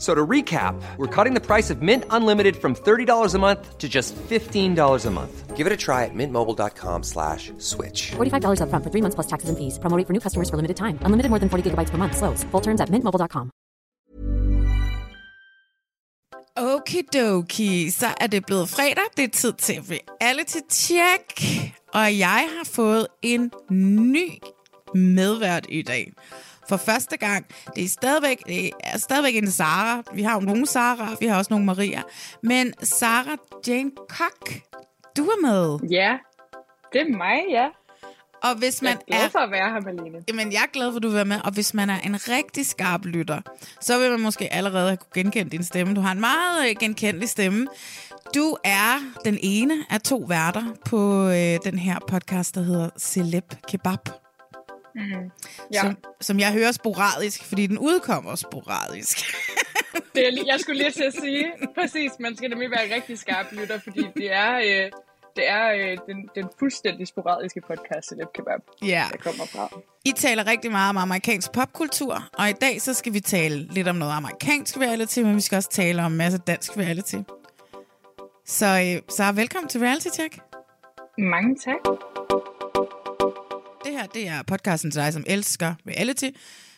So to recap, we're cutting the price of Mint Unlimited from $30 a month to just $15 a month. Give it a try at mintmobile.com slash switch. $45 upfront for three months plus taxes and fees. Promo rate for new customers for limited time. Unlimited more than 40 gigabytes per month. Slows. Full terms at mintmobile.com. Okidoki, så er det blevet fredag. Det er tid til reality check. Og jeg har fået en ny medvært i dag. For første gang. Det er stadigvæk, det er stadigvæk en Sara. Vi har jo nogle Sara, vi har også nogle Maria. Men Sara Jane Koch, du er med. Ja, det er mig, ja. Og hvis man Jeg er glad for at være her, Malene. Jamen, jeg er glad for, at du vil være med. Og hvis man er en rigtig skarp lytter, så vil man måske allerede have kunne genkende din stemme. Du har en meget øh, genkendelig stemme. Du er den ene af to værter på øh, den her podcast, der hedder Celeb Kebab. Ja, Som, som jeg hører sporadisk, fordi den udkommer sporadisk. det er, jeg skulle lige til at sige, præcis, man skal nemlig være rigtig skarp lytter, fordi det er, øh, det er øh, den, den fuldstændig sporadiske podcast, Celeb Kebab, ja. der kommer fra. I taler rigtig meget om amerikansk popkultur, og i dag så skal vi tale lidt om noget amerikansk reality, men vi skal også tale om en masse dansk reality. Så, øh, så velkommen til Reality Check. Mange tak. Det her, det er podcasten til dig, som elsker reality,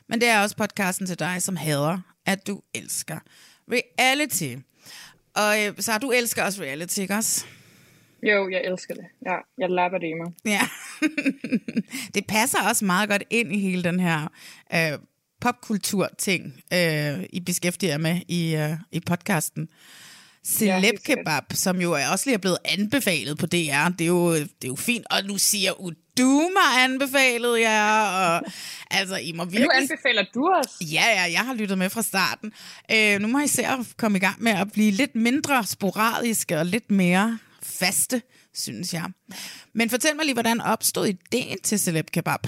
men det er også podcasten til dig, som hader, at du elsker reality. Og øh, så du elsker også reality, ikke også? Jo, jeg elsker det. Ja, jeg lapper det i mig. Ja. det passer også meget godt ind i hele den her øh, popkultur-ting, øh, I beskæftiger med i, øh, i podcasten. Celeb. Kebab, som jo også lige er blevet anbefalet på DR. Det er jo, det er jo fint. Og nu siger du mig anbefalet jer. Og, altså, I må Nu virkelig... anbefaler du os. Ja, ja, jeg har lyttet med fra starten. Øh, nu må I se at komme i gang med at blive lidt mindre sporadiske og lidt mere faste, synes jeg. Men fortæl mig lige, hvordan opstod ideen til Celeb Kebab?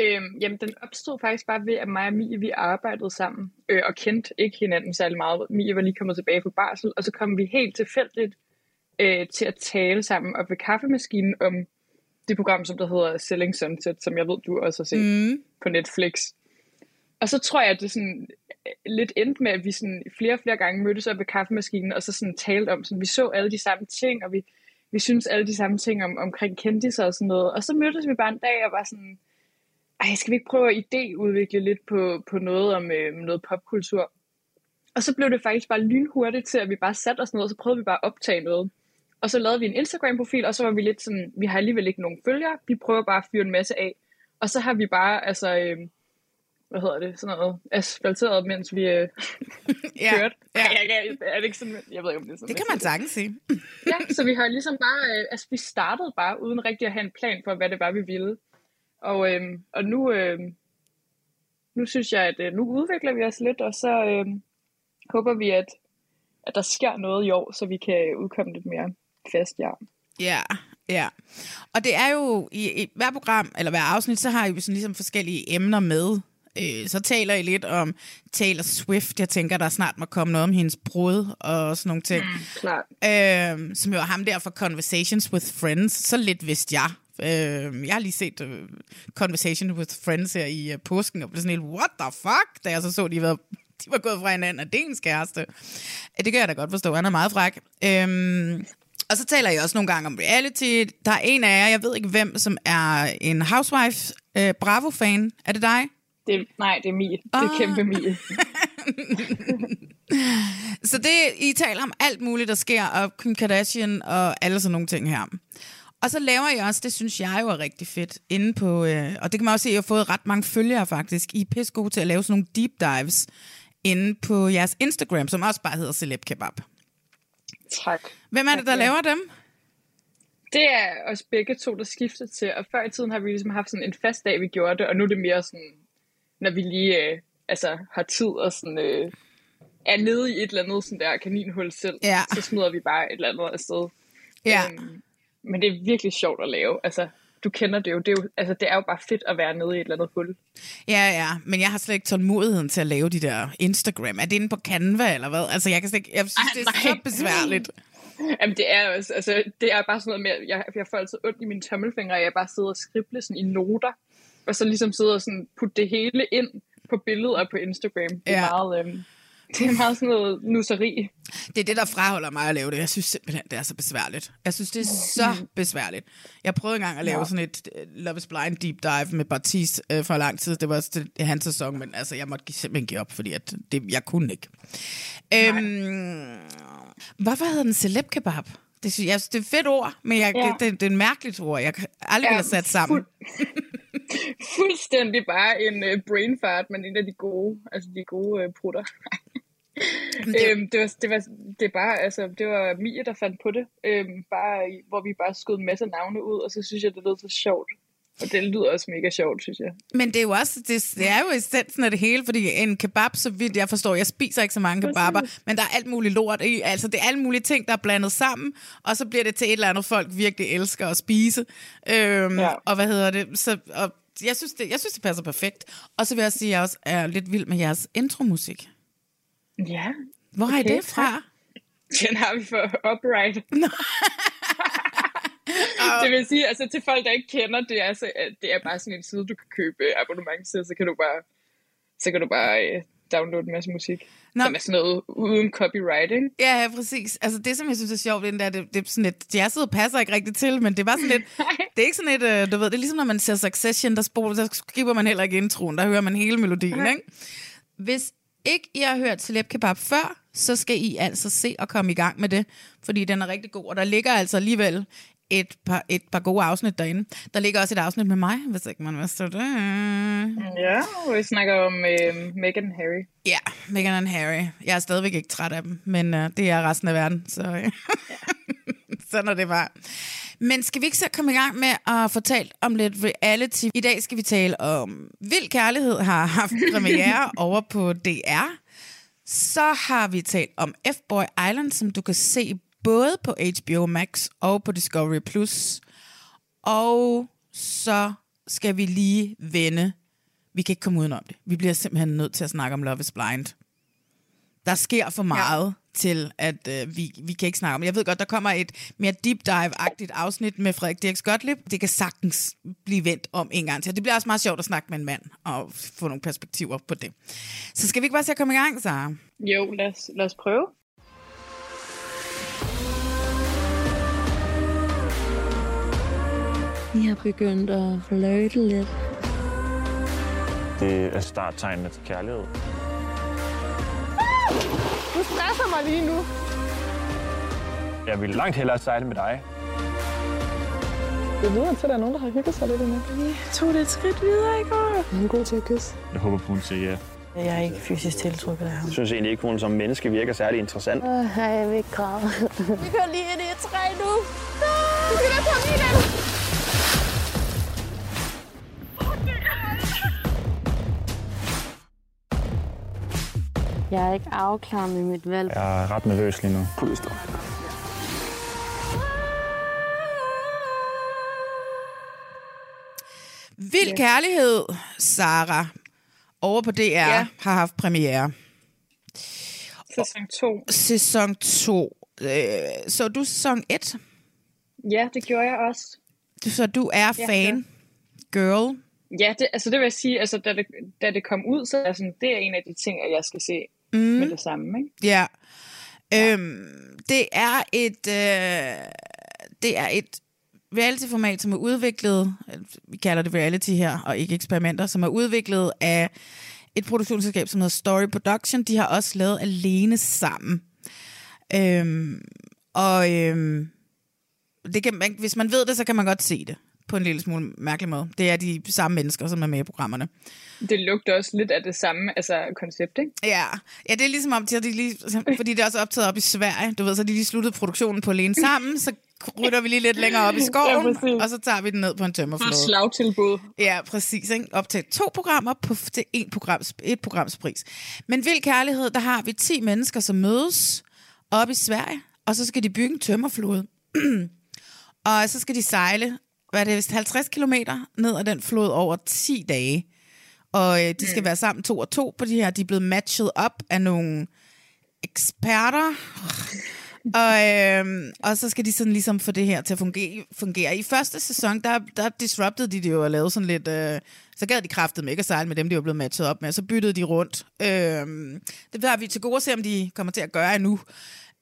Øhm, jamen, den opstod faktisk bare ved, at mig og Mie, vi arbejdede sammen, øh, og kendte ikke hinanden særlig meget. Mie var lige kommet tilbage fra barsel, og så kom vi helt tilfældigt øh, til at tale sammen op ved kaffemaskinen om det program, som der hedder Selling Sunset, som jeg ved, du også har set mm. på Netflix. Og så tror jeg, at det sådan øh, lidt endte med, at vi sådan flere og flere gange mødtes op ved kaffemaskinen, og så sådan talte om, sådan, vi så alle de samme ting, og vi, vi synes alle de samme ting om, omkring kendtiser og sådan noget. Og så mødtes vi bare en dag og var sådan, ej, skal vi ikke prøve at idéudvikle lidt på, på noget om øh, noget popkultur? Og så blev det faktisk bare lynhurtigt til, at vi bare satte os ned, og så prøvede vi bare at optage noget. Og så lavede vi en Instagram-profil, og så var vi lidt sådan, vi har alligevel ikke nogen følgere, vi prøver bare at fyre en masse af. Og så har vi bare, altså, øh, hvad hedder det, sådan noget, asfalteret, mens vi øh, Ja, kørte. ja. Jeg, jeg, er det ikke sådan, jeg ved ikke, om det er sådan. Det kan man sagtens sige. Ja, så vi har ligesom bare, øh, altså vi startede bare uden rigtig at have en plan for, hvad det var, vi ville. Og, øh, og nu, øh, nu synes jeg, at øh, nu udvikler vi os lidt, og så øh, håber vi, at, at der sker noget i år, så vi kan udkomme lidt mere fast, ja. Ja, ja. Og det er jo, i, i hver program, eller hver afsnit, så har I jo sådan ligesom forskellige emner med. Øh, så taler I lidt om Taylor Swift. Jeg tænker, der snart må komme noget om hendes brud og sådan nogle ting. Klart. øh, som jo er ham der fra Conversations with Friends. Så lidt vidste jeg. Øh, jeg har lige set uh, Conversation with Friends her i uh, påsken, og blev sådan helt, what the fuck? Da jeg så så, de var, de var gået fra hinanden, og det er ens kæreste. Øh, Det kan jeg da godt forstå, han er meget fræk. Øh, og så taler jeg også nogle gange om reality. Der er en af jer, jeg ved ikke hvem, som er en Housewife øh, Bravo-fan. Er det dig? Det, nej, det er Mie. Det er Ah. kæmpe Mie. Så det, I taler om alt muligt, der sker, og Kim Kardashian og alle sådan nogle ting her. Og så laver jeg også, det synes jeg jo er rigtig fedt, inde på, øh, og det kan man også se, at jeg har fået ret mange følgere faktisk. I er pisse gode til at lave sådan nogle deep dives inde på jeres Instagram, som også bare hedder Celeb Kebab. Tak. Hvem er det, der Tak, ja. laver dem? Det er os begge to, der skifter til, og før i tiden har vi ligesom haft sådan en fast dag, vi gjorde det, og nu er det mere sådan, når vi lige øh, altså, har tid og sådan, øh, er nede i et eller andet sådan der kaninhul selv, Ja. så smider vi bare et eller andet afsted. Ja. Øhm, men det er virkelig sjovt at lave. Altså, du kender det jo. Det er jo, altså, det er jo bare fedt at være nede i et eller andet hul. Ja, ja, men jeg har slet ikke tålmodigheden til at lave de der Instagram. Er det inde på Canva, eller hvad? Altså, jeg kan slet ikke, jeg synes, Ej, det er nej. så besværligt. Jamen, det er også, altså, det er bare sådan noget med, at jeg, jeg får altid ondt i mine tommelfingre, og jeg bare sidder og skrible sådan i noter, og så ligesom sidder og sådan putte det hele ind på billeder på Instagram. Det er Ja. meget, øhm, det er meget sådan noget nusseri. Det er det, der fraholder mig at lave det. Jeg synes simpelthen, det er så besværligt. Jeg synes, det er så besværligt. Jeg prøvede engang at lave Ja. sådan et øh, Love is Blind deep dive med Bartis øh, for lang tid. Det var også det, hans sæson, men altså, jeg måtte simpelthen give op, fordi at det, jeg kunne ikke. Øhm, hvorfor hedder den celeb kebab? Det, synes, jeg synes, det er et fedt ord, men jeg, Ja. det, det, er en mærkeligt ord. Jeg aldrig Ja, ville have sat sammen. Fuldstændig bare en øh, brain fart, men en af de gode, altså de gode øh, prutter. det- øhm, det, var, det, var, det, bare, altså, det var Mie, der fandt på det, øhm, bare, hvor vi bare skød en masse navne ud, og så synes jeg, det lød så sjovt. Og det lyder også mega sjovt, synes jeg. Men det er jo også, det, det er jo essensen af det hele, fordi en kebab, så vidt jeg forstår, jeg spiser ikke så mange kebaber, men der er alt muligt lort i, altså det er alle mulige ting, der er blandet sammen, og så bliver det til et eller andet, folk virkelig elsker at spise. Øhm, Ja. Og hvad hedder det? Så, og jeg synes, det, jeg synes, det passer perfekt. Og så vil jeg sige, at jeg også er lidt vild med jeres intromusik. Ja, Hvor har I Okay, det fra? den har vi for upright. det vil sige, altså til folk, der ikke kender det, er, så, det er bare sådan en side, du kan købe abonnement til, så kan du bare, så kan du bare øh, downloade en masse musik, Nå. Som er sådan noget uden copyright, ikke? Ja, ja, præcis. Altså det, som jeg synes er sjovt, det er, det, det er sådan lidt, jazzet passer ikke rigtigt til, men det er bare sådan lidt, det er ikke sådan et, øh, du ved, det er ligesom når man ser Succession, der, spor, der skipper man heller ikke introen, der hører man hele melodien, ikke? Hvis ikke I har hørt Celeb Kebab før, så skal I altså se og komme i gang med det, fordi den er rigtig god, og der ligger altså alligevel et par, et par gode afsnit derinde. Der ligger også et afsnit med mig, hvis ikke man vidste det. Ja, vi snakker om øh, Meghan og Harry. Ja, Meghan og Harry. Jeg er stadigvæk ikke træt af dem, men uh, det er resten af verden, så øh, sådan er det bare. Men skal vi ikke så komme i gang med at fortælle om lidt reality? I dag skal vi tale om Vild Kærlighed har haft premiere over på DR. Så har vi talt om F-Boy Island, som du kan se både på HBO Max og på Discovery+. Plus. Og så skal vi lige vende vi kan ikke komme udenom det. Vi bliver simpelthen nødt til at snakke om Love is Blind. Der sker for meget ja. til, at øh, vi, vi kan ikke snakke om det. Jeg ved godt, der kommer et mere deep dive-agtigt afsnit med Frederik Dirk Gottlieb. Det kan sagtens blive vendt om en gang til. Det bliver også meget sjovt at snakke med en mand og få nogle perspektiver på det. Så skal vi ikke bare se at komme i gang, Sara? Jo, lad os, lad os prøve. Jeg har begyndt at flirte lidt. Det er starttegnene til kærlighed. Du stresser mig lige nu. Jeg vil langt hellere sejle med dig. Det lyder til, at der er nogen, der har hygget sig lidt endnu. Vi tog det et skridt videre i går. Hun er god til at kysse. Jeg håber på, hun siger ja. Jeg er ikke fysisk tiltrukket af ham. Jeg synes egentlig ikke, hun som menneske virker særlig interessant. Øh, jeg vil ikke græde. Vi kører lige ind i et træ nu. Du kan da komme i den. Jeg er ikke afklaret med mit valg. Jeg er ret nervøs lige nu. Vild yes. Kærlighed, Sara, over på DR, ja. Ja. har haft premiere. Sæson 2. Sæson 2. Øh, så du sæson 1? Ja, det gjorde jeg også. Du, så du er Ja, fan, girl. Ja, det, altså det vil jeg sige, altså da det, da det kom ud, så er sådan, det er en af de ting, at jeg skal se mm. med det samme, ikke? Ja. Øhm, det er et øh, det er et reality-format, som er udviklet, vi kalder det reality her, og ikke eksperimenter, som er udviklet af et produktionsselskab, som hedder Story Production. De har også lavet Alene Sammen. Øhm, og øhm, det kan, man, hvis man ved det, så kan man godt se det på en lille smule mærkelig måde. Det er de samme mennesker, som er med i programmerne. Det lugter også lidt af det samme altså, koncept, ikke? Ja, ja det er ligesom om, de lige, fordi det er også optaget op i Sverige. Du ved, så de lige sluttet produktionen på alene sammen, så rytter vi lige lidt længere op i skoven, ja, og så tager vi den ned på en tømmerflåde. For slagtilbud. Ja, præcis. Ikke? Op til to programmer på til en programs, et programs pris. Men Vild Kærlighed, der har vi 10 mennesker, som mødes op i Sverige, og så skal de bygge en tømmerflåde. og så skal de sejle, hvad er det, vist 50 kilometer ned ad den flod over 10 dage. Og øh, de skal mm. være sammen to og to på de her. De er blevet matchet op af nogle eksperter. og, øh, og så skal de sådan ligesom få det her til at fungere. fungere. I første sæson, der, der disrupted de det jo og lavede sådan lidt... Øh, så gad de kraftet med ikke at sejle med dem, de var blevet matchet op med. Så byttede de rundt. Øh, det har vi til gode at se, om de kommer til at gøre endnu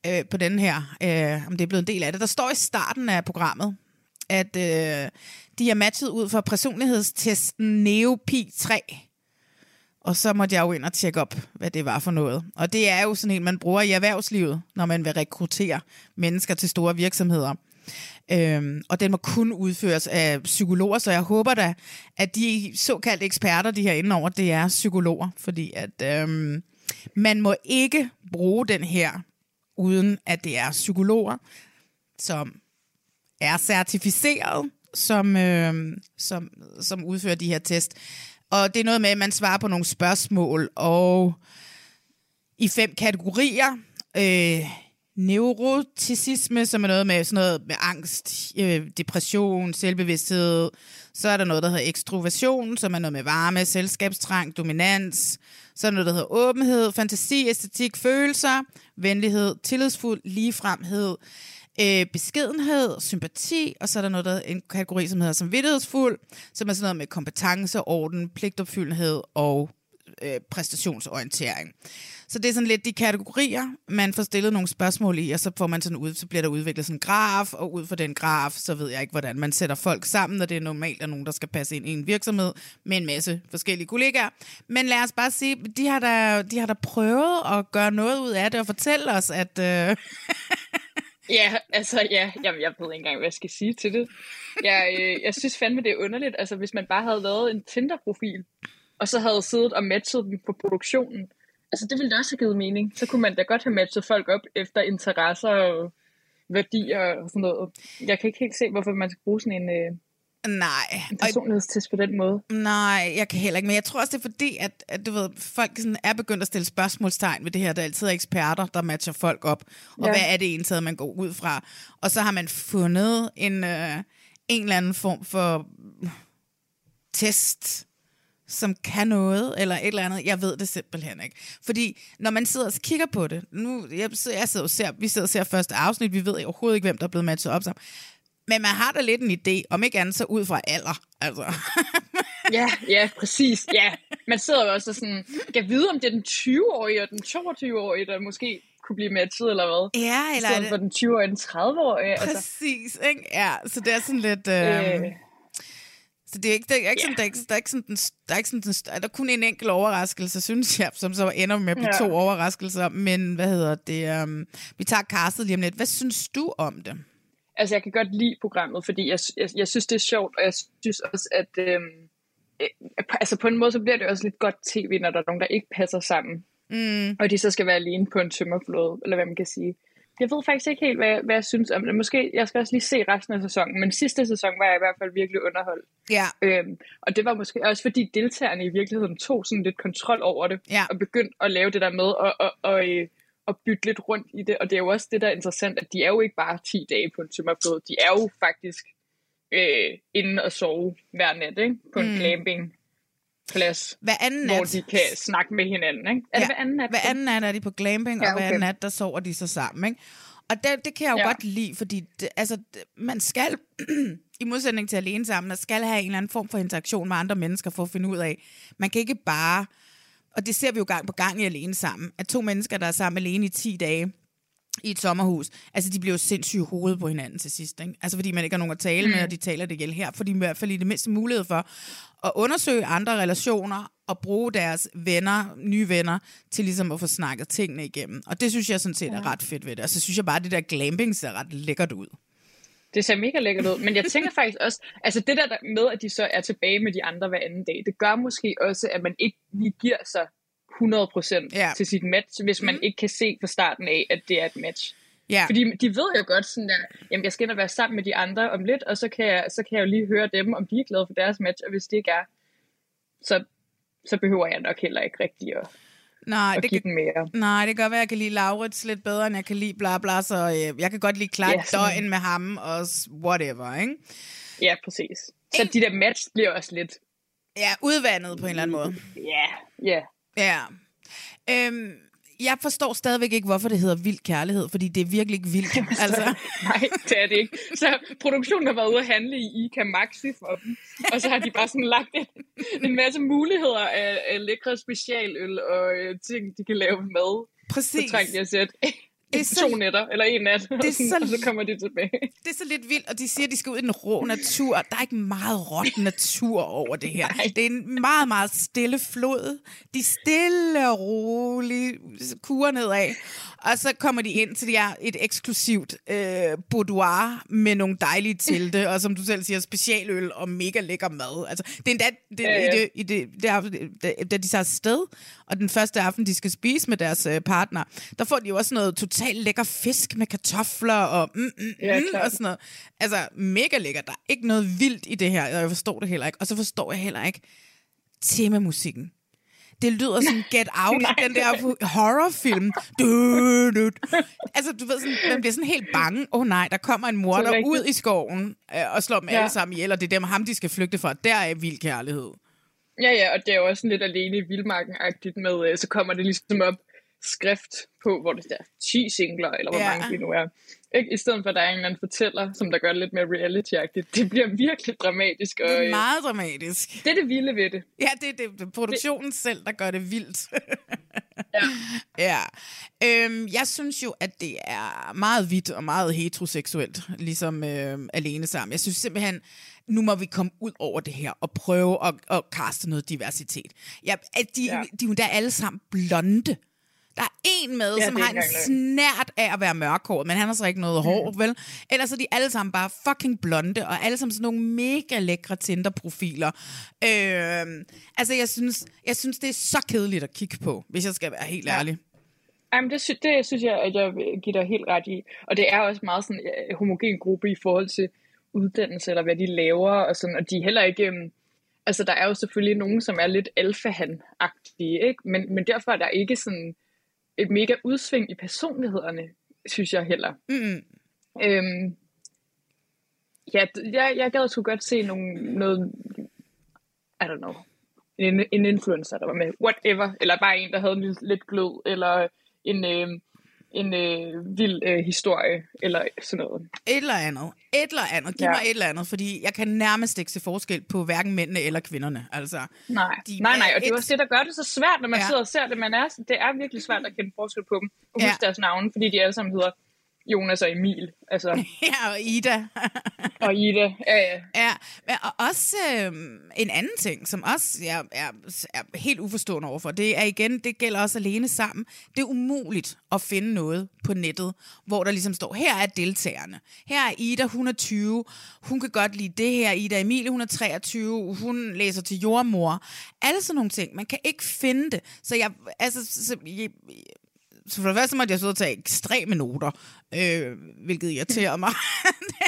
øh, på den her. Øh, om det er blevet en del af det. Der står i starten af programmet, at øh, de er matchet ud for personlighedstesten Neopi 3. Og så måtte jeg jo ind og tjekke op, hvad det var for noget. Og det er jo sådan en, man bruger i erhvervslivet, når man vil rekruttere mennesker til store virksomheder. Øhm, og den må kun udføres af psykologer, så jeg håber da, at de såkaldte eksperter, de her indenover, det er psykologer, fordi at øhm, man må ikke bruge den her, uden at det er psykologer, som er certificeret, som, øh, som, som udfører de her test. Og det er noget med, at man svarer på nogle spørgsmål, og i fem kategorier. Øh, neuroticisme, som er noget med sådan noget med angst, øh, depression, selvbevidsthed. Så er der noget, der hedder ekstroversion, som er noget med varme, selskabstrang, dominans. Så er der noget, der hedder åbenhed, fantasi, æstetik, følelser, venlighed, tillidsfuld, ligefremhed, øh, beskedenhed, sympati, og så er der noget, der en kategori, som hedder samvittighedsfuld, som er sådan noget med kompetence, orden, pligtopfyldenhed og øh, præstationsorientering. Så det er sådan lidt de kategorier, man får stillet nogle spørgsmål i, og så får man sådan ud, så bliver der udviklet sådan en graf, og ud fra den graf, så ved jeg ikke, hvordan man sætter folk sammen, og det er normalt, at nogen, der skal passe ind i en virksomhed med en masse forskellige kollegaer. Men lad os bare sige, de har da, de har da prøvet at gøre noget ud af det, og fortælle os, at... Øh Ja, altså ja, jamen, jeg ved ikke engang, hvad jeg skal sige til det. Jeg, øh, jeg synes fandme, det er underligt, altså hvis man bare havde lavet en Tinder-profil, og så havde siddet og matchet dem på produktionen. Altså det ville da også have givet mening. Så kunne man da godt have matchet folk op efter interesser og værdier og sådan noget. Jeg kan ikke helt se, hvorfor man skal bruge sådan en... Øh, Nej. En personlighedstest på den måde. Nej, jeg kan heller ikke. Men jeg tror også, det er fordi, at, at du ved, folk sådan er begyndt at stille spørgsmålstegn ved det her. Der altid er eksperter, der matcher folk op. Og ja. hvad er det egentlig, man går ud fra? Og så har man fundet en, øh, en eller anden form for test, som kan noget, eller et eller andet. Jeg ved det simpelthen ikke. Fordi når man sidder og kigger på det, nu, jeg, jeg sidder og ser, vi sidder og ser første afsnit, vi ved overhovedet ikke, hvem der er blevet matchet op sammen. Men man har da lidt en idé, om ikke andet så ud fra alder. Altså. ja, ja, præcis. Ja. Man sidder jo også sådan, kan vide, om det er den 20-årige og den 22-årige, der måske kunne blive matchet, eller hvad? Ja, eller... I for den 20-årige og den 30-årige. Altså. Præcis, altså. ikke? Ja, så det er sådan lidt... Øh... Øh, så det er ikke, det er ikke sådan, der er ikke, der er ikke sådan, den, der er ikke sådan, den, der er kun en enkelt overraskelse, synes jeg, som så ender med at blive ja. to overraskelser. Men hvad hedder det? Um, vi tager castet lige om lidt. Hvad synes du om det? Altså jeg kan godt lide programmet, fordi jeg, jeg, jeg synes, det er sjovt, og jeg synes også, at øhm, øh, altså på en måde, så bliver det også lidt godt tv, når der er nogen, der ikke passer sammen. Mm. Og de så skal være alene på en tømmerflåde, eller hvad man kan sige. Jeg ved faktisk ikke helt, hvad, hvad jeg synes om det. Måske, jeg skal også lige se resten af sæsonen, men sidste sæson var jeg i hvert fald virkelig underholdt. Ja. Øhm, og det var måske også fordi deltagerne i virkeligheden tog sådan lidt kontrol over det, ja. og begyndte at lave det der med at, at, at, at at bytte lidt rundt i det. Og det er jo også det, der er interessant, at de er jo ikke bare 10 dage på en tømmerflod. De er jo faktisk øh, inde og sove hver nat ikke? på en mm. plads, hver anden nat. hvor de kan snakke med hinanden. Ikke? Er ja, det hver anden nat? Hver anden nat er de på glamping, ja, okay. og hver anden nat, der sover de så sammen. Ikke? Og det, det kan jeg jo ja. godt lide, fordi det, altså, man skal, i modsætning til alene sammen, man skal have en eller anden form for interaktion med andre mennesker for at finde ud af, man kan ikke bare og det ser vi jo gang på gang i Alene Sammen, at to mennesker, der er sammen alene i 10 dage, i et sommerhus, altså de bliver jo sindssygt hovedet på hinanden til sidst, ikke? Altså fordi man ikke har nogen at tale med, mm. og de taler det ihjel her, fordi i hvert fald i det mindste mulighed for at undersøge andre relationer og bruge deres venner, nye venner, til ligesom at få snakket tingene igennem. Og det synes jeg sådan set er ret fedt ved det. Og så synes jeg bare, at det der glamping ser ret lækkert ud. Det ser mega lækkert ud. Men jeg tænker faktisk også, altså det der med, at de så er tilbage med de andre hver anden dag, det gør måske også, at man ikke lige giver sig 100% Ja. til sit match, hvis man Mhm. ikke kan se fra starten af, at det er et match. Ja. Fordi de ved jo godt sådan der, jamen jeg skal ind og være sammen med de andre om lidt, og så kan jeg, så kan jeg jo lige høre dem, om de er glade for deres match, og hvis det ikke er, så, så behøver jeg nok heller ikke rigtig at, Nej, det give kan, mere. nej, det kan godt være, at jeg kan lide Laurits lidt bedre, end jeg kan lide bla bla, så øh, jeg kan godt lide klart sådan. døgn med ham og whatever, ikke? Ja, præcis. Så de der match bliver også lidt, Ja, udvandet på en eller anden måde. ja, ja. Ja. Øhm, jeg forstår stadigvæk ikke, hvorfor det hedder vild kærlighed, fordi det er virkelig ikke vildt. altså, Nej, det er det ikke. Så produktionen har været ude at handle i Ica Maxi for dem, og så har de bare sådan lagt en, en masse muligheder af, af lækre specialøl og øh, ting, de kan lave med. præcis. Så trængte jeg sæt Det er så- to nætter, eller en nat, og, er sådan, så- og så kommer de tilbage. Det er så lidt vildt, og de siger, at de skal ud i den rå natur. Der er ikke meget råt natur over det her. Det er en meget, meget stille flod. De stille og roligt kurer nedad. Og så kommer de ind til det er et eksklusivt øh, boudoir med nogle dejlige telte, og som du selv siger, specialøl og mega lækker mad. Altså, det er endda det, Ja, ja. i det, i det, der, da, da de tager afsted, og den første aften, de skal spise med deres øh, partner, der får de jo også noget totalt lækker fisk med kartofler og mm, mm, Ja, mm, og sådan noget. Altså, mega lækkert. Der er ikke noget vildt i det her, og jeg forstår det heller ikke. Og så forstår jeg heller ikke temamusikken. Det lyder som Get Out, Nej, den der horrorfilm. Du, du. Altså, du ved, sådan, man bliver sådan helt bange. Åh oh, nej, der kommer en mor er der ud i skoven øh, og slår dem Ja. alle sammen ihjel, og det er dem ham, de skal flygte fra. Der er vild kærlighed. Ja, ja, og det er jo også sådan lidt alene i vildmarken-agtigt med, øh, så kommer det ligesom op skrift på, hvor det er 10 singler, eller hvor Ja. mange det nu er. Ikke? I stedet for, at der er en eller anden fortæller, som der gør det lidt mere reality-agtigt. Det bliver virkelig dramatisk. Og, Det er øh, meget dramatisk. det er det vilde ved det. Ja, det er det, produktionen det. selv, der gør det vildt. Ja. ja. Øhm, jeg synes jo, at det er meget vidt og meget heteroseksuelt, ligesom øh, alene sammen. Jeg synes simpelthen, nu må vi komme ud over det her og prøve at, at kaste noget diversitet. Ja, at de, ja. Ja. de er jo da alle sammen blonde. Der er en med, Ja, som har en snært af at være mørkhåret, men han har så ikke noget hår, Mm. vel? Ellers er de alle sammen bare fucking blonde, og alle sammen sådan nogle mega lækre Tinder-profiler. Øh, altså, jeg synes, jeg synes, det er så kedeligt at kigge på, hvis jeg skal være helt Ja. ærlig. Jamen, det, sy- det synes jeg, at jeg vil give dig helt ret i. Og det er også meget sådan en homogen gruppe i forhold til uddannelse, eller hvad de laver, og sådan, og de er heller ikke... øhm, Altså, der er jo selvfølgelig nogen, som er lidt alfahan-agtige, ikke? Men, men derfor er der ikke sådan et mega udsving i personlighederne, synes jeg heller. Mm. Øhm, ja, jeg, jeg gad sgu godt se nogle, noget, I don't know, en, en influencer, der var med, whatever, eller bare en, der havde lidt, lidt glød, eller en, øh, en øh, vild øh, historie, eller sådan noget. Et eller andet. Et eller andet. Giv ja. Mig et eller andet, fordi jeg kan nærmest ikke se forskel på hverken mændene eller kvinderne. Altså, Nej, De nej, nej, og det er et- også det, der gør det så svært, når man Ja. sidder og ser det. Man er, det er virkelig svært at kende forskel på dem, og huske ja. deres navne, fordi de alle sammen hedder Jonas og Emil, altså, ja, og Ida. og Ida. Ja, ja. Ja, men og også øh, en anden ting, som også jeg er, er helt uforstående overfor, det er igen, det gælder også alene sammen. Det er umuligt at finde noget på nettet, hvor der ligesom står, her er deltagerne. Her er Ida, hun er 20, hun kan godt lide det her. Ida Emilie, hun er 23, hun læser til jordmor. Alle sådan nogle ting. Man kan ikke finde det. Så jeg, altså, så, jeg, så for det første måtte jeg sidde og tage ekstreme noter, øh, hvilket irriterer mig.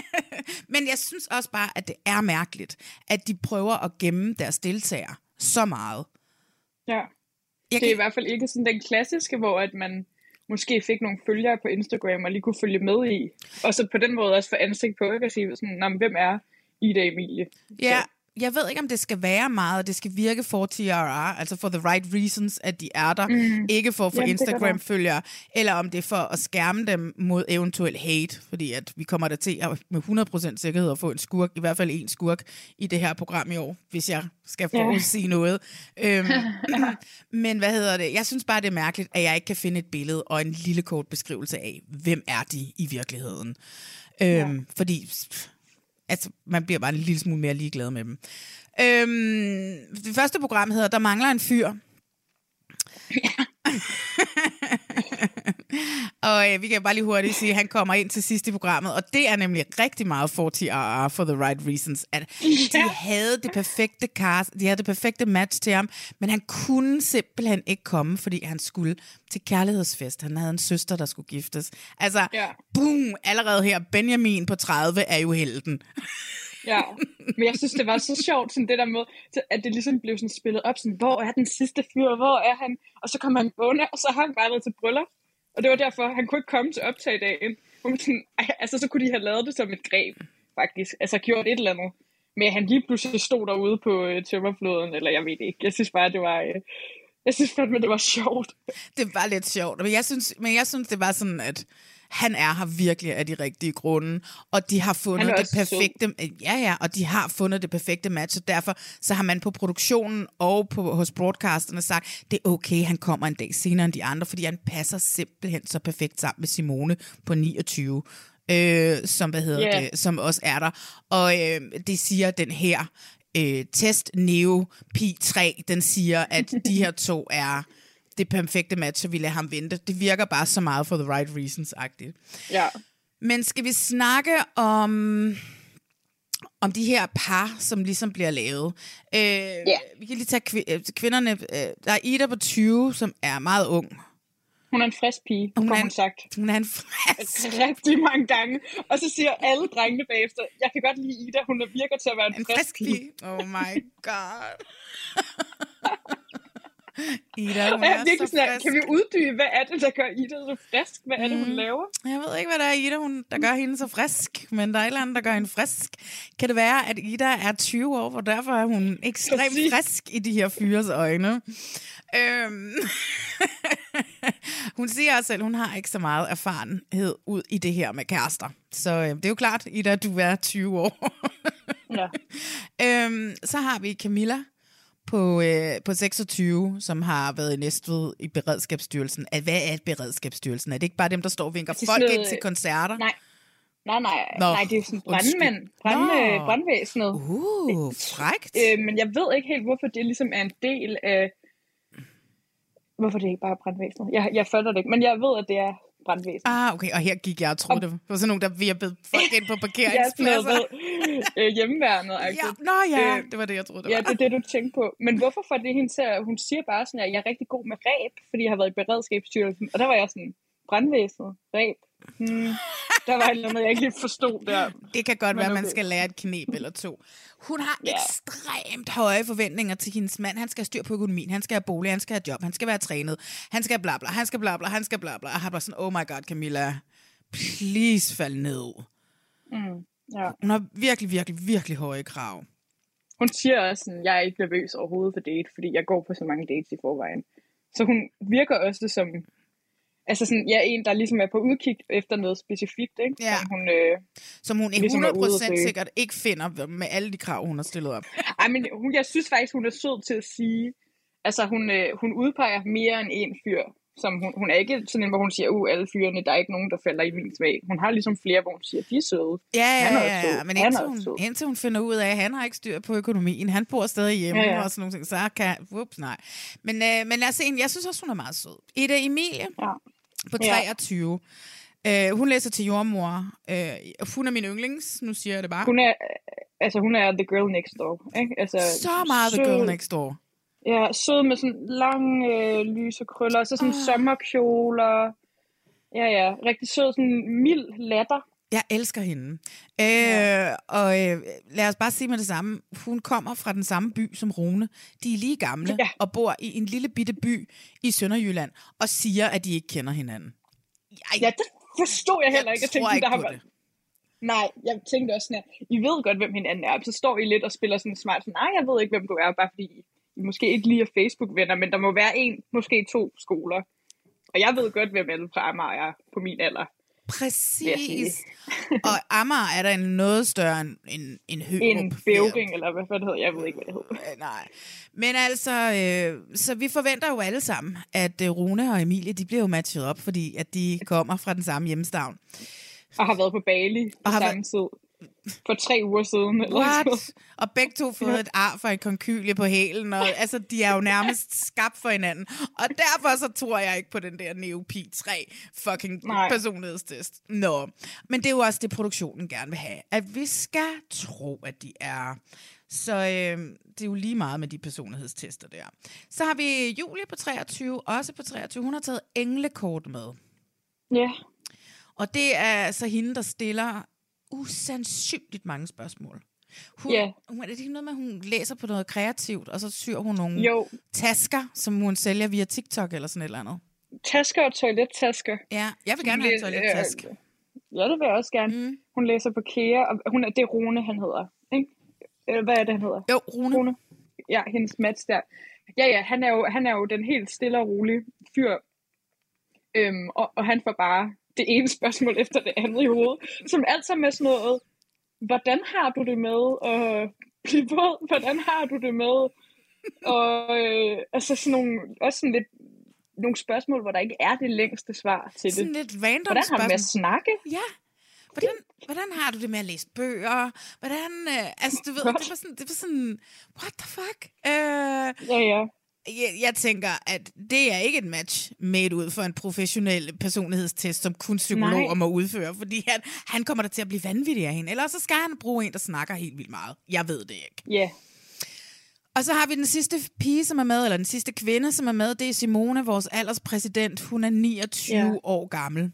Men jeg synes også bare, at det er mærkeligt, at de prøver at gemme deres deltagere så meget. ja. Jeg Det er i kan, hvert fald ikke sådan den klassiske, hvor at man måske fik nogle følgere på Instagram og lige kunne følge med i. Og så på den måde også få ansigt på, ikke? At sige sådan, "Nå, men hvem er Ida Emilie? ja, Så, jeg ved ikke, om det skal være meget, det skal virke for TRR, altså for the right reasons, at de er der, mm. ikke for at få Instagram-følgere, eller om det er for at skærme dem mod eventuel hate, fordi at vi kommer der til at med 100% sikkerhed at få en skurk, i hvert fald en skurk i det her program i år, hvis jeg skal forudsige noget. Øhm, men hvad hedder det? Jeg synes bare, det er mærkeligt, at jeg ikke kan finde et billede og en lille kort beskrivelse af, hvem er de i virkeligheden. Øhm, Fordi pff, altså, man bliver bare en lille smule mere ligeglad med dem. Øhm, det første program hedder Der mangler en fyr. Og øh, vi kan bare lige hurtigt sige, at han kommer ind til sidst i programmet, og det er nemlig rigtig meget 40RR for the right reasons, at de havde det perfekte cast, de havde det perfekte match til ham, men han kunne simpelthen ikke komme, fordi han skulle til kærlighedsfest. Han havde en søster, der skulle giftes. Altså, Ja. boom, allerede her, Benjamin på 30 er jo helten. Ja, men jeg synes, det var så sjovt, sådan det der med, at det ligesom blev sådan spillet op, sådan, hvor er den sidste fyr, hvor er han? Og så kom han gående, og så har han bare været til bryllup. Og det var derfor, han kunne ikke komme til optag i dag. sådan, altså, så kunne de have lavet det som et greb, faktisk. Altså gjort et eller andet. Men han lige pludselig stod derude på øh, tømmerfloden, eller jeg ved det ikke. Jeg synes bare, det var... Øh, jeg synes fandme, det var sjovt. Det var lidt sjovt, men jeg synes, men jeg synes det var sådan, at han er her virkelig af de rigtige grunde, og de har fundet det også sød. perfekte, ja ja, og de har fundet det perfekte match, og derfor så har man på produktionen og på, hos broadcasterne sagt, det er okay, han kommer en dag senere end de andre, fordi han passer simpelthen så perfekt sammen med Simone på 29, øh, som, hvad hedder Ja. det, som også er der, og øh, det siger den her øh, test Neo Pi 3, den siger, at de her to er det perfekte match, så vi lader ham vente. Det virker bare så meget for the right reasons-agtigt. Ja. Men skal vi snakke om om de her par, som ligesom bliver lavet. Øh, yeah. Vi kan lige tage kvi- øh, kvinderne. Øh, der er Ida på 20, som er meget ung. Hun er en frisk pige, Hun hun sagt. Hun er en frisk. Rigtig mange gange. Og så siger alle drengene bagefter, jeg kan godt lide Ida, hun virker til at være en, En frisk frisk pige. pige. Oh my god. Ida, hun er er så sådan, frisk. kan vi uddybe, hvad er det, der gør Ida så frisk? Hvad er det, hun Mm. laver? Jeg ved ikke, hvad der er Ida, hun, der gør hende så frisk, men der er et eller andet, der gør hende frisk. Kan det være, at Ida er 20 år, og derfor er hun ekstremt Præcis. frisk i de her fyres øjne? Øhm. hun siger også selv, at hun har ikke så meget erfarenhed ud i det her med kærester. Så øh, det er jo klart, Ida, du er 20 år. Ja. øhm, så har vi Camilla på, øh, på 26, som har været i Næstved i Beredskabsstyrelsen. At, hvad er Beredskabsstyrelsen? Er det ikke bare dem, der står og vinker er folk sådan ind noget- til koncerter? Nej. Nej, nej, Nå, nej, det er jo sådan brandmænd, brand, øh, brandvæsenet. Uh, frækt. Øh, men jeg ved ikke helt, hvorfor det ligesom er en del af... Hvorfor det ikke bare er brandvæsenet. Jeg, jeg fatter det ikke, men jeg ved, at det er brandvæsenet. Ah, okay, og her gik jeg og troede, det var sådan nogen, der virpede folk ind på Ja, sådan parkeringspladser. noget øh, hjemmeværnet. Ja, nå ja, Øh, det var det, jeg troede, det Ja, var. det er det, du tænker på. Men hvorfor får det hende til. Hun siger bare sådan, at jeg er rigtig god med ræb, fordi jeg har været i beredskabsstyrelsen. Og der var jeg sådan, brandvæsenet, ræb. Hmm. Der var et eller andet, jeg ikke helt forstod der. Det kan godt Men være, at man okay. skal lære et knep eller to. Hun har Ja. ekstremt høje forventninger til hendes mand. Han skal have styr på økonomien, han skal have bolig, han skal have job, han skal være trænet, han skal bla bla, han skal bla bla, han skal bla bla. Og har bare sådan, oh my god, Camilla, please fald ned. Mm. Ja. Hun har virkelig, virkelig, virkelig høje krav. Hun siger også sådan, jeg er ikke nervøs overhovedet for date, fordi jeg går på så mange dates i forvejen. Så hun virker også som, altså sådan, er en, der ligesom er på udkig efter noget specifikt, ikke? Ja. Som hun, øh, Som hun Ligesom er ude 100% sikkert ikke finder med alle de krav, hun har stillet op. ej, men hun, jeg synes faktisk, hun er sød til at sige, altså hun, øh, hun udpeger mere end en fyr. Som hun, hun er ikke sådan en, hvor hun siger, uh, alle fyrene, der er ikke nogen, der falder i min smag. Hun har ligesom flere, hvor hun siger, de er søde. Ja, Han ja, er ja, ja. Men indtil hun, sød. indtil hun finder ud af, at han har ikke styr på økonomien, han bor stadig hjemme Ja, ja, ja. ja. og sådan nogle ting, så kan... Ups, nej. Men, øh, men en. jeg synes også, hun er meget sød. Ida Emilie Ja. På Ja. 23. Øh, hun læser til jordmor. Øh, hun er min yndlings, nu siger jeg det bare. Hun er, altså hun er the girl next door, ikke? Altså, så meget The Girl Next Door. Ja, sød med sådan lange øh, lyse krøller, og så sådan Ah. sommerkjoler. Ja, ja, rigtig sød, sådan mild latter. Jeg elsker hende. Øh, og øh, lad os bare sige med det samme. Hun kommer fra den samme by som Rune. De er lige gamle Ja. og bor i en lille bitte by i Sønderjylland og siger, at de ikke kender hinanden. Ej, Ja, det forstod jeg heller Jeg ikke. Jeg tænkte, ikke der har været... Nej, jeg tænkte også sådan, at I ved godt, hvem hinanden er. Så står I lidt og spiller sådan smart, sådan, nej, jeg ved ikke, hvem du er, bare fordi I måske ikke lige er Facebook-venner, men der må være en, måske to skoler. Og jeg ved godt, hvem alle fra Amager er på min alder. Præcis. og Amager er der en noget større end en, en Hørup. En bævring, eller hvad det hedder. Jeg ved ikke, hvad det hedder. Øh, Nej. Men altså, øh, så vi forventer jo alle sammen, at øh, Rune og Emilie, de bliver jo matchet op, fordi at de kommer fra den samme hjemstavn. Og har været på Bali på Og har samme tid. For tre uger siden. Eller. What? Og begge to fået et ar for en konkylie på hælen, og altså, de er jo nærmest skabt for hinanden. Og derfor så tror jeg ikke på den der Neopi 3 fucking Nej. personlighedstest. Nå, men det er jo også det, produktionen gerne vil have. At vi skal tro, at de er. Så øh, det er jo lige meget med de personlighedstester der. Så har vi Julie på 23, også på 23. Hun har taget englekort med. Ja, Og det er så hende, der stiller usandsynligt mange spørgsmål. Hun, Ja. hun, er det ikke noget med, at hun læser på noget kreativt, og så syr hun nogle jo. tasker, som hun sælger via TikTok eller sådan et eller andet? Tasker og toilettasker. Ja, jeg vil gerne have en toilettask. Øh, Ja, det vil jeg også gerne. Mm. Hun læser på Kea, og hun er, det er Rune, han hedder. Ikke? Eller hvad er det, han hedder? Jo, Rune. Rune. Ja, hendes match der. Ja, ja, han er jo, han er jo den helt stille og rolige fyr. Øhm, og, og han får bare det ene spørgsmål efter det andet i hovedet. Som alt sammen er sådan noget, hvordan har du det med at blive våd? Hvordan har du det med? Og øh, altså sådan nogle, også sådan lidt nogle spørgsmål, hvor der ikke er det længste svar til Sådan det. lidt random Hvordan har du med at snakke? Ja. Hvordan, hvordan har du det med at læse bøger? Hvordan, øh, altså du ved, det var sådan, det var sådan what the fuck? Øh, Ja, ja. Jeg, jeg tænker, at det er ikke et match made ud for en professionel personlighedstest, som kun psykologer må udføre, fordi han, han kommer der til at blive vanvittig af hende. Eller så skal han bruge en, der snakker helt vildt meget. Jeg ved det ikke. Ja. Og så har vi den sidste pige, som er med, eller den sidste kvinde, som er med. Det er Simone, vores alderspræsident. Hun er 29 Ja. år gammel.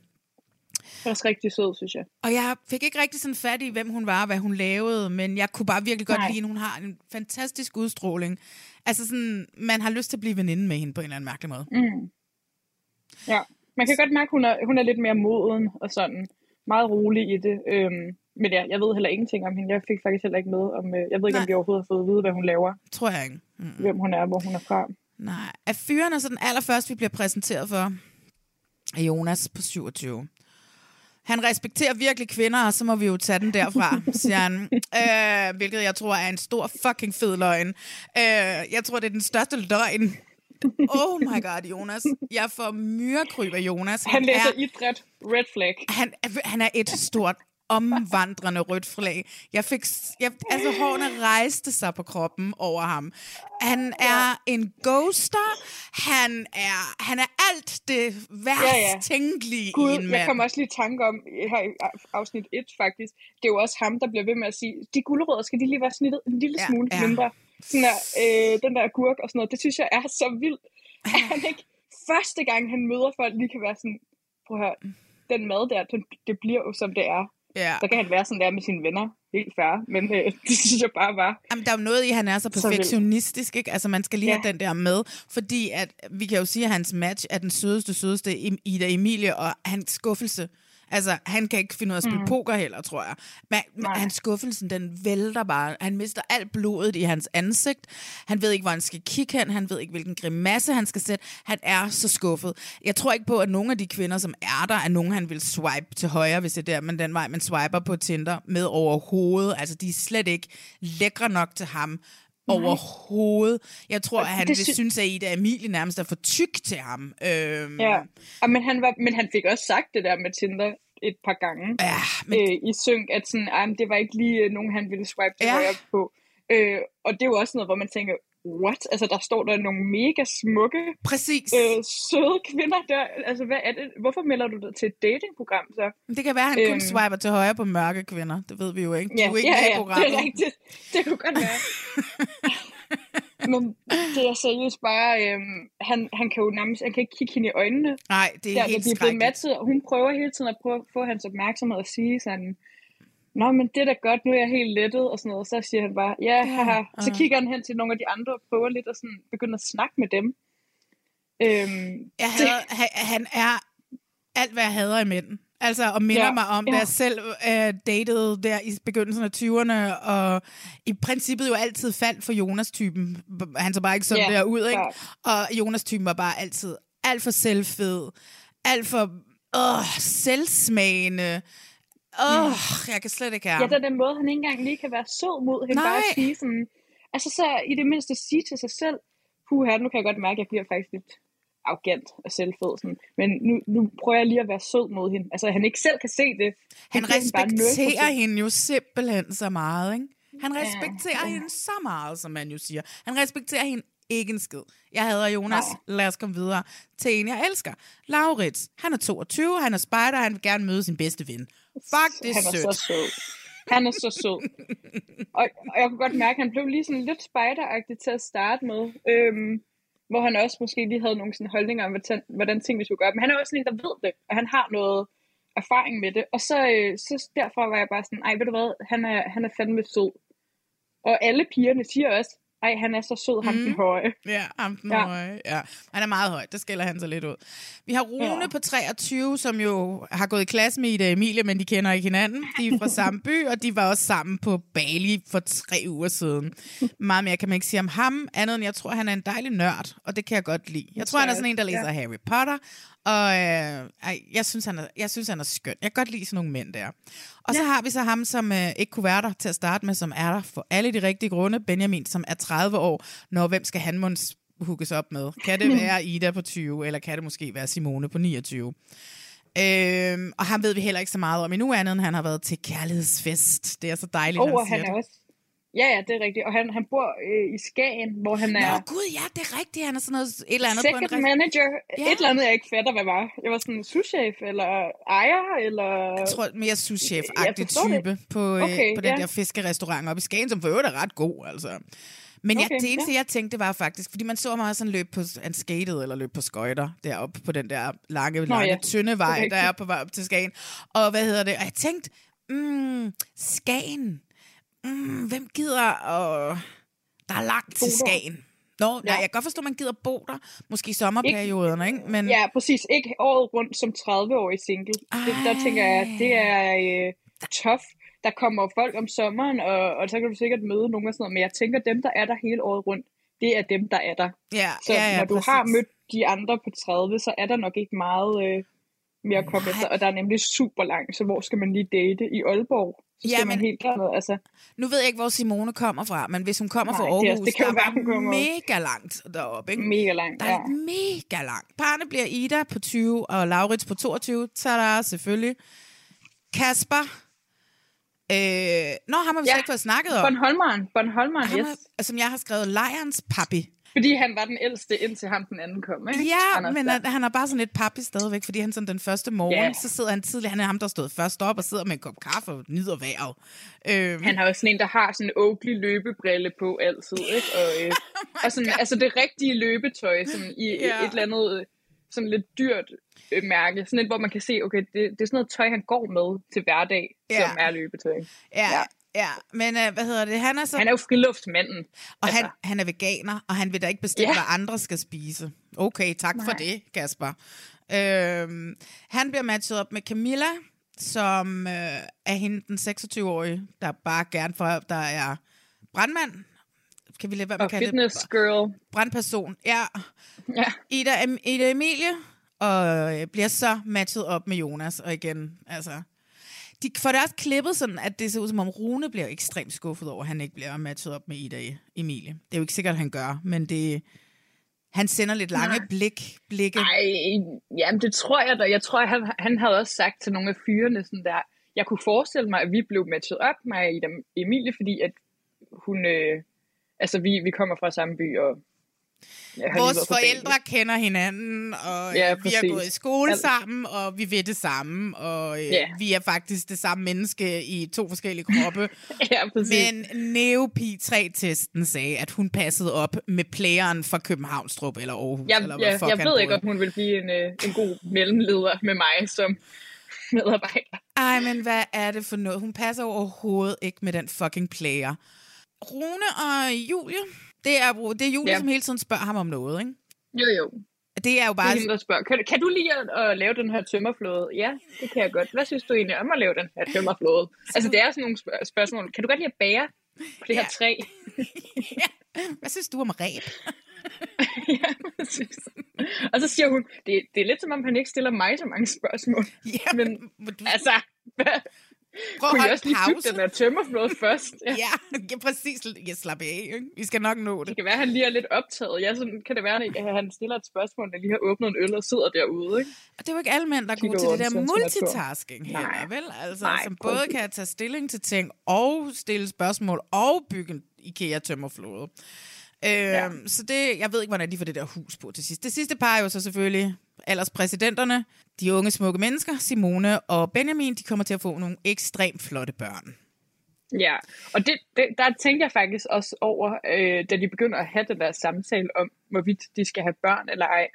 Er også rigtig sød, synes jeg. Og jeg fik ikke rigtig sådan fat i, hvem hun var og hvad hun lavede, men jeg kunne bare virkelig godt Nej. lide hende. Hun har en fantastisk udstråling. Altså sådan, man har lyst til at blive veninde med hende på en eller anden mærkelig måde. Mm. Ja, man kan godt mærke, at hun er, hun er lidt mere moden og sådan meget rolig i det. Øhm, men ja, jeg ved heller ingenting om hende. Jeg fik faktisk heller ikke med om, øh, jeg ved ikke, Nej. om vi overhovedet har fået at vide, hvad hun laver, Tror jeg ikke. Mm. hvem hun er, hvor hun er fra. Nej. Af fyrene, så den allerførste, vi bliver præsenteret for, er Jonas på 27. Han respekterer virkelig kvinder, og så må vi jo tage den derfra, siger han. Øh, hvilket jeg tror er en stor fucking fed løgn. Øh, jeg tror, det er den største løgn. Oh my god, Jonas. Jeg får myrekryb af Jonas. Han læser er, idræt, red flag. han, han er et stort omvandrende rødt flag. Jeg fik, jeg, altså hårene rejste sig på kroppen over ham. Han er en ghoster. Han er, han er alt det værst Ja, ja. tænkelige i Gud, en jeg mand. kommer også lige i tanke om, her i afsnit 1 faktisk, det er jo også ham, der bliver ved med at sige, de gulerødder skal de lige være snittet en lille Ja, smule ja. mindre. Sådan der, øh, den der agurk og sådan noget, det synes jeg er så vildt. At han ikke første gang, han møder folk, lige kan være sådan, prøv at høre, den mad der, den, det bliver jo som det er. Ja. Så kan han være sådan der med sine venner, helt færre, men øh, det synes jeg bare var. Jamen, der er jo noget i, at han er så perfektionistisk, ikke? Altså, man skal lige Ja. have den der med, fordi at, vi kan jo sige, at hans match er den sødeste, sødeste Ida Emilie, og hans skuffelse. Altså, han kan ikke finde ud af at spille mm. poker heller, tror jeg. Men, men hans skuffelsen, den vælter bare. Han mister alt blodet i hans ansigt. Han ved ikke, hvor han skal kigge hen. Han ved ikke, hvilken grimasse han skal sætte. Han er så skuffet. Jeg tror ikke på, at nogle af de kvinder, som er der, er nogen, han vil swipe til højre, hvis det er der, men den vej, man swiper på Tinder med overhovedet. Altså, de er slet ikke lækre nok til ham overhovedet. Jeg tror, at han det vil sy- synes, at Ida Emilie nærmest er for tyk til ham. Øhm, Ja. Og, men, han var, men han fik også sagt det der med Tinder et par gange. Ja, men øh, i synk, at sådan, ej, men det var ikke lige øh, nogen, han ville swipe ja. højre på. Øh, og det er jo også noget, hvor man tænker, what? Altså, der står der nogle mega smukke, præcis. øh, søde kvinder der. Altså, hvad er det? Hvorfor melder du dig til et datingprogram så? Det kan være, at han kun Øhm. swiper til højre på mørke kvinder. Det ved vi jo ikke. Du Ja, er ikke ja, med i ja, det programmet. er rigtigt. Det kunne godt være. Men det er seriøst bare, øhm, han, han kan jo nærmest, han kan ikke kigge hende i øjnene. Nej, det er der, helt de er blevet matchet, og hun prøver hele tiden at prøve at få hans opmærksomhed og sige sådan, Nå, men det er da godt, nu er jeg helt lettet, og sådan noget. Og så siger han bare, ja, haha. Så ja. kigger han hen til nogle af de andre og prøver lidt at sådan begynde at snakke med dem. Øhm, Jeg hader, han, han er alt, hvad jeg hader i mænd. Altså, og minder ja, mig om, ja. da jeg selv øh, datede der i begyndelsen af 20'erne, og i princippet jo altid faldt for Jonas-typen. Han så bare ikke sådan Ja, der ud, ikke? Og Jonas-typen var bare altid alt for selvfed, alt for åh, selvsmagende. Åh, jeg kan slet ikke have ja, ham. der er den måde, han ikke engang lige kan være sød mod hende. Nej. Bare at sige sådan, altså så i det mindste sige til sig selv, puha, nu kan jeg godt mærke, at jeg bliver faktisk lidt arrogant og selvfed. Sådan. Men nu, nu prøver jeg lige at være sød mod hende. Altså, han ikke selv kan se det. Han hende bare respekterer 0%. hende jo simpelthen så meget, ikke? Han respekterer ja. hende så meget, som man jo siger. Han respekterer hende ikke en skid. Jeg hader Jonas. Lad os komme videre til en, jeg elsker. Laurits. Han er 22, han er spejder, han vil gerne møde sin bedste ven. Fuck, det er han er sødt. så sød. Han er så sød. og, og jeg kunne godt mærke, at han blev lige sådan lidt spejderagtig til at starte med. Øhm, hvor han også måske lige havde nogle sådan holdninger om, hvordan, hvordan tingene skulle gøre. Men han er også en, der ved det, og han har noget erfaring med det. Og så, øh, så derfra var jeg bare sådan, ej, ved du hvad, han er, han er fandme sød. Og alle pigerne siger også, ej, han er så sød, ham den høje. Ja, ham den Ja. høje. Ja. Han er meget høj, det skiller han så lidt ud. Vi har Rune Ja. på 23, som jo har gået i klasse med Ida Emilie, men de kender ikke hinanden. De er fra samme by, og de var også sammen på Bali for tre uger siden. Meget mere kan man ikke sige om ham, andet end jeg tror, han er en dejlig nørd, og det kan jeg godt lide. Jeg tror, han er sådan en, der læser Ja. Harry Potter, og øh, jeg, synes, han er, jeg synes, han er skøn. Jeg kan godt lide sådan nogle mænd der. Og så har vi så ham, som øh, ikke kunne være der til at starte med, som er der for alle de rigtige grunde. Benjamin, som er 30 år. Når hvem skal han mås hugges op med? Kan det være Ida på 20, eller kan det måske være Simone på 29? Øhm, og ham ved vi heller ikke så meget om endnu andet, end han har været til kærlighedsfest. Det er så dejligt, Og, han han er også... Ja, ja, det er rigtigt. Og han, han bor øh, i Skagen, hvor han er Nå gud, ja, det er rigtigt. Han er sådan noget, et eller andet på en second manager. Ja. Et eller andet, jeg ikke fatter, hvad var. Jeg var sådan souschef, eller ejer, eller... Jeg tror mere souschef-agtig forstår det. type på, øh, Okay, på den ja. der fiskerestaurant oppe i Skagen, som for øvrigt er ret god, altså. Men okay, jeg, det eneste, ja. jeg tænkte, var faktisk, fordi man så meget sådan løb på, han skatede eller løb på skøjter deroppe på den der lange, Nå lange ja, tynde vej, er der er på vej op til Skagen. Og hvad hedder det? Og jeg tænkte, mm, Skagen, mm, hvem gider at... Der er langt til. Skagen. Nå, ja. nej, Ja. jeg kan godt forstå, at man gider bo der. Måske i sommerperioderne, ikke? Men, Ja, præcis. Ikke året rundt som 30-årig single. Det, der tænker jeg, det er øh, tough. Der kommer folk om sommeren, og, og så kan du sikkert møde nogen og sådan noget. Men jeg tænker, dem, der er der hele året rundt, det er dem, der er der. ja, Så ja, ja, når du præcis. har mødt de andre på 30, så er der nok ikke meget øh, mere at komme efter. Og der er nemlig super langt, så hvor skal man lige date? I Aalborg? Så Ja, men- helt derned. Altså, Nu ved jeg ikke, hvor Simone kommer fra, men hvis hun kommer fra Nej, det Aarhus, det kan der er mega langt deroppe, ikke? mega langt. Der Ja. er mega langt. Parne bliver Ida på 20, og Laurits på 22. Tada, selvfølgelig. Kasper. Øh, nå, ham har vi ja. Ja. så ikke fået snakket om. Bornholmeren, Bornholmeren, yes. er, som jeg har skrevet, Lejrens papi. Fordi han var den ældste, indtil ham den anden kom, ikke? Ja, Anders men der. han er bare sådan lidt papi stadigvæk, fordi han sådan den første morgen, Ja. så sidder han tidligt, han er ham, der stod først op og sidder med en kop kaffe og nyder vejret. Øh, Han har også sådan en, der har sådan en Oakley løbebrille på altid, ikke? Og, øh, og sådan, altså det rigtige løbetøj, sådan i ja. et eller andet øh, sådan lidt dyrt øh, mærke. Sådan et, hvor man kan se, okay, det, det er sådan noget tøj, han går med til hverdag, ja. som er løbetøj. ja, ja. Ja, men øh, hvad hedder det? Han er så Han er jo friluftsmanden. Og Altså. han, han er veganer, og han vil da ikke bestemme, ja. Hvad andre skal spise. Okay, tak Nej. for det, Kasper. Øhm, han bliver matchet op med Camilla, som øh, er hende den 26-årige, der bare gerne for, der er brandmand. Kan vi lade være med at kalde fitness det? girl. Brandperson. Ja. Ja. Ida, Ida Emilie, og øh, bliver så matchet op med Jonas, og igen, altså... De får det også klippet sådan, at det ser ud som om Rune bliver ekstremt skuffet over, at han ikke bliver matchet op med Ida Emilie. Det er jo ikke sikkert, at han gør, men det, han sender lidt lange Nej. blik, blikke. Ej, jamen det tror jeg da. Jeg tror, han, han havde også sagt til nogle af fyrene sådan der, jeg kunne forestille mig, at vi blev matchet op, og Ida Emilie, fordi at hun, øh, altså vi, vi kommer fra samme by, og lige Vores forældre kender hinanden, og Ja, ja, vi har gået i skole Alt. sammen, og vi ved det samme, og øh, Ja. vi er faktisk det samme menneske i to forskellige kroppe. Ja, præcis. Men Neopi 3-testen sagde, at hun passede op med playeren fra Københavnstrup eller Aarhus. jeg, eller hvad jeg, ved ikke, om hun vil blive en, øh, en god mellemleder med mig som medarbejder. Ej, men hvad er det for noget? Hun passer overhovedet ikke med den fucking player. Rune og Julie, det er, det er Julie, ja. Ja. som hele tiden spørger ham om noget, ikke? Jo, jo. Det er jo Det er bare... hende, der spørger, kan, kan du lide at, at lave den her tømmerflåde? Ja, det kan jeg godt. Hvad synes du egentlig om at lave den her tømmerflåde? Altså, det er sådan nogle spørg- spørgsmål. Kan du godt lide at bære på det her Ja. træ? Hvad synes du om ræb? ja, præcis. Og så siger hun, det, det er lidt som om, han ikke stiller mig så mange spørgsmål. Ja, Men men du, altså, hvad, Prøv at holde også lige pause. den der tømmerflåde først? Ja. Ja, ja, præcis. Jeg slapper af. Ikke? Vi skal nok nå Det det. kan være, at han lige er lidt optaget. Ja, sådan kan det være, at han stiller et spørgsmål, der lige har åbnet en øl og sidder derude. Ikke? Og det er jo ikke alle mænd, der er gode til det der multitasking Nej. vel? Altså, Nej, som både kan tage stilling til ting og stille spørgsmål og bygge en IKEA-tømmerflåde. Øh, ja. Så det, jeg ved ikke, hvordan de får det der hus på til sidst. Det sidste par er jo så selvfølgelig alderspræsidenterne, de unge smukke mennesker, Simone og Benjamin, de kommer til at få nogle ekstremt flotte børn. Ja, og det, det, der tænkte jeg faktisk også over, øh, da de begynder at have den der samtale om, hvorvidt de skal have børn eller ej.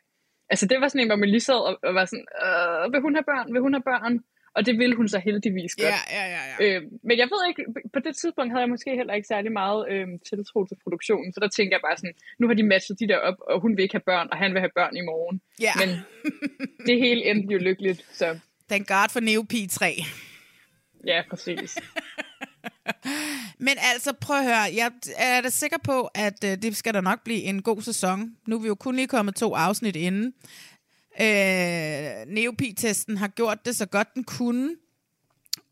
Altså det var sådan en, hvor man lige sad og, og var sådan, øh, vil hun have børn, vil hun have børn? Og det ville hun så heldigvis godt. Ja, ja, ja. ja. Øh, men jeg ved ikke, på det tidspunkt havde jeg måske heller ikke særlig meget øh, tiltro til produktionen, så der tænkte jeg bare sådan, nu har de matchet de der op, og hun vil ikke have børn, og han vil have børn i morgen. Ja. Men det hele endte jo lykkeligt, så Thank God for Neopi 3. ja, præcis. Men altså, prøv at høre. Jeg er da sikker på, at øh, det skal der nok blive en god sæson. Nu er vi jo kun lige kommet to afsnit inden. Øh, Neopi-testen har gjort det så godt den kunne.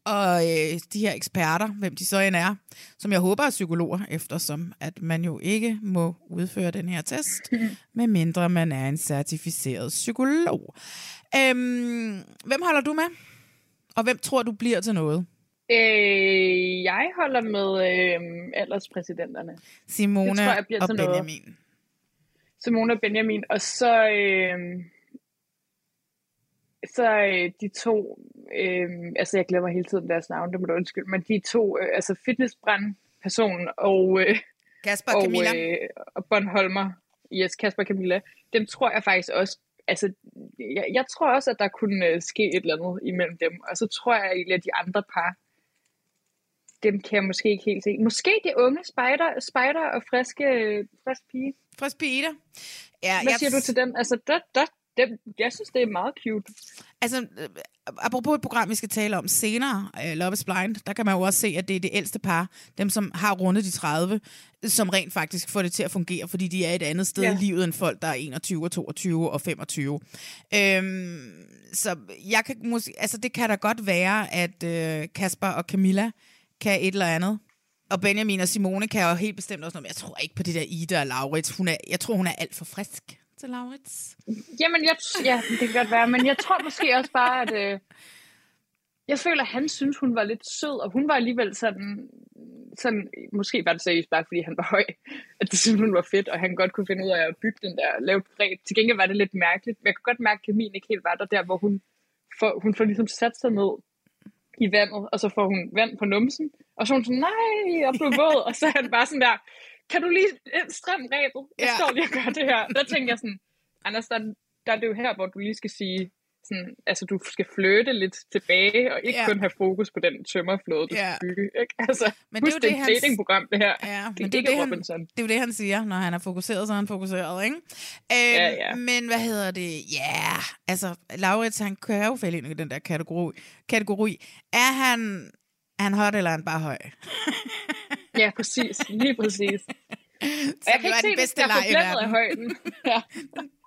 Og øh, de her eksperter, hvem de så end er, som jeg håber er psykologer, eftersom at man jo ikke må udføre den her test, medmindre man er en certificeret psykolog. Øhm, hvem holder du med? Og hvem tror du bliver til noget? Øh, jeg holder med øh, alderspræsidenterne. Simone Det tror jeg bliver og til noget. Benjamin. Simone og Benjamin, og så, øh, så øh, de to, øh, altså jeg glemmer hele tiden deres navn, det må du undskylde, men de to, øh, altså fitnessbrand personen og, øh, Kasper og Camilla. øh, og Bornholmer, yes, Kasper Camilla, dem tror jeg faktisk også, altså jeg, jeg tror også, at der kunne øh, ske et eller andet imellem dem, og så tror jeg egentlig, at de andre par, dem kan jeg måske ikke helt se. Måske det unge spider, spider og friske, frisk pige. Frisk Peter. Ja, Hvad siger du til dem? Altså, der, der, dem, jeg synes, det er meget cute. Altså, øh, apropos et program, vi skal tale om senere, uh, Love is Blind, der kan man jo også se, at det er det ældste par, dem som har rundet de 30, som rent faktisk får det til at fungere, fordi de er et andet sted. Ja. i livet end folk, der er 21 og 22 og 25. Øhm, så jeg kan måske, altså det kan da godt være, at øh, Kasper og Camilla kan et eller andet. Og Benjamin og Simone kan jo helt bestemt også noget, men jeg tror ikke på det der Ida og Laurits. Hun er, jeg tror, hun er alt for frisk til Laurits. Jamen, jeg, ja, det kan godt være, men jeg tror måske også bare, at øh, jeg føler, at han synes, hun var lidt sød, og hun var alligevel sådan, sådan måske var det seriøst bare, fordi han var høj, at det synes hun var fedt, og han godt kunne finde ud af at bygge den der, lave et. Til gengæld var det lidt mærkeligt, men jeg kunne godt mærke, at kemien ikke helt var der, der hvor hun får, hun får ligesom sat sig ned i vandet, og så får hun vand på numsen, og så er hun sådan, nej, og blev våd, og så er han bare sådan der, kan du lige strøm rebet? Jeg Ja. står lige og gør det her. Der tænker jeg sådan, Anders, der, der er det jo her, hvor du lige skal sige, sådan, altså du skal flytte lidt tilbage, og ikke Ja. kun have fokus på den tømmerflåde, du Ja. skal bygge. Ikke? Altså, Men det er jo det det, han- et datingprogram, det her. Ja, det men er det er, det, han, Robinson. det er jo det, han siger. Når han er fokuseret, så er han fokuseret, ikke? Øhm, Ja, ja. Men hvad hedder det? Ja, yeah. altså, Laurits, han kører jo falde ind i den der kategori. kategori. Er han, er han hot, eller er han bare høj? Ja, præcis. Lige præcis. Og Så jeg kan ikke se, den bedste jeg leg i får af verden. højden. ja.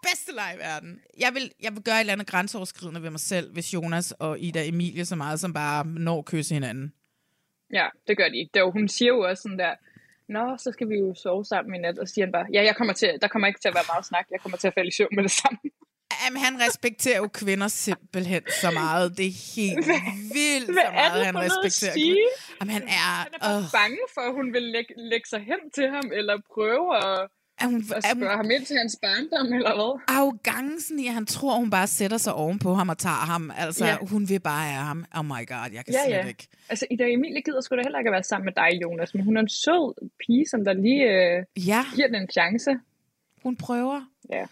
bedste leg i verden. Jeg vil, jeg vil gøre et eller andet grænseoverskridende ved mig selv, hvis Jonas og Ida Emilie så meget som bare når at kysse hinanden. ja, det gør de. Det er hun siger jo også sådan der, Nå, så skal vi jo sove sammen i nat. Og siger han bare, ja, jeg kommer til, der kommer ikke til at være meget snak. Jeg kommer til at falde i søvn med det samme. Jamen, han respekterer jo kvinder simpelthen så meget. Det er helt vildt, Hvad så meget han respekterer kvinder. Jamen, han er... Han er bare Øh, bange for, at hun vil lægge, lægge sig hen til ham, eller prøve at, er hun, at er hun, spørge ham ind til hans barndom, eller hvad? arrogancen i, at han tror, hun bare sætter sig ovenpå ham og tager ham. Altså. Ja. hun vil bare have ham. Oh my god, jeg kan Ja, slet ja. ikke. Altså, Ida Emilie gider sgu da heller ikke at være sammen med dig, Jonas, men hun er en sød pige, som der lige øh, Ja, giver den en chance. hun prøver. Ja.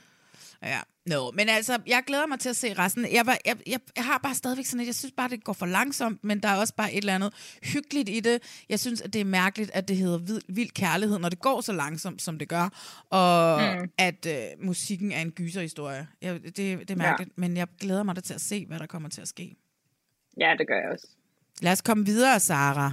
Ja, no, men altså, jeg glæder mig til at se resten. Jeg, var, jeg, jeg, jeg har bare stadigvæk sådan et, jeg synes bare, det går for langsomt, men der er også bare et eller andet hyggeligt i det. Jeg synes, at det er mærkeligt, at det hedder vild, vild kærlighed, når det går så langsomt, som det gør, og mm. at øh, musikken er en gyserhistorie. Jeg, det, det er mærkeligt, ja. men jeg glæder mig da til at se, hvad der kommer til at ske. Ja, det gør jeg også. Lad os komme videre, Sara.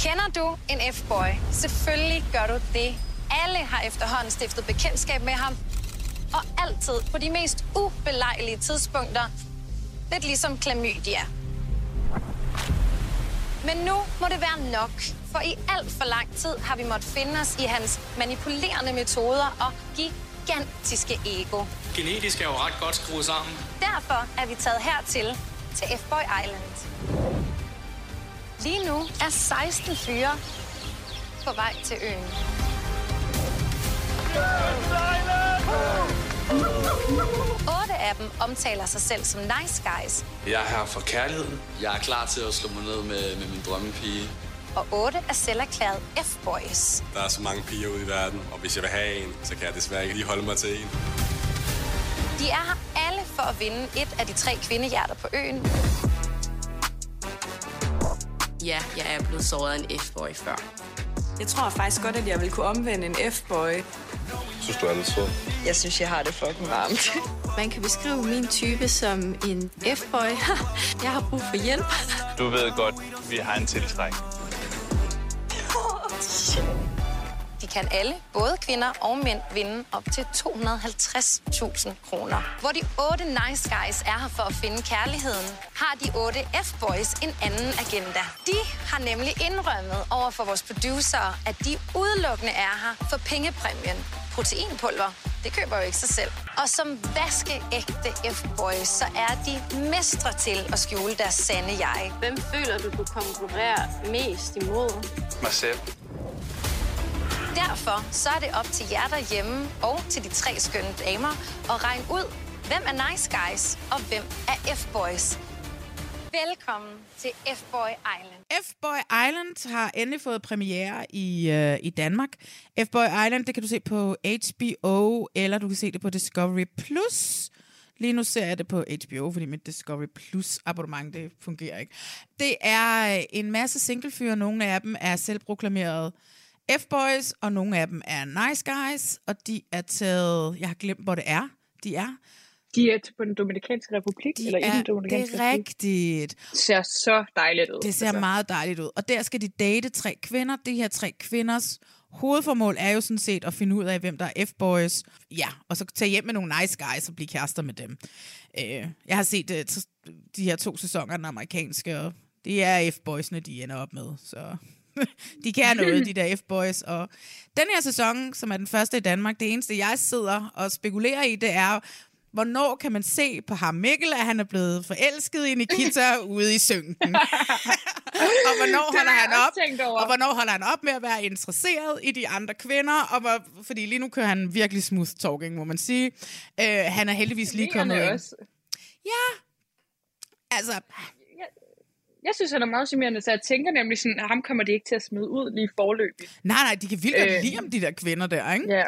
Kender du en F-boy? Selvfølgelig gør du det. Alle har efterhånden stiftet bekendtskab med ham. Og altid på de mest ubelejlige tidspunkter. Lidt ligesom klamydia. Men nu må det være nok, for i alt for lang tid har vi måttet finde os i hans manipulerende metoder og gigantiske ego. Genetisk er jo ret godt skruet sammen. Derfor er vi taget hertil, til F-Boy Island. Lige nu er 16 fyre på vej til øen. Otte af dem omtaler sig selv som nice guys. Jeg er her for kærligheden. Jeg er klar til at slå mig ned med, med min drømmepige. Og otte er selv erklæret F-boys. Der er så mange piger ude i verden, og hvis jeg vil have en, så kan jeg desværre ikke lige holde mig til en. De er her alle for at vinde et af de tre kvindehjerter på øen. Ja, jeg er blevet såret af en F-boy før. Jeg tror faktisk godt, at jeg vil kunne omvende en F-boy. Synes du er lidt sød? Jeg synes, jeg har det fucking varmt. Man kan beskrive min type som en F-boy. Jeg har brug for hjælp. Du ved godt, vi har en tiltræk. De kan alle, både kvinder og mænd, vinde op til 250.000 kroner. Hvor de otte nice guys er her for at finde kærligheden, har de otte F-boys en anden agenda. De har nemlig indrømmet over for vores producer, at de udelukkende er her for pengepræmien. Proteinpulver, det køber jo ikke sig selv. Og som vaskeægte F-boys, så er de mestre til at skjule deres sande jeg. Hvem føler du, du konkurrerer mest imod? Mig selv. Derfor så er det op til jer derhjemme og til de tre skønne damer at regne ud, hvem er nice guys og hvem er F-boys. Velkommen til F-Boy Island. F-Boy Island har endelig fået premiere i, øh, i Danmark. F-Boy Island, det kan du se på HBO, eller du kan se det på Discovery+. Plus. Lige nu ser jeg det på HBO, fordi mit Discovery Plus abonnement, det fungerer ikke. Det er øh, en masse singlefyre. Nogle af dem er selvproklamerede F-boys, og nogle af dem er nice guys, og de er taget... Jeg har glemt, hvor det er. De er... De er på den Dominikanske Republik, De eller er, i den Dominikanske det er rigtigt. Det ser så dejligt ud. Det ser altså. meget dejligt ud. Og der skal de date tre kvinder. De her tre kvinders hovedformål er jo sådan set at finde ud af, hvem der er F-boys. Ja, og så tage hjem med nogle nice guys og blive kærester med dem. Øh, jeg har set uh, de her to sæsoner, den amerikanske, og det er F-boysene, de ender op med. Så de kan noget, de der F-boys. Og den her sæson, som er den første i Danmark, det eneste, jeg sidder og spekulerer i, det er, hvornår kan man se på ham Mikkel, at han er blevet forelsket i Nikita ude i synken? og hvornår holder han op? Og hvornår holder han op med at være interesseret i de andre kvinder? Og hvor, fordi lige nu kører han virkelig smooth talking, må man sige. Øh, han er heldigvis lige kommet ind. også. Ja, altså, Jeg synes, han er meget charmerende, så jeg tænker nemlig sådan, at ham kommer de ikke til at smide ud lige forløbigt. nej, nej, de kan vildt godt Øh. lide om de der kvinder der, ikke? Ja.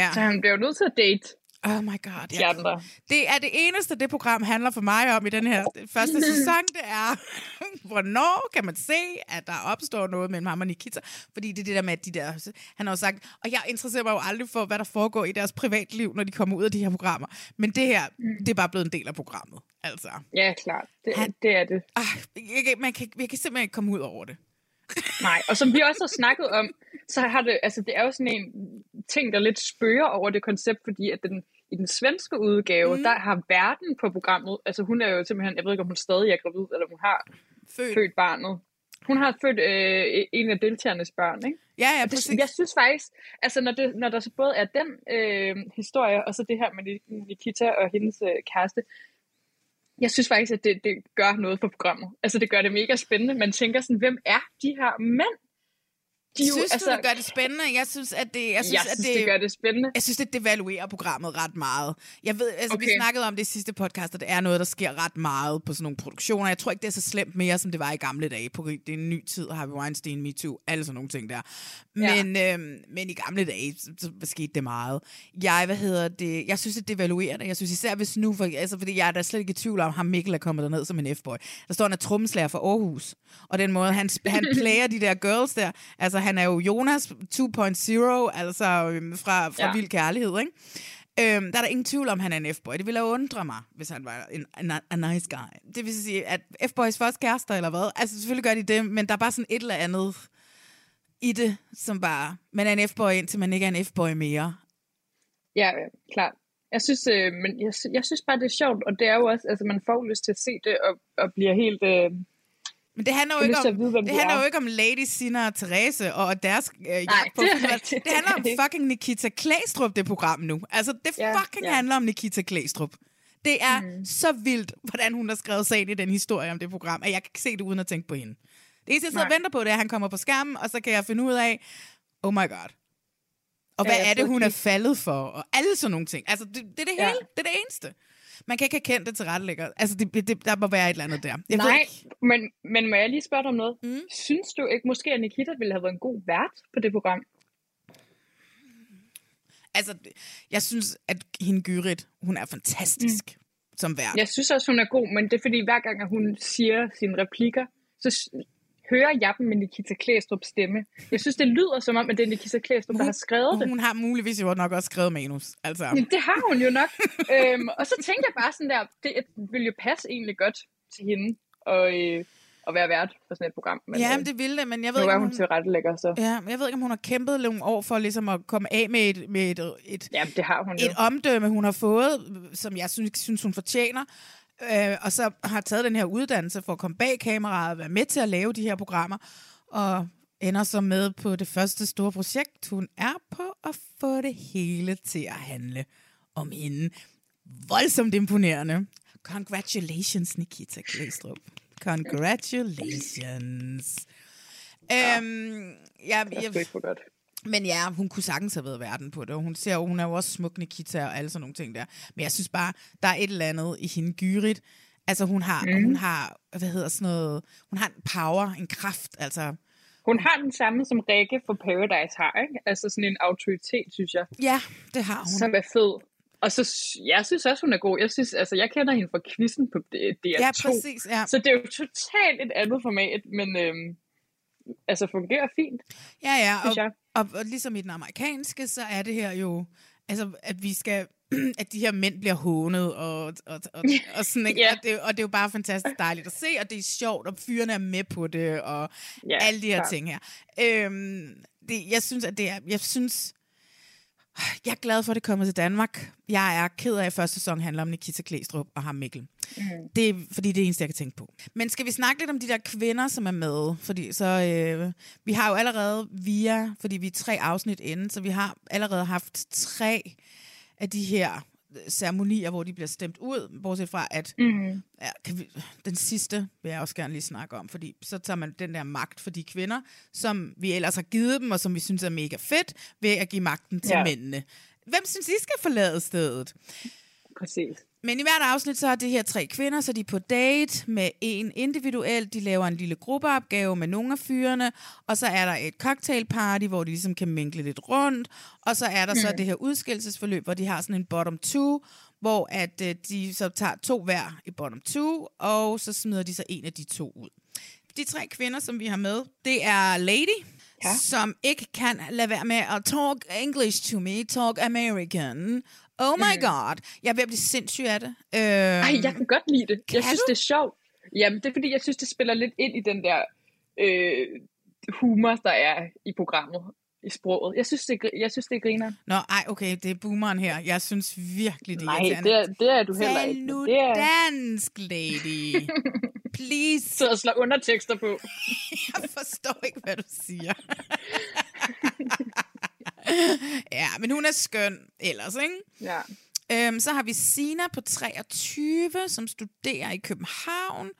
ja. Så han bliver jo nødt til at date Oh my god, de ja. andre. Det er det eneste, det program handler for mig om i den her første sæson, det er, hvornår kan man se, at der opstår noget mellem ham og Nikita? Fordi det er det der med, at de der, han har jo sagt, og jeg interesserer mig jo aldrig for, hvad der foregår i deres privatliv, når de kommer ud af de her programmer. Men det her, det er bare blevet en del af programmet. Altså, Ja, klart. Det, Han- det er det. ah, jeg, man kan, jeg kan simpelthen ikke komme ud over det. Nej, og som vi også har snakket om, så har det, altså det er jo sådan en ting, der lidt spørger over det koncept, fordi at den, i den svenske udgave, mm. der har verden på programmet, altså hun er jo simpelthen, jeg ved ikke om hun stadig er gravid, eller hun har Født. født barnet. Hun har født øh, en af deltagernes børn, ikke? Ja, ja, præcis. Det, jeg synes faktisk, altså når, det, når der så både er den øh, historie, og så det her med Ni- Nikita og hendes øh, kæreste, jeg synes faktisk, at det, det gør noget for programmet. Altså det gør det mega spændende. Man tænker sådan, hvem er de her mænd? De er jo, synes altså, du, det gør det spændende? Jeg synes, at det, jeg synes, jeg at synes, det, det gør det spændende. Jeg synes, det devaluerer programmet ret meget. Jeg ved, altså, okay. vi snakkede om det i sidste podcast, og det er noget, der sker ret meget på sådan nogle produktioner. Jeg tror ikke, det er så slemt mere, som det var i gamle dage. På, det er en ny tid, Harvey Weinstein, Me Too, alle sådan nogle ting der. Men, øhm, men i gamle dage, så, så skete det meget. Jeg, hvad hedder det, jeg synes, det devaluerer det. Jeg synes især, hvis nu, for, altså, fordi jeg er da slet ikke i tvivl om, ham Mikkel er kommet derned som en F-boy. Der står, han er trommeslager for Aarhus. Og den måde, han, han player de der girls der. Altså, han er jo Jonas 2.0, altså øhm, fra, fra Ja. Vild Kærlighed, ikke? Øhm, der er der ingen tvivl om, han er en F-boy. Det ville undre mig, hvis han var en, en, a nice guy. Det vil sige, at F-boys først kærester, eller hvad? Altså, selvfølgelig gør de det, men der er bare sådan et eller andet i det, som bare, man er en F-boy, indtil man ikke er en F-boy mere. Ja, ja, klart. Jeg synes, øh, men jeg, jeg synes bare, det er sjovt, og det er jo også, altså man får lyst til at se det, og, og bliver helt... Øh, Men det handler jo ikke om, vide, det de handler er. jo ikke om Lady Sina og Therese og deres øh, jagt på det. Det handler Det er det om fucking Nikita Klæstrup, det program nu. Altså, det Ja, fucking ja. handler om Nikita Klæstrup. Det er mm. så vildt, hvordan hun har skrevet sig ind i den historie om det program, at jeg kan ikke se det uden at tænke på hende. Det eneste, jeg sidder og venter på, det er, at han kommer på skærmen, og så kan jeg finde ud af, oh my god. Og Ja, hvad jeg er det, hun er faldet for? Og alle sådan nogle ting. Altså, det, det er det Ja. hele. Det er det eneste. Man kan ikke have kendt det til rettelægger. Altså, det, det, der må være et eller andet der. Jeg Nej, men, men må jeg lige spørge dig om noget? Mm. Synes du ikke måske, at Nikita ville have været en god vært på det program? Altså, jeg synes, at hende Gyrit, hun er fantastisk mm. som vært. Jeg synes også, hun er god, men det er fordi, hver gang at hun siger sine replikker, så hører jeg dem med Nikita Klæstrup's stemme. Jeg synes, det lyder som om, at det er Nikita Klæstrup, der har skrevet det. Hun har muligvis jo nok også skrevet manus. Altså. Jamen, det har hun jo nok. øhm, og så tænker jeg bare sådan der, det vil jo passe egentlig godt til hende og, øh, at være vært på sådan et program. Men, Ja, øh, men det ville det, men jeg ved ikke, om hun hun... til rettelægger, så. Ja, men jeg ved ikke, om hun har kæmpet nogle år for ligesom at komme af med et, med et, et, ja, det har hun jo. et omdømme, hun har fået, som jeg synes, synes hun fortjener. Øh, og så har taget den her uddannelse for at komme bag kameraet og være med til at lave de her programmer. Og ender så med på det første store projekt. Hun er på at få det hele til at handle om hende. Voldsomt imponerende. Congratulations, Nikita Klæstrup. Congratulations. Øhm, ja, er jeg, for godt. Men ja, hun kunne sagtens have været verden på det. og Hun, ser, hun er jo også smuk Nikita og alle sådan nogle ting der. Men jeg synes bare, der er et eller andet i hende Gyrit. Altså hun har, mm. hun har, hvad hedder sådan noget, hun har en power, en kraft, altså. Hun har den samme, som Rikke for Paradise har, ikke? Altså sådan en autoritet, synes jeg. Ja, det har hun. Som er fed. Og så, jeg synes også, hun er god. Jeg synes, altså, jeg kender hende fra quizzen på D- DR2. Ja, præcis, ja. Så det er jo totalt et andet format, men øhm, altså fungerer fint. Ja, ja, og, og, og ligesom i den amerikanske, så er det her jo, altså, at vi skal, at de her mænd bliver hånet, og, og, og, og sådan, ikke? Ja. og, det, og det er jo bare fantastisk dejligt at se, og det er sjovt, og fyrene er med på det, og Ja, alle de her klart. ting her. Øhm, det, jeg synes, at det er, jeg synes, jeg er glad for, at det kommer til Danmark. Jeg er ked af, at første sæson handler om Nikita Klæstrup og ham Mikkel. Mm. Det er, fordi det er det eneste, jeg kan tænke på. Men skal vi snakke lidt om de der kvinder, som er med? Fordi så, øh, vi har jo allerede via, fordi vi er tre afsnit inde, så vi har allerede haft tre af de her ceremonier, hvor de bliver stemt ud, bortset fra, at Mhm. ja, kan vi, den sidste vil jeg også gerne lige snakke om, fordi så tager man den der magt for de kvinder, som vi ellers har givet dem, og som vi synes er mega fedt, ved at give magten til Ja. ja. mændene. Hvem synes I skal forlade stedet? Præcis. Men i hvert afsnit, så er det her tre kvinder, så de er på date med en individuelt. De laver en lille gruppeopgave med nogle af fyrene, og så er der et cocktailparty, hvor de ligesom kan minkle lidt rundt, og så er der mm. så det her udskillelsesforløb, hvor de har sådan en bottom two, hvor at øh, de så tager to hver i bottom two, og så smider de så en af de to ud. De tre kvinder, som vi har med, det er Lady, ja. som ikke kan lade være med at talk English to me, talk American. Oh my Mm. god. Jeg er ved at blive sindssyg af det. Øhm, Ej, jeg kan godt lide det. Jeg synes, du? det er sjovt. Jamen, det er fordi, jeg synes, det spiller lidt ind i den der øh, humor, der er i programmet. i sproget. Jeg synes, det, jeg synes, det griner. Nå, ej, okay, det er boomeren her. Jeg synes virkelig, det er Nej, det er, det er du heller Tal ikke. nu Det er dansk, lady. Please. så at slå undertekster på. Jeg forstår ikke, hvad du siger. ja, men hun er skøn ellers, ikke? Ja. Øhm, så har vi Sina på 23, som studerer i København,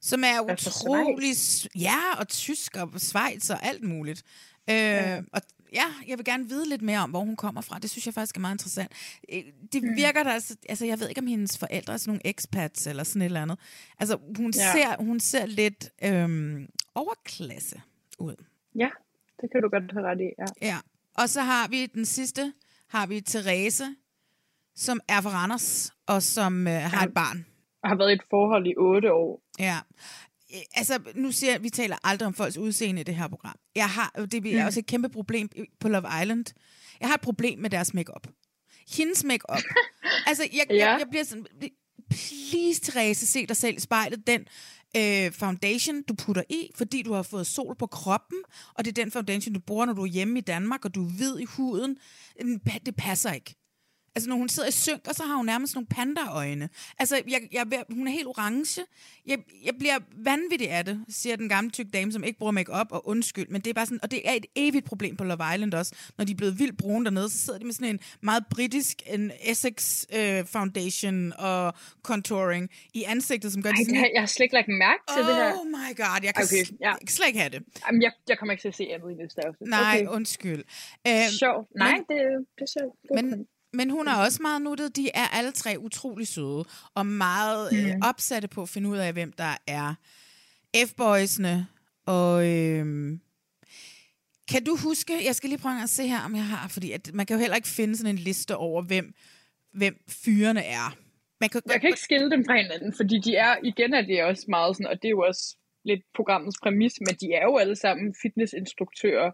som er fra utrolig... Ja, og tysk og Schweiz og alt muligt. Øh, ja. Og ja, jeg vil gerne vide lidt mere om, hvor hun kommer fra. Det synes jeg faktisk er meget interessant. Øh, Det Mm. virker der... Altså, altså, jeg ved ikke, om hendes forældre er sådan nogle expats eller sådan et eller andet. Altså, hun, ja. ser, hun ser lidt øhm, overklasse ud. ja, det kan du godt have ret i. Ja. Ja. Og så har vi den sidste, har vi Therese, som er fra Randers, og som øh, har et barn. Har været i et forhold i otte år. Ja. Øh, Altså, nu siger jeg, vi taler aldrig om folks udseende i det her program. Jeg har, det er Mm. også et kæmpe problem på Love Island. Jeg har et problem med deres makeup. Hendes makeup. altså, jeg. Ja. jeg, jeg bliver sådan, please Therese, se dig selv i spejlet. Den øh, foundation, du putter i, fordi du har fået sol på kroppen, og det er den foundation, du bruger, når du er hjemme i Danmark, og du er hvid i huden. Det passer ikke. Altså, når hun sidder i synk, og så har hun nærmest nogle pandaøjne. Altså, jeg, jeg, hun er helt orange. Jeg, jeg bliver vanvittig af det, siger den gamle tyk dame, som ikke bruger makeup og undskyld. Men det er bare sådan, og det er et evigt problem på Love Island også. Når de er blevet vildt brune dernede, så sidder de med sådan en meget britisk en Essex øh, foundation og contouring i ansigtet, som gør Ej, det sådan... jeg har slet ikke lagt mærke til det her. Oh my god, jeg kan, Okay, okay, ja. slet ikke have det. Jamen, jeg, jeg kommer ikke til at se andet i næste afsnit. Nej, okay. undskyld. Sjovt. Nej, men- det, det er sjovt. Men, men hun er også meget nuttet. De er alle tre utrolig søde, og meget øh, Mm. opsatte på at finde ud af, hvem der er F-boysene. Og øh, kan du huske, jeg skal lige prøve at se her, om jeg har, fordi at man kan jo heller ikke finde sådan en liste over, hvem, hvem fyrene er. Man kan, Jeg kan ikke skille dem fra hinanden, fordi de er, igen er det også meget sådan, og det er jo også lidt programmets præmis, men de er jo alle sammen fitnessinstruktører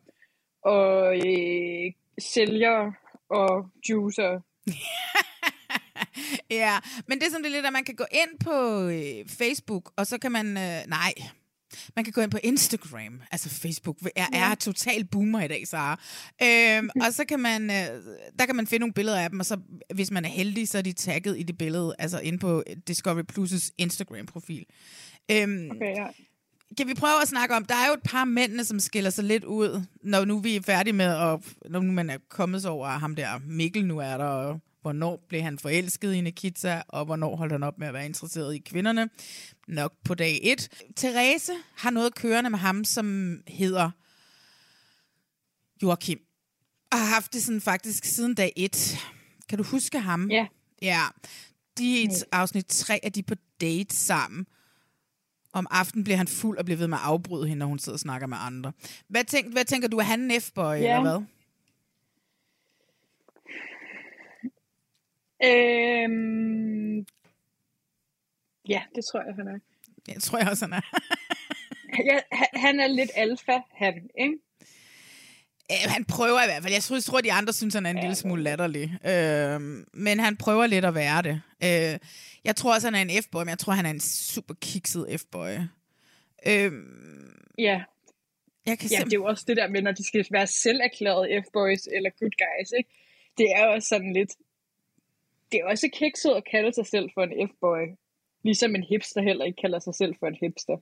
og øh, sælgere og juicer. Ja, men det er som det er lidt, at man kan gå ind på øh, Facebook, og så kan man, øh, nej, man kan gå ind på Instagram, altså Facebook er, er Ja. total boomer i dag, Sara. Øhm, og så kan man, øh, der kan man finde nogle billeder af dem, og så hvis man er heldig, så er de tagget i det billede, altså inde på Discovery Plus' Instagram-profil. Øhm, Okay, ja. Kan vi prøve at snakke om, der er jo et par mændene, som skiller sig lidt ud, når nu vi er færdige med, at, når nu man er kommet så over at ham der, Mikkel nu er der, og hvornår blev han forelsket i Nikita, og hvornår holdt han op med at være interesseret i kvinderne. Nok på dag et. Therese har noget kørende med ham, som hedder Joachim. Og har haft det sådan faktisk siden dag et. Kan du huske ham? Ja. Ja. De er et afsnit 3, er de på date sammen. Om aftenen bliver han fuld og bliver ved med at afbryde hende, når hun sidder og snakker med andre. Hvad, tænk, hvad tænker du, er han en F-boy, Ja. eller hvad? Øhm, ja, det tror jeg, han er. Jeg tror jeg også, han er. Ja, han er lidt alfa, han, ikke? Øh, han prøver i hvert fald. Jeg tror, jeg tror de andre synes, han er en lille smule latterlig. Øh, men han prøver lidt at være det. Øh, jeg tror også, han er en F-boy, men jeg tror, han er en super kikset F-boy. Øh, Ja. Jeg kan ja, det er jo også det der med, når de skal være selverklærede F-boys eller good guys, ikke? Det er også sådan lidt... Det er også kikset at kalde sig selv for en F-boy. Ligesom en hipster heller ikke kalder sig selv for en hipster.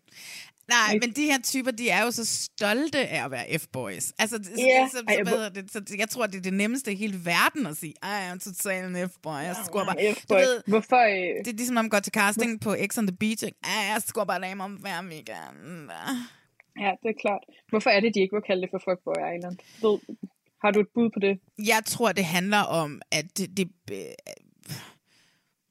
Nej, men de her typer, de er jo så stolte af at være F-boys. Altså, Ja, så, så, så, det, så jeg tror, det er det nemmeste i hele verden at sige, jeg er totalt en F-boy. Jeg skubber bare... en F-boy. Hvorfor... Øh... Det er ligesom, når man går til casting på X on the Beach. jeg skubber damer om hver weekend. Ja, det er klart. Hvorfor er det, de ikke vil kalde det for Fuckboy Island? Ved, har du et bud på det? Jeg tror, det handler om, at det, det øh,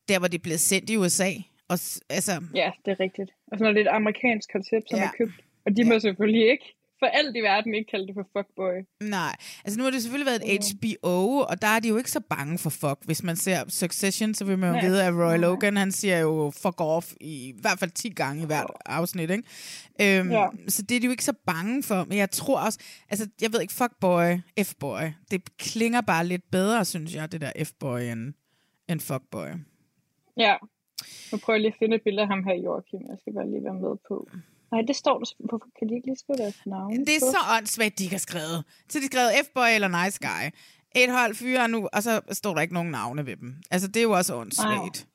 der, hvor det blev sendt i USA. Og, altså, Ja, det er rigtigt. Og så er det et amerikansk koncept, som Ja. ja. er købt. Og de må selvfølgelig ikke, for alt i verden, ikke kalde det for Fuckboy. Nej, altså nu har det selvfølgelig været et HBO, og der er de jo ikke så bange for fuck. Hvis man ser Succession, så vil man jo Nej. vide, at Roy Logan, han siger jo fuck off i, i hvert fald 10 gange i hvert afsnit, ikke? Øhm, Ja. Så det er de jo ikke så bange for. Men jeg tror også, altså jeg ved ikke, fuckboy, F-boy, det klinger bare lidt bedre, synes jeg, det der F-boy end, end fuckboy. Ja. Nu prøver jeg lige at finde et billede af ham her, Joachim. Jeg skal bare lige være med på. Nej, det står der. Hvorfor kan de ikke lige skrive deres navn? Det er så åndssvagt, de ikke har skrevet. Så de har skrevet F-boy eller nice guy. Et hold fyre nu, og så står der ikke nogen navne ved dem. Altså, det er jo også åndssvagt.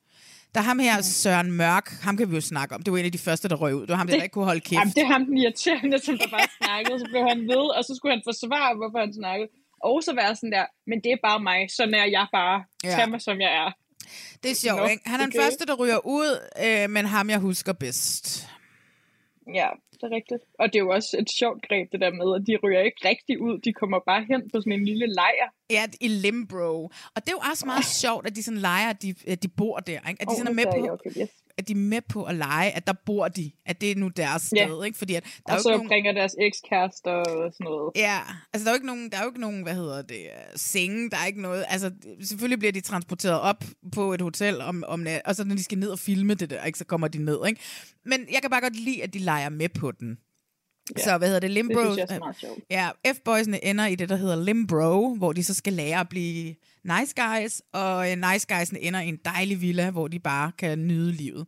Der er ham her, Søren Mørk, ham kan vi jo snakke om. Det var en af de første, der røg ud. Det var ham, der, der ikke kunne holde kæft. Jamen, det er ham den irriterende, som der bare snakkede. Så blev han ved, og så skulle han forsvare, hvorfor han snakkede. Og så være sådan der, men det er bare mig. Sådan er jeg bare. Ja. Tag mig, som jeg er. Det er sjovt, Nå, ikke? Han er den okay. første, der ryger ud, øh, men ham, jeg husker bedst. Ja, det er rigtigt. Og det er jo også et sjovt greb, det der med, at de ryger ikke rigtig ud. De kommer bare hen på sådan en lille lejr. Ja, i Limbro. Og det er jo også meget sjovt, at de sådan leger, at de, at de bor der. Ikke? At de Åh, sådan er med på, jeg, okay, yes. at de er med på at lege, at der bor de. At det er nu deres sted. Ikke? Fordi at der er Og jo så ikke nogen... bringer deres ekskærester og sådan noget. Ja, altså der er jo ikke nogen, der er jo ikke nogen, hvad hedder det, øh, senge, der er ikke noget, altså selvfølgelig bliver de transporteret op på et hotel om, om nat, og så når de skal ned og filme det der, ikke, så kommer de ned, ikke? Men jeg kan bare godt lide, at de leger med på den. Ja, så hvad hedder det, Limbro? Det synes jeg er meget sjovt. Ja, F-boysene ender i det, der hedder Limbro, hvor de så skal lære at blive nice guys, og øh, nice guysene ender i en dejlig villa, hvor de bare kan nyde livet.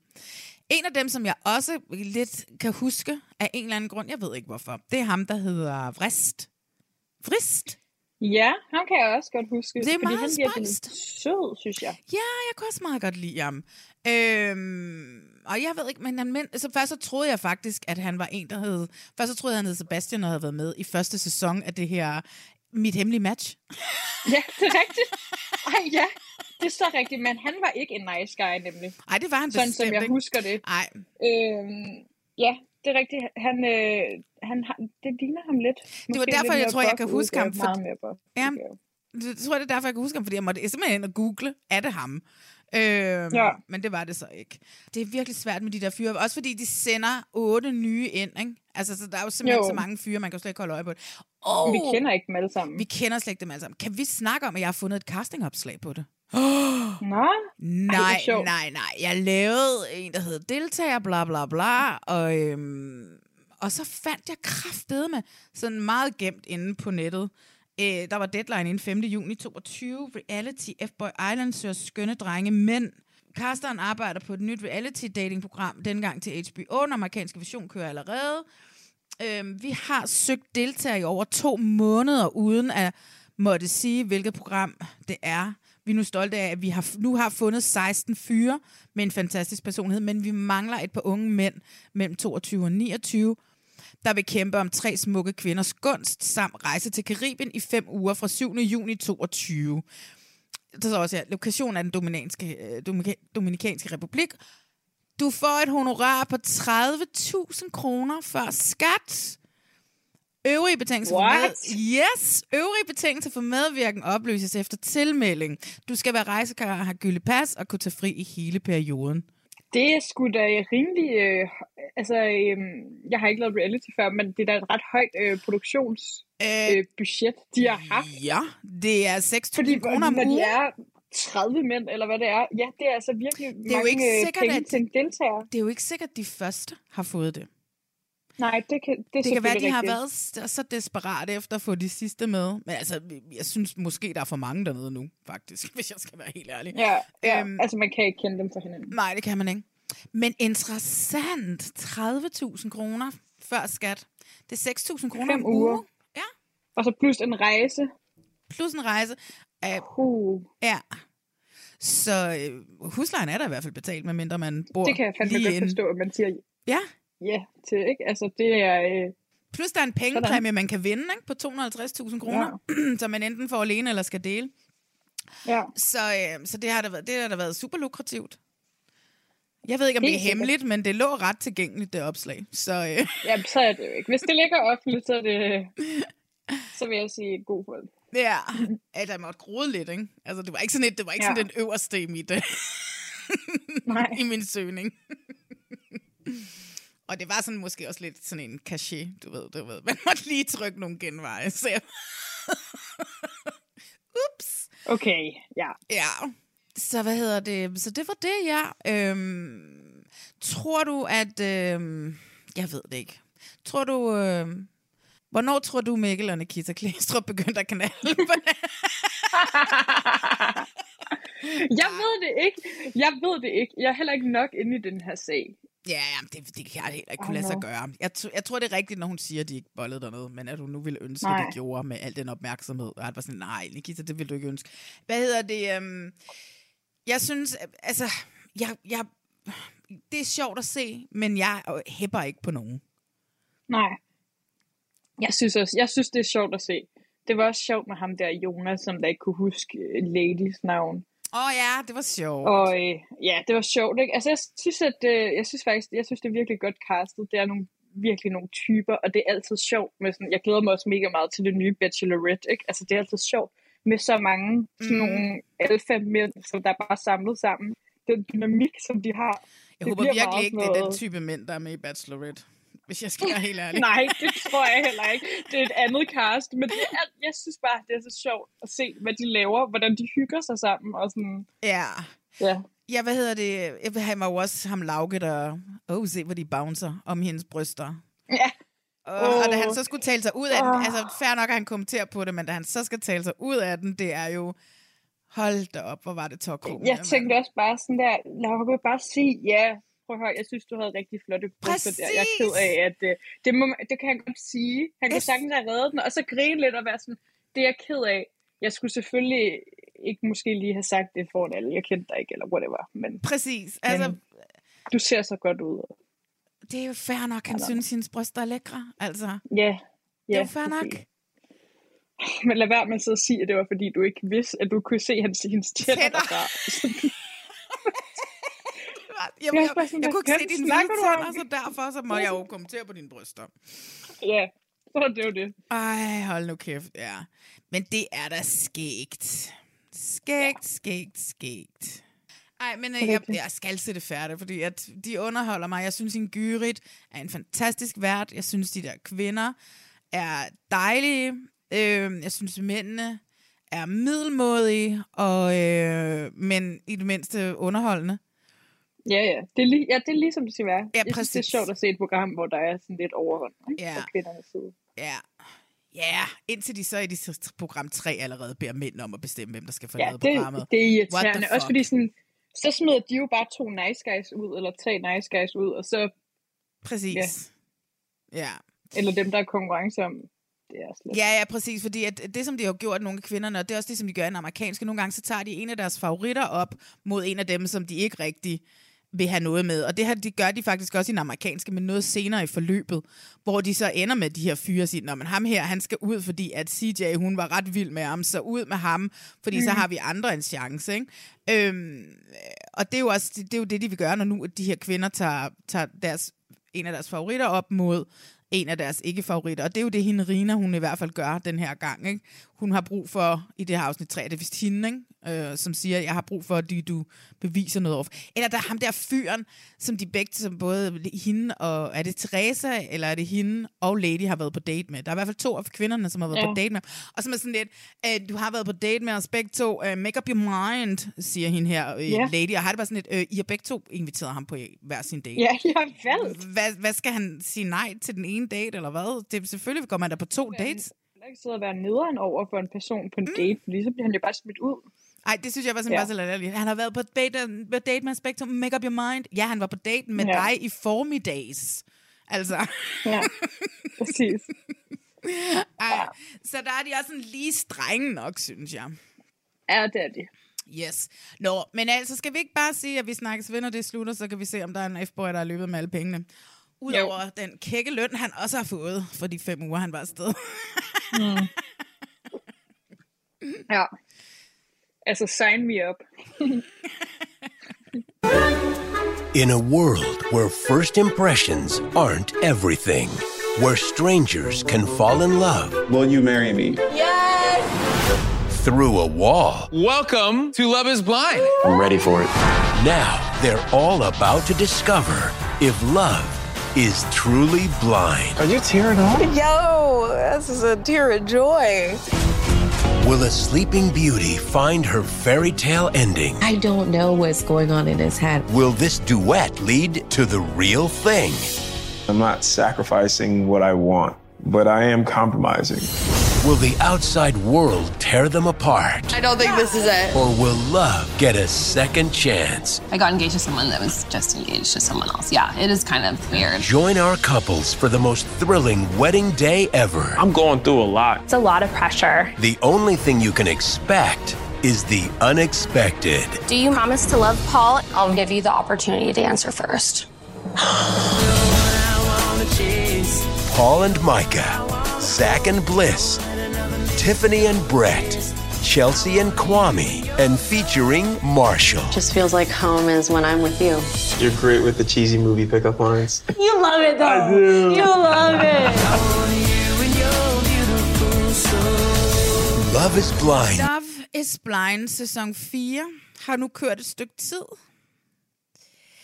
En af dem, som jeg også lidt kan huske af en eller anden grund, jeg ved ikke hvorfor, det er ham, der hedder Vrist. Vrist? Ja, ham kan jeg også godt huske. Det er fordi meget han spøjst. lidt sød, synes jeg. Ja, jeg kunne også meget godt lide ham. Øhm, og jeg ved ikke, men, han, men så først så troede jeg faktisk, at han var en, der hed... Først så troede jeg, han hed Sebastian, og havde været med i første sæson af det her Mit Hemmelige Match. Ja, det er rigtigt. Ej, ja. Det er så rigtigt, men han var ikke en nice guy, nemlig. Nej, det var han Sådan bestemt som jeg ikke. husker det. Nej. Øhm, ja, det er rigtigt. Han, øh, han, det ligner ham lidt. Det var derfor, jeg tror, jeg kan huske ham. For... Meget mere buff. Ja, det tror jeg, det er derfor, jeg kan huske ham, fordi jeg måtte simpelthen og google, er det ham? Øhm, Ja. Men det var det så ikke. Det er virkelig svært med de der fyre, også fordi de sender otte nye ind, ikke? Altså, så der er jo simpelthen Jo. så mange fyre, man kan jo slet ikke holde øje på det. Oh, Vi kender ikke dem alle sammen. Vi kender slet ikke dem alle sammen. Kan vi snakke om, at jeg har fundet et castingopslag på det? Nå? Nej, Ej, nej, nej. Jeg lavede en, der hedder deltager, bla bla bla, og, øhm, og så fandt jeg kraftedeme sådan meget gemt inde på nettet. Øh, der var deadline inden 5. juni 22. Reality F-Boy Island søger skønne drenge mænd. Casteren arbejder på et nyt reality dating program, dengang til HBO. Den amerikanske version kører allerede. Øh, vi har søgt deltagere i over to måneder, uden at måtte sige, hvilket program det er. Vi er nu stolte af, at vi har, nu har fundet 16 fyre med en fantastisk personlighed, men vi mangler et par unge mænd mellem 22 og 29, der vil kæmpe om tre smukke kvinders gunst, samt rejse til Karibien i fem uger fra 7. juni 22. Der står også her, lokation af den dominikanske, øh, Dominika- Dominikanske Republik. Du får et honorar på 30.000 kroner før skat. Øvrige betingelser for med, yes, øvrige betingelser for medvirken opløses efter tilmelding. Du skal være rejsekar, have gyldig pas og kunne tage fri i hele perioden. Det er sgu da rimelig... Øh, altså, øh, jeg har ikke lavet reality før, men det er da et ret højt øh, produktionsbudget, øh, budget, de har haft. Ja, det er 6.000 kroner om ugen. er 30 mænd, eller hvad det er, ja, det er altså virkelig Det er jo mange ikke øh, sikkert, penge at- til en deltager. Det er jo ikke sikkert, at de første har fået det. Nej, det kan, det er Det kan være, at de har rigtigt. været så desperate efter at få de sidste med. Men altså, jeg synes måske, der er for mange dernede nu, faktisk, hvis jeg skal være helt ærlig. Ja, ja Øhm, altså man kan ikke kende dem for hinanden. Nej, det kan man ikke. Men interessant. 30.000 kroner før skat. Det er 6.000 kroner om uger. ugen. Ja. Og så plus en rejse. Plus en rejse. Uh, uh. Ja. Så øh, huslejen er der i hvert fald betalt, medmindre man bor Det kan jeg fandme godt forstå, at man siger Ja. Ja til, ikke? Altså, det er... Øh, Plus der er en pengepræmie, man kan vinde ikke? på 250.000 kroner, ja. som man enten får alene eller skal dele. Ja. Så, øh, så det har da været, det har da været super lukrativt. Jeg ved ikke, om det er sikkert. hemmeligt, men det lå ret tilgængeligt, det opslag. Så, øh, ja, så er det jo ikke. Hvis det ligger offentligt, så er det... Så vil jeg sige god for det. ja, at jeg måtte grode lidt, ikke? Altså, det var ikke sådan, et, det var ikke Ja. sådan den øverste i, mit, øh, Nej. i min søgning. Og det var sådan måske også lidt sådan en cachet, du ved, du ved. Man måtte lige trykke nogle genveje, så jeg... Ups. Okay, ja. Ja. Så hvad hedder det? Så det var det, ja. Øhm, tror du, at... Øhm, jeg ved det ikke. Tror du... Øhm, hvornår tror du, Mikkel og Nikita Klæstrup begyndte at knalde? Jeg ved det ikke. Jeg ved det ikke. Jeg er heller ikke nok inde i den her sag. Ja, jamen, det, det kan jeg heller ikke kunne lade sig gøre. Jeg, jeg tror, det er rigtigt, når hun siger, at de ikke bollede dernede, men at hun nu ville ønske, at Nej. de gjorde med al den opmærksomhed. Og jeg var sådan, nej, Nikita, det vil du ikke ønske. Hvad hedder det? Um, jeg synes, altså, jeg, jeg, det er sjovt at se, men jeg hæpper ikke på nogen. Nej. Jeg synes også, jeg synes, det er sjovt at se. Det var også sjovt med ham der, Jonas, som der ikke kunne huske øh, Ladies navn. Åh oh, ja, det var sjovt. Og øh, ja, det var sjovt, ikke? Altså, jeg synes, at, øh, jeg synes faktisk, jeg synes, det er virkelig godt castet. Det er nogle, virkelig nogle typer, og det er altid sjovt med sådan, jeg glæder mig også mega meget til det nye Bachelorette, ikke? Altså, det er altid sjovt med så mange sådan Mm. nogle alfa-mænd, som der er bare samlet sammen. Den dynamik, som de har. Jeg det håber virkelig ikke, det sådan er den noget- type mænd, der er med i Bachelorette. Hvis jeg skal være helt ærlig. Nej, det tror jeg heller ikke. Det er et andet cast, men det er, jeg synes bare, det er så sjovt at se, hvad de laver, hvordan de hygger sig sammen, og sådan, Ja. ja. Ja, hvad hedder det? Jeg vil have mig også ham Lauke, der... Åh, oh, se, hvor de bouncer om hendes bryster. Ja. Og, og da han så skulle tale sig ud af den, Åh. altså fair nok, at han kommenterer på det, men da han så skal tale sig ud af den, det er jo... Hold da op, hvor var det tokrum. Jeg tænkte også bare sådan der, lad mig bare sige, ja, prøv at høre, jeg synes, du havde rigtig flotte bryster der. Jeg er ked af, at øh, det, må, det kan han godt sige. Han kan sagtens have reddet den, og så grine lidt og være sådan, det er jeg ked af. Jeg skulle selvfølgelig ikke måske lige have sagt det foran alle. Jeg kendte dig ikke, eller whatever. Men, Præcis. Altså, men du ser så godt ud. det er jo fair nok, han Ja, synes, hendes bryster er lækre. Altså, Ja, det er jo fair nok. Men lad være med at sidde og sige, at det var fordi, du ikke vidste, at du kunne se hans, hendes tænder Tænder. derfra. Jeg, Jeg jeg, jeg kunne ikke se dine hvide tænder, så derfor så må jeg jo kommentere på dine bryster. ja, så er det jo det. Ej, hold nu kæft, ja. Men det er da skægt. Skægt, skægt, skægt. Ej, men øh, jeg, jeg skal se det færdigt, fordi at de underholder mig. Jeg synes, en Gyrit er en fantastisk vært. Jeg synes, de der kvinder er dejlige. Øh, jeg synes, mændene er middelmådige, og, øh, men i det mindste underholdende. Ja, ja. Det er, lige, ja, det er ligesom det skal være. Ja, jeg synes, det er præcis. sjovt at se et program, hvor der er sådan lidt overhånd ikke? Ja. fra kvindernes side. Ja. Ja, indtil de så i de s- program 3 allerede beder mænd om at bestemme, hvem der skal Ja, forlade det, programmet. det er irriterende. Også fordi sådan, så smider de jo bare to nice guys ud, eller tre nice guys ud, og så... Præcis. Ja. Ja. Eller dem, der er konkurrence om. Det er slet. Ja, ja, præcis, fordi at det, som de har gjort, nogle af kvinderne, og det er også det, som de gør i den amerikanske, nogle gange så tager de en af deres favoritter op mod en af dem, som de ikke rigtig vil have noget med. Og det her, de gør de faktisk også i den amerikanske, men noget senere i forløbet, hvor de så ender med de her fyre og siger, Nå, men ham her, han skal ud, fordi at CJ, hun var ret vild med ham, så ud med ham, fordi mm. så har vi andre en chance, ikke? Øhm, og det er, jo også, det, det er jo det, de vil gøre, når nu de her kvinder tager, tager deres, en af deres favoritter op mod en af deres ikke-favoritter. Og det er jo det, hende Rina, hun i hvert fald gør den her gang. Ikke? Hun har brug for, i det her afsnit 3, det er vist hende, ikke? Øh, som siger, jeg har brug for, at du, du beviser noget over. Eller der er ham der fyren, som de begge, som både hende og, er det Teresa, eller er det hende og Lady har været på date med. Der er i hvert fald to af kvinderne, som har været Ja. på date med. Og som er sådan lidt, øh, du har været på date med os begge to, øh, make up your mind, siger hende her, øh, Ja. Lady. Og har det bare sådan lidt, øh, I har begge to inviteret ham på hver sin date. Ja, jeg valgt. Hvad, hvad skal han sige nej til den ene date, eller hvad? Det, selvfølgelig går man da på to dates. Kan ikke sidde og være nederen over for en person på en date, fordi så bliver han jo bare smidt ud. Nej, det synes jeg var sådan Ja. ja. bare så latterligt. Han har været på date, på date med Spektrum, make up your mind. Ja, han var på date med Ja. ja. dig i formiddags. Altså. Ja, præcis. Ej, så der er de også sådan lige strenge nok, synes jeg. Ja, det er det. Yes. Nå, men altså, skal vi ikke bare sige, at vi snakkes ved, når det slutter, så kan vi se, om der er en F-boy, der har løbet med alle pengene. Udover den kække løn, han også har fået for de fem uger, han var afsted. Mm. Ja. Altså, sign me up. In a world where first impressions aren't everything, where strangers can fall in love. Will you marry me? Yes! Through a wall. Welcome to Love is Blind. I'm ready for it. Now they're all about to discover if love is truly blind. Are you tearing up? Yo, this is a tear of joy. Will a sleeping beauty find her fairy tale ending? I don't know what's going on in his head. Will this duet lead to the real thing? I'm not sacrificing what I want, but I am compromising. Will the outside world tear them apart? I don't think this is it. Or will love get a second chance? I got engaged to someone that was just engaged to someone else. Yeah, it is kind of weird. Join our couples for the most thrilling wedding day ever. I'm going through a lot. It's a lot of pressure. The only thing you can expect is the unexpected. Do you promise to love Paul? I'll give you the opportunity to answer first. Paul and Micah, Zach and Bliss, Tiffany and Brett, Chelsea and Kwame, and featuring Marshall. Just feels like home is when I'm with you. You're great with the cheesy movie pickup lines. You love it though. I do. You love it. Love is blind. Love is Blind, sæson 4, har nu kørt et stykke tid.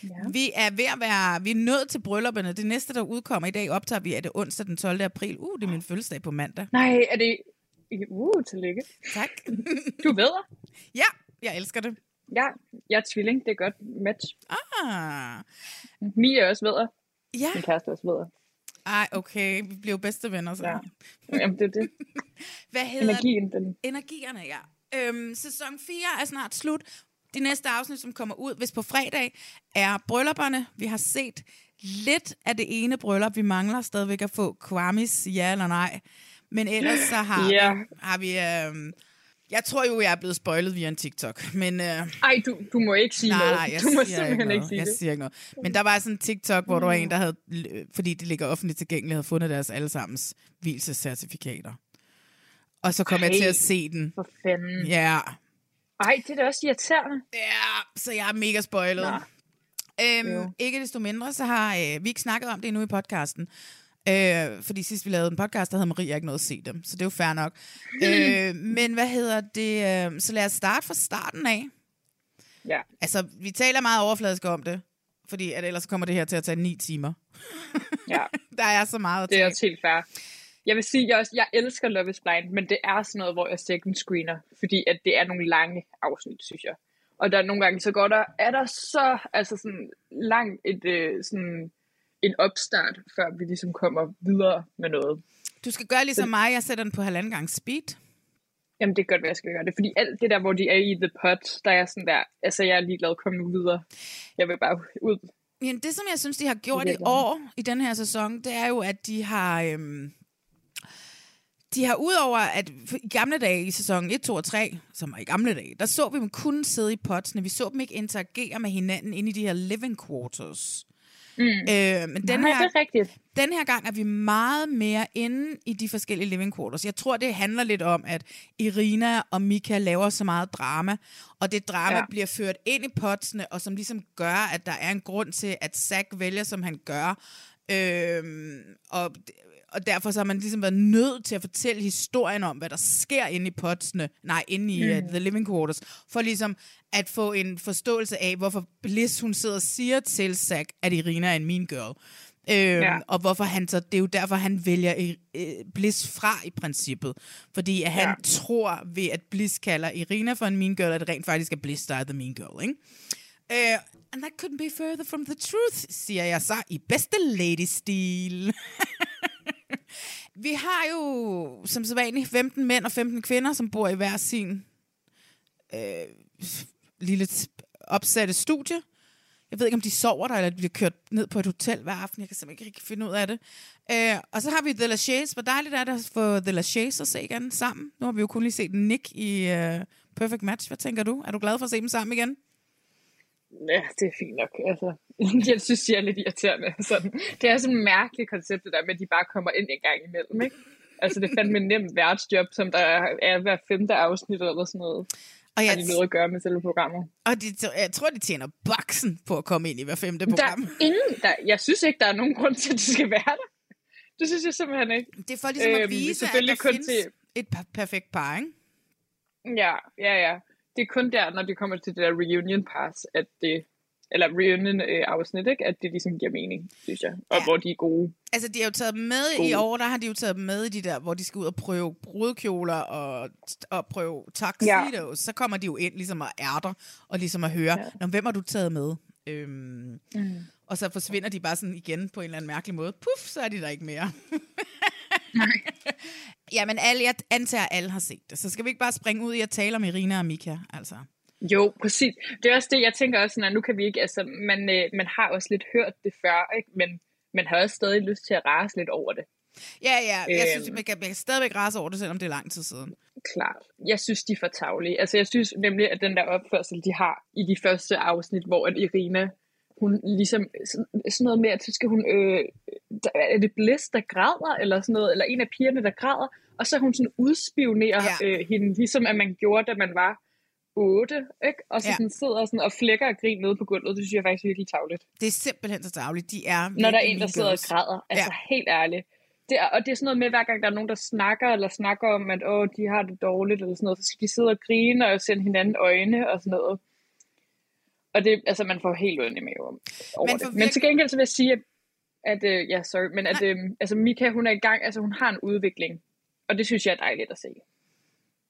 Ja. Vi er ved at være, vi er nået til bryllupperne. Det næste, der udkommer i dag, optager vi, er det onsdag den 12. april. Uh, det er min fødselsdag på mandag. Nej, er det... Uh, tillykke. Tak. Du ved? Ja, jeg elsker det. Ja, jeg er tvilling. Det er godt match. Ah. Mia er også ved. Ja. Min kæreste er også ved. Ej, okay. Vi bliver jo bedste venner, så. Ja. Jamen, det er det. Hvad hedder Energien, den... Energierne, ja. Øhm, sæson 4 er snart slut. De næste afsnit, som kommer ud, hvis på fredag, er bryllupperne. Vi har set lidt af det ene bryllup. Vi mangler stadigvæk at få Kwamis ja eller nej. Men ellers så har Ja. vi... Har vi øhm, jeg tror jo, jeg er blevet spoilet via en TikTok, men... Øh, Ej, du, du må ikke sige nej, noget. nej, jeg du må siger simpelthen ikke, ikke sige jeg det. siger ikke noget. Men der var sådan en TikTok, hvor der var en, der havde, øh, fordi det ligger offentligt tilgængeligt, havde fundet deres allesammens hvilesescertifikater. Og så kom Ej, jeg til at se den. For fanden. Ja, Ej, det er da også irriterende. Ja, så jeg er mega spoilet. Øhm, ikke desto mindre, så har øh, vi ikke snakket om det endnu i podcasten. Øh, fordi sidst vi lavede en podcast, der havde Maria ikke noget at se dem. Så det er jo fair nok. øh, men hvad hedder det? Øh, så lad os starte fra starten af. Ja. Altså, vi taler meget overfladisk om det. Fordi at ellers kommer det her til at tage ni timer. Ja. Der er så meget at Det er tage. også helt fair. Jeg vil sige, jeg, også, jeg elsker Love is Blind, men det er sådan noget, hvor jeg second screener, fordi at det er nogle lange afsnit, synes jeg. Og der er nogle gange, så går der, er der så altså sådan langt et, øh, sådan en opstart, før vi ligesom kommer videre med noget. Du skal gøre ligesom mig. Jeg sætter den på halvanden gang speed. Jamen, det er godt, hvad jeg skal gøre det. Fordi alt det der, hvor de er i The Pot, der er sådan der, altså jeg er ligeglad, kom nu videre. Jeg vil bare ud. Jamen, det, som jeg synes, de har gjort i år, i den her sæson, det er jo, at de har... Øhm, de har udover, at i gamle dage i sæson 1, 2 og 3, som var i gamle dage, der så vi dem kun sidde i potsene. Vi så dem ikke interagere med hinanden inde i de her living quarters. Mm. Øh, men den Nej, her, er. Den her gang er vi meget mere inde i de forskellige living quarters. Jeg tror, det handler lidt om, at Irina og Mika laver så meget drama, og det drama Ja. bliver ført ind i potsene, og som ligesom gør, at der er en grund til, at Zack vælger, som han gør. Øhm, og, og derfor så har man ligesom været nødt til at fortælle historien om, hvad der sker inde i potsene, nej, inde i Mm. uh, The Living Quarters, for ligesom at få en forståelse af, hvorfor Bliss, hun sidder og siger til Zack, at Irina er en mean girl. Øhm, Ja. Og hvorfor han så, det er jo derfor, han vælger øh, Bliss fra i princippet. Fordi at han Ja. tror ved, at Bliss kalder Irina for en mean girl, at det rent faktisk er Bliss, der er the mean girl, ikke? Øh, and that couldn't be further from the truth, siger jeg så i bedste lady-stil. Vi har jo som sædvanligt 15 mænd og 15 kvinder, som bor i hver sin øh, lille opsatte studie. Jeg ved ikke, om de sover der, eller de bliver kørt ned på et hotel hver aften. Jeg kan simpelthen ikke rigtig finde ud af det. Øh, og så har vi The Lachey's. Hvor dejligt er det at få The Lachey's at se igen sammen. Nu har vi jo kun lige set Nick i øh, Perfect Match. Hvad tænker du? Er du glad for at se dem sammen igen? Ja, det er fint nok. Altså, jeg synes, de er lidt irriterende. Sådan. Det er sådan et mærkeligt koncept, det der med, at de bare kommer ind en gang imellem. Ikke? Altså, det er fandme en nemt værtsjob, som der er hver femte afsnit eller sådan noget. Og Har jeg, de noget at gøre med selve programmet. og de, jeg tror, de tjener baksen på at komme ind i hver femte Der program. er ingen, der, jeg synes ikke, der er nogen grund til, at de skal være der. Det synes jeg simpelthen ikke. Det er for ligesom at Øhm, vise, at der kun findes til- et per- perfekt par, ikke? Ja, ja, ja. Det er kun der, når det kommer til det der reunion pass, at det, eller reunion øh, afsnit, ikke? at det ligesom giver mening, synes jeg. Og Ja. hvor de er gode. Altså, de har jo taget med God. i år, der har de jo taget med i de der, hvor de skal ud og prøve brudkjoler og, og prøve tuxedos. Ja. Så kommer de jo ind ligesom og ærter, og ligesom at høre, ja. Nå, hvem har du taget med? Øhm, Mm. og så forsvinder de bare sådan igen på en eller anden mærkelig måde. Puff, så er de der ikke mere. ja, men alle, jeg antager, at alle har set det. Så skal vi ikke bare springe ud i at tale om Irina og Mika, altså? Jo, præcis. Det er også det, jeg tænker også, at nu kan vi ikke, altså, man, øh, man har også lidt hørt det før, ikke? men man har også stadig lyst til at rase lidt over det. Ja, ja, jeg synes, Øhm. man kan, man kan stadigvæk rase over det, selvom det er lang tid siden. Klart. Jeg synes, de er for tavlige. Altså, jeg synes nemlig, at den der opførsel, de har i de første afsnit, hvor at Irina, hun ligesom, sådan noget med, at så skal hun, øh, der, er det Bliss, der græder, eller sådan noget, eller en af pigerne, der græder, og så hun sådan udspionerer ja. øh, hende, ligesom at man gjorde, da man var 8, ikke? Og så Ja. sådan sidder sådan og flækker og grin nede på gulvet. Det synes jeg faktisk er virkelig tavligt. Det er simpelthen så dagligt. De er Når der er en, der sidder og græder. Altså ja. helt ærligt. Det er, og det er sådan noget med, hver gang der er nogen, der snakker eller snakker om, at Åh, de har det dårligt eller sådan noget, så skal de sidde og grine og sende hinanden øjne og sådan noget. Og det, altså, man får helt ondt i maven over Men det. Men til gengæld så vil jeg sige, at, at øh, ja, sorry, men at øh, altså, Mika, hun er i gang, altså hun har en udvikling. Og det synes jeg er dejligt at se.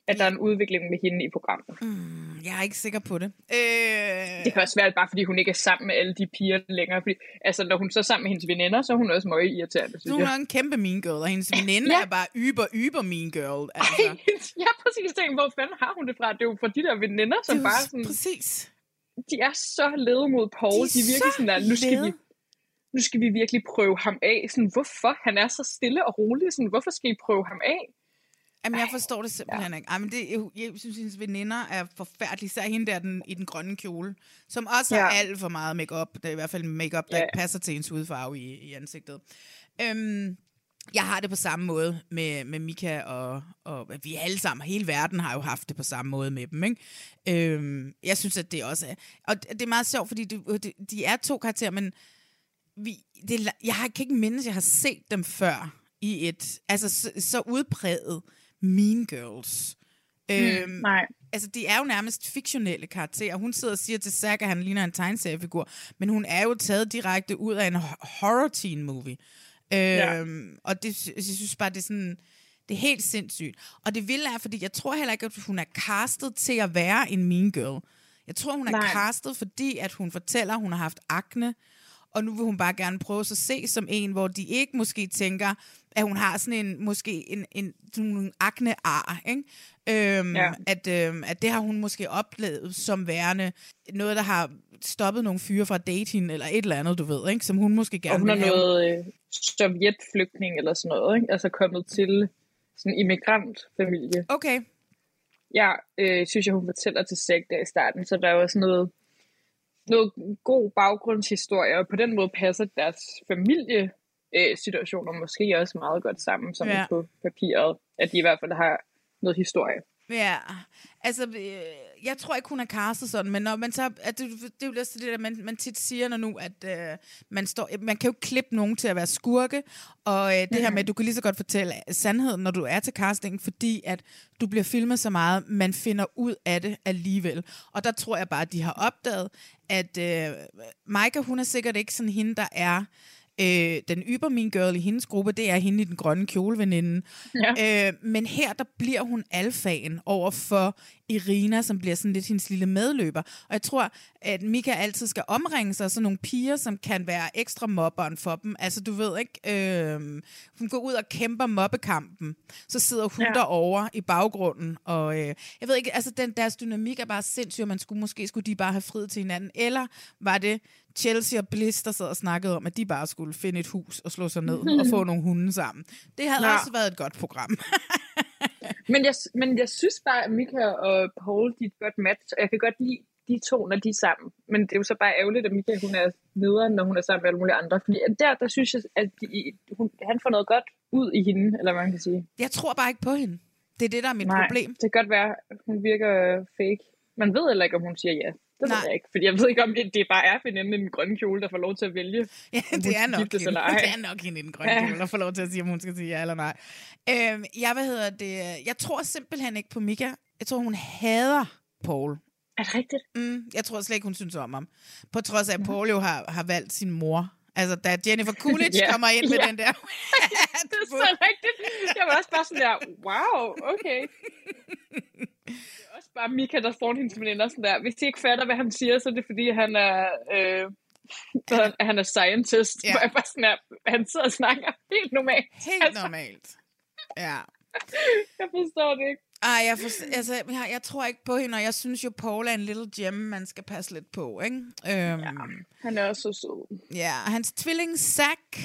At der er en udvikling med hende i programmet. Mm, jeg er ikke sikker på det. Øh... Det kan også være bare, fordi hun ikke er sammen med alle de piger længere. Fordi, altså, når hun så er sammen med hendes veninder, så er hun også meget irriterende, synes hun er en kæmpe mean girl, og hendes veninde Ja. er bare yber, yber mean girl. Altså. jeg har præcis tænkt, hvor fanden har hun det fra? Det er jo fra de der veninder, som Det bare sådan... Præcis. De er så lede mod Paul. De De er er, virkelig så sådan der, nu skal vi... Nu skal vi virkelig prøve ham af. Sådan, hvorfor? Han er så stille og rolig. Sådan, hvorfor skal I prøve ham af? Jamen, jeg forstår det simpelthen ja. ikke. Ej, men det, jeg, jeg synes, hendes veninder er forfærdelige. Især hende der den, i den grønne kjole, som også har Ja. alt for meget makeup. Det er i hvert fald makeup, der Ja. ikke passer til hendes hudfarve i, i ansigtet. Øhm, jeg har det på samme måde med, med Mika, og, og vi alle sammen, hele verden har jo haft det på samme måde med dem. Ikke? Øhm, jeg synes, at det også er... Og det er meget sjovt, fordi de, de, de er to karakterer, men vi, det, jeg har, kan ikke mindes, at jeg har set dem før i et... Altså, så, så udpræget Mean Girls. Øhm, nej. Altså, de er jo nærmest fiktionelle karakterer. Hun sidder og siger til Zack, at han ligner en tegneseriefigur, men hun er jo taget direkte ud af en ho- horror teen movie. Ja. Øhm, og det, jeg synes bare, det er sådan... Det er helt sindssygt. Og det vilde er, fordi jeg tror heller ikke, at hun er castet til at være en mean girl. Jeg tror, hun er Nej. castet, fordi at hun fortæller, at hun har haft akne, og nu vil hun bare gerne prøve sig at se som en, hvor de ikke måske tænker, at hun har sådan en, måske en, en, nogle akne-ar, ikke? Øhm, Ja. at, øhm, at det har hun måske oplevet som værende noget, der har stoppet nogle fyre fra dating, eller et eller andet, du ved, ikke? Som hun måske gerne Og hun er vil have. noget øh, sovjetflygtning eller sådan noget, ikke? Altså kommet til sådan en immigrantfamilie. Okay. Ja, øh, synes jeg, hun fortæller til Zack der i starten, så der er jo også noget, noget god baggrundshistorie, og på den måde passer deres familie øh, situationer måske også meget godt sammen, som ja. på papiret, at de i hvert fald har noget historie. Ja, altså, øh, jeg tror ikke, hun er castet sådan, men når man så, at det, det er jo lidt det, der man, man tit siger når nu, at øh, man, står, man kan jo klippe nogen til at være skurke, og øh, det her med, at du kan lige så godt fortælle sandheden, når du er til castingen, fordi at du bliver filmet så meget, man finder ud af det alligevel. Og der tror jeg bare, at de har opdaget, at øh, Maika, hun er sikkert ikke sådan hende, der er Øh, den yber min girl i hendes gruppe, det er hende i den grønne kjoleveninde. Ja. Øh, men her, der bliver hun alfaen over for Irina, som bliver sådan lidt hendes lille medløber. Og jeg tror, at Mika altid skal omringe sig af sådan nogle piger, som kan være ekstra mobberen for dem. Altså, du ved ikke, øh, hun går ud og kæmper mobbekampen. Så sidder hun ja. Derovre i baggrunden. Og øh, jeg ved ikke, altså den, deres dynamik er bare sindssyg, og man skulle, måske skulle de bare have frihed til hinanden. Eller var det Chelsea og Bliss, der sad og snakkede om, at de bare skulle finde et hus og slå sig ned og få nogle hunde sammen. Det havde Ja. også været et godt program. Men jeg, men jeg synes bare, at Mika og Paul, de er et godt match, og jeg kan godt lide de to, når de er sammen. Men det er jo så bare ærgerligt, at Mika, hun er videre, når hun er sammen med alle mulige andre. Fordi der, der synes jeg, at de, hun, han får noget godt ud i hende, eller hvad man kan sige. Jeg tror bare ikke på hende. Det er det, der er mit Nej, problem. det kan godt være, at hun virker fake. Man ved heller ikke, om hun siger ja. Det Nej. ved jeg ikke, fordi jeg ved ikke, om det, det bare er veninden i den grønne kjole, der får lov til at vælge. Ja, det er nok hende. Eller ej. Det er nok hende i den grønne Ja. kjole, der får lov til at sige, om hun skal sige ja eller nej. Øhm, jeg, hvad hedder det? Jeg tror simpelthen ikke på Mika. Jeg tror, hun hader Paul. Er det rigtigt? Mm, jeg tror slet ikke, hun synes om ham. På trods af, at Paul jo har, har valgt sin mor. Altså, da Jennifer Coolidge Ja. kommer ind med Ja. den der... det er så rigtigt. Jeg var også bare sådan der, wow, okay. Er bare Mika, der får hendes veninder sådan der. Hvis de ikke fatter, hvad han siger, så er det fordi, han er... Øh, så han- er scientist. Ja. Hvor jeg bare sådan der, han sidder og snakker helt normalt. Helt normalt. Ja. Jeg forstår det ikke. Ej, jeg, for, altså, jeg, jeg tror ikke på hende, og jeg synes jo, Paul er en little gem, man skal passe lidt på, ikke? Øhm, ja, han er også så sød. Ja, hans tvilling Zack,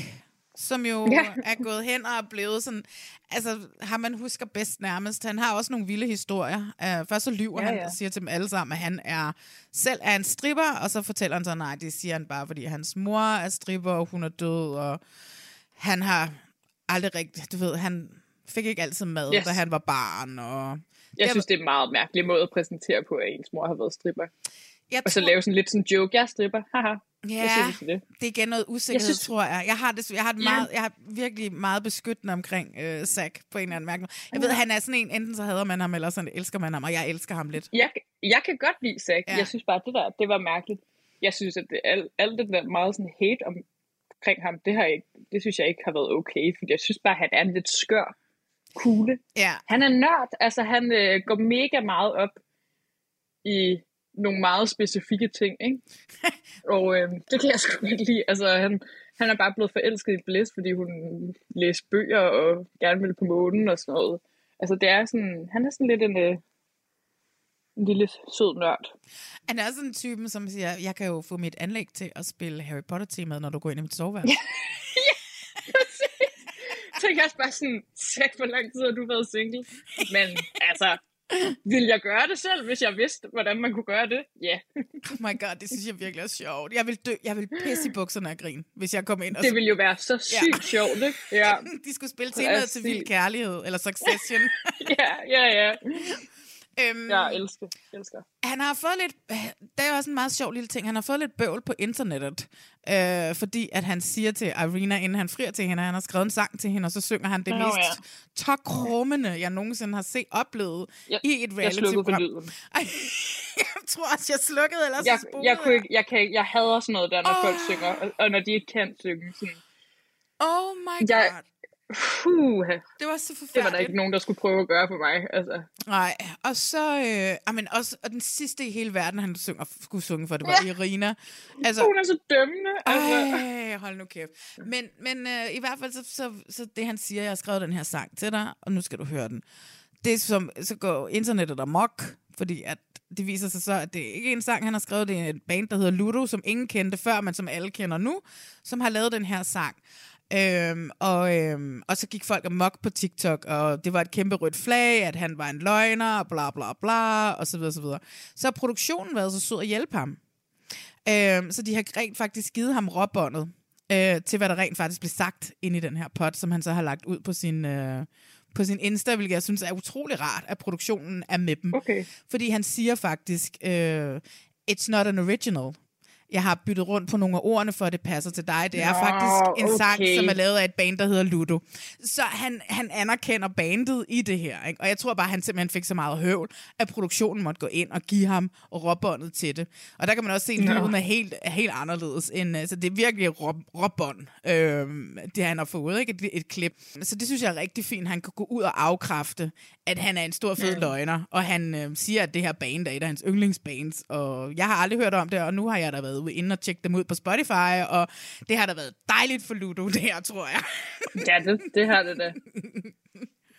som jo Ja. er gået hen og er blevet sådan, altså har man husker bedst nærmest, han har også nogle vilde historier. Uh, først så lyver Ja, han ja. og siger til dem alle sammen, at han er selv er en stripper, og så fortæller han så, nej, det siger han bare, fordi hans mor er stripper, og hun er død, og han har aldrig rigtigt, du ved, han fik ikke altid mad, Yes. da han var barn, og... Jeg synes, det er en meget mærkelig måde at præsentere på, at ens mor har været stripper. Jeg Og så lave sådan lidt sådan joke, jeg er stripper, haha. Ja, det? det er igen noget usikkerhed, jeg synes- tror jeg. Jeg har, det, jeg har, det Ja. meget, jeg har virkelig meget beskyttende omkring øh, Zack på en eller anden mærke. Jeg ved, Ja. han er sådan en, enten så hader man ham, eller sådan elsker man ham, og jeg elsker ham lidt. Jeg, jeg kan godt lide Zack. Ja. Jeg synes bare, det der, det var mærkeligt. Jeg synes, at det, alt, alt det der meget sådan hate omkring ham, det, har jeg, ikke- det synes jeg ikke har været okay, fordi jeg synes bare, at han er en lidt skør kugle. Ja. Han er nørd, altså han øh, går mega meget op i nogle meget specifikke ting, ikke? og øh, det kan jeg sgu godt lide. Altså, han, han er bare blevet forelsket i Bliss, fordi hun læste bøger og gerne ville på månen og sådan noget. Altså, det er sådan, han er sådan lidt en, øh, en lille sød nørd. Han er sådan en typen, som siger, jeg kan jo få mit anlæg til at spille Harry Potter-temaet, når du går ind i mit soveværelse. Tænk også bare sådan, sæt hvor lang tid har du været single? Men altså, vil jeg gøre det selv, hvis jeg vidste, hvordan man kunne gøre det? Ja. oh my god, det synes jeg virkelig er sjovt. Jeg vil dø, jeg vil pisse i bukserne af grin, hvis jeg kom ind og... Det ville jo være så sygt ja. sjovt, ikke? Ja. De skulle spille temaet til Vild Kærlighed, eller Succession. ja, ja, ja. Øhm, Jeg elsker, elsker. Han har fået lidt, det er jo også en meget sjov lille ting, han har fået lidt bøvl på internettet, øh, fordi at han siger til Irina, inden han frier til hende, at han har skrevet en sang til hende, og så synger han det Nå, mest ja. tokrummende, jeg nogensinde har set oplevet Jeg- i et jeg slukkede for reality-program. lyden. Ej, jeg tror også, jeg slukkede, ellers Jeg, så jeg, kunne ikke, jeg, kan jeg hader sådan noget der, når Åh. folk synger, og, og når de ikke kan synge. Sådan. Oh my god. Jeg, Puh, det var så forfærdeligt. Det var der ikke nogen, der skulle prøve at gøre for mig. Altså. Nej, og så, øh, amen, også, og den sidste i hele verden, han synger, skulle synge for, det var ja. Irina. Altså, Hun er så dømmende. Altså. Ej, hold nu kæft. Men, men øh, i hvert fald, så, så, så det han siger, jeg har skrevet den her sang til dig, og nu skal du høre den. Det er som, så går internettet amok, fordi at det viser sig så, at det er ikke en sang, han har skrevet, det er et band, der hedder Ludo, som ingen kendte før, men som alle kender nu, som har lavet den her sang. Øhm, og, øhm, og så gik folk amok på TikTok, og det var et kæmpe rødt flag, at han var en løgner, og bla bla bla, og så videre, så videre. Så har produktionen været så sød at hjælpe ham. Øhm, så de har rent faktisk givet ham råbåndet øh, til, hvad der rent faktisk blev sagt ind i den her pot, som han så har lagt ud på sin, øh, på sin Insta, hvilket jeg synes er utrolig rart, at produktionen er med dem. Okay. Fordi han siger faktisk, øh, it's not an original. Jeg har byttet rundt på nogle af ordene, for at det passer til dig. Det er Nå, faktisk en sang, okay. som er lavet af et band, der hedder Ludo. Så han, han anerkender bandet i det her. Ikke? Og jeg tror bare, han simpelthen fik så meget høvl, at produktionen måtte gå ind og give ham råbåndet til det. Og der kan man også se, at lyden er helt, er helt anderledes. End, altså, det er virkelig råb, råbånd, øh, det han har fået. Ikke? Et, et klip. Så det synes jeg er rigtig fint. Han kan gå ud og afkræfte, at han er en stor fed Ja. løgner. Og han øh, siger, at det her band er et af hans yndlingsbands. Og jeg har aldrig hørt om det, og nu har jeg da været ude inde og tjekke dem ud på Spotify, og det har da været dejligt for Ludo, det her, tror jeg. Ja, det, det har det da.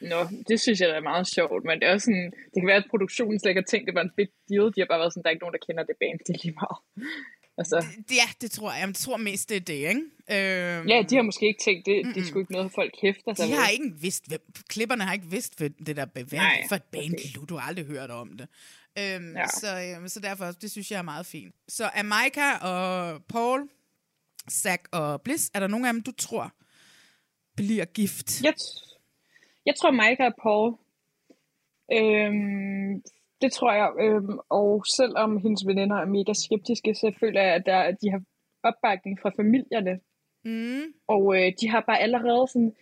Nå, det synes jeg da er meget sjovt, men det er også sådan, det kan være, at produktionen slet ikke har tænkt, det var en big deal. De har bare været sådan, der er ikke nogen, der kender det band, det er lige meget. Altså, Ja, det tror jeg. Jeg tror mest, det er det, ikke? Øhm, ja, de har måske ikke tænkt, det, det er sgu ikke noget, folk hæfter sig De ved. har ikke vidst, hvem, klipperne har ikke vidst, hvad det der bevæg for et band. Okay. Du har aldrig hørt om det. Øhm, ja. Så, øhm, så derfor, det synes jeg er meget fint. Så Amaika og Paul, Zack og Bliss, er der nogen af dem, du tror bliver gift? Jeg, jeg tror, Mike og Paul. Øhm, det tror jeg. Øhm, og selvom hendes veninder er mega skeptiske, så føler jeg, at, der, at de har opbakning fra familierne. Mm. Og øh, de har bare allerede sådan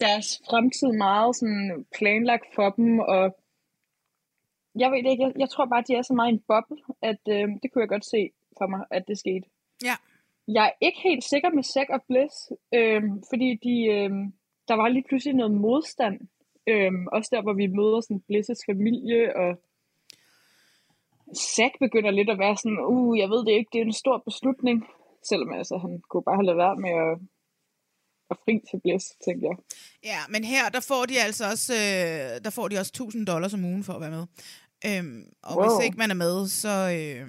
deres fremtid meget sådan planlagt for dem, og jeg ved det ikke, jeg, jeg tror bare, de er så meget i en boble, at øh, det kunne jeg godt se for mig, at det skete. Ja. Jeg er ikke helt sikker med Zack og Bliss, øh, fordi de, øh, der var lige pludselig noget modstand. Øh, også der, hvor vi møder sådan Bliss' familie, og Zack begynder lidt at være sådan, uh, jeg ved det ikke, det er en stor beslutning. Selvom altså, han kunne bare have lavet være med at og fri til Bliss, tænker jeg. Ja, men her, der får de altså også, øh, der får de også 1000 dollars om ugen for at være med. Øhm, og wow. hvis ikke man er med, så, øh,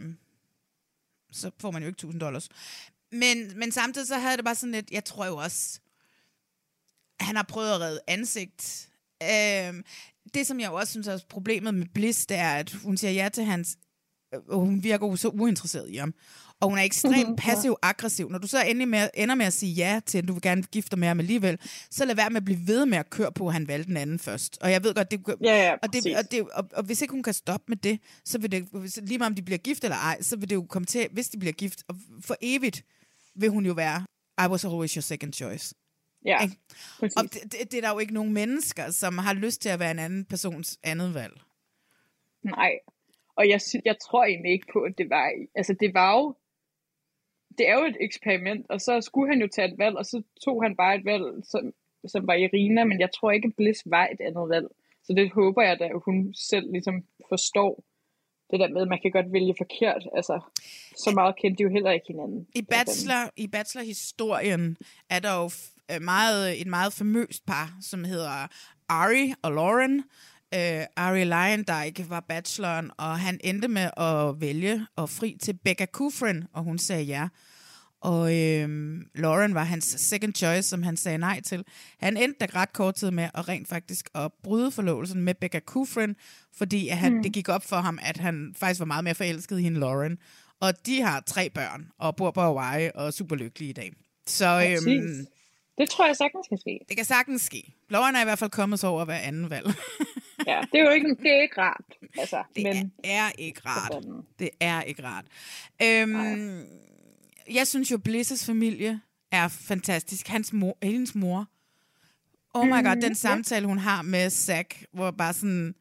så får man jo ikke 1000 dollars. Men, men samtidig så havde det bare sådan lidt, jeg tror jo også, han har prøvet at redde ansigt. Øhm, det, som jeg også synes er problemet med Bliss, det er, at hun siger ja til hans... Og hun virker jo så uinteresseret i ham. Og hun er ekstremt passiv-aggressiv. Når du så ender med, ender med at sige ja til, at du vil gerne gifte dig med ham alligevel, så lad være med at blive ved med at køre på, at han valgte den anden først. Og jeg ved godt, det, ja, ja, og, det, og, det, og, og hvis ikke hun kan stoppe med det, så vil det, lige meget om de bliver gift eller ej, så vil det jo komme til, hvis de bliver gift, og for evigt vil hun jo være, I was always your second choice. Ja, Og det, det, det er der jo ikke nogen mennesker, som har lyst til at være en anden persons andet valg. Nej, og jeg, jeg tror egentlig ikke på, at det var... Altså, det var jo... Det er jo et eksperiment, og så skulle han jo tage et valg, og så tog han bare et valg, som, som var Irina, men jeg tror ikke, Bliss var et andet valg. Så det håber jeg da, at hun selv ligesom forstår det der med, at man kan godt vælge forkert. Altså, så meget kendte de jo heller ikke hinanden. I, bachelor, i bachelorhistorien er der jo meget, et meget famøst par, som hedder Ari og Lauren. Uh, Ari Lyondike var bacheloren, og han endte med at vælge og fri til Becca Kufrin, og hun sagde ja. Og øhm, Lauren var hans second choice, som han sagde nej til. Han endte da ret kort tid med at rent faktisk at bryde forlovelsen med Becca Kufrin, fordi at han, mm. det gik op for ham, at han faktisk var meget mere forelsket i hende, Lauren. Og de har tre børn, og bor på Hawaii, og er super lykkelige i dag. Så øhm, det tror jeg sagtens kan ske. Det kan sagtens ske. Lauren er i hvert fald kommet sig over hver anden valg. ja, det er jo ikke, det er ikke rart. Altså, det men... er ikke rart. Det er ikke rart. Øhm, jeg synes jo, Blisses familie er fantastisk. Hans mor, hendes mor. Oh my god, den samtale, hun har med Zack, hvor bare sådan...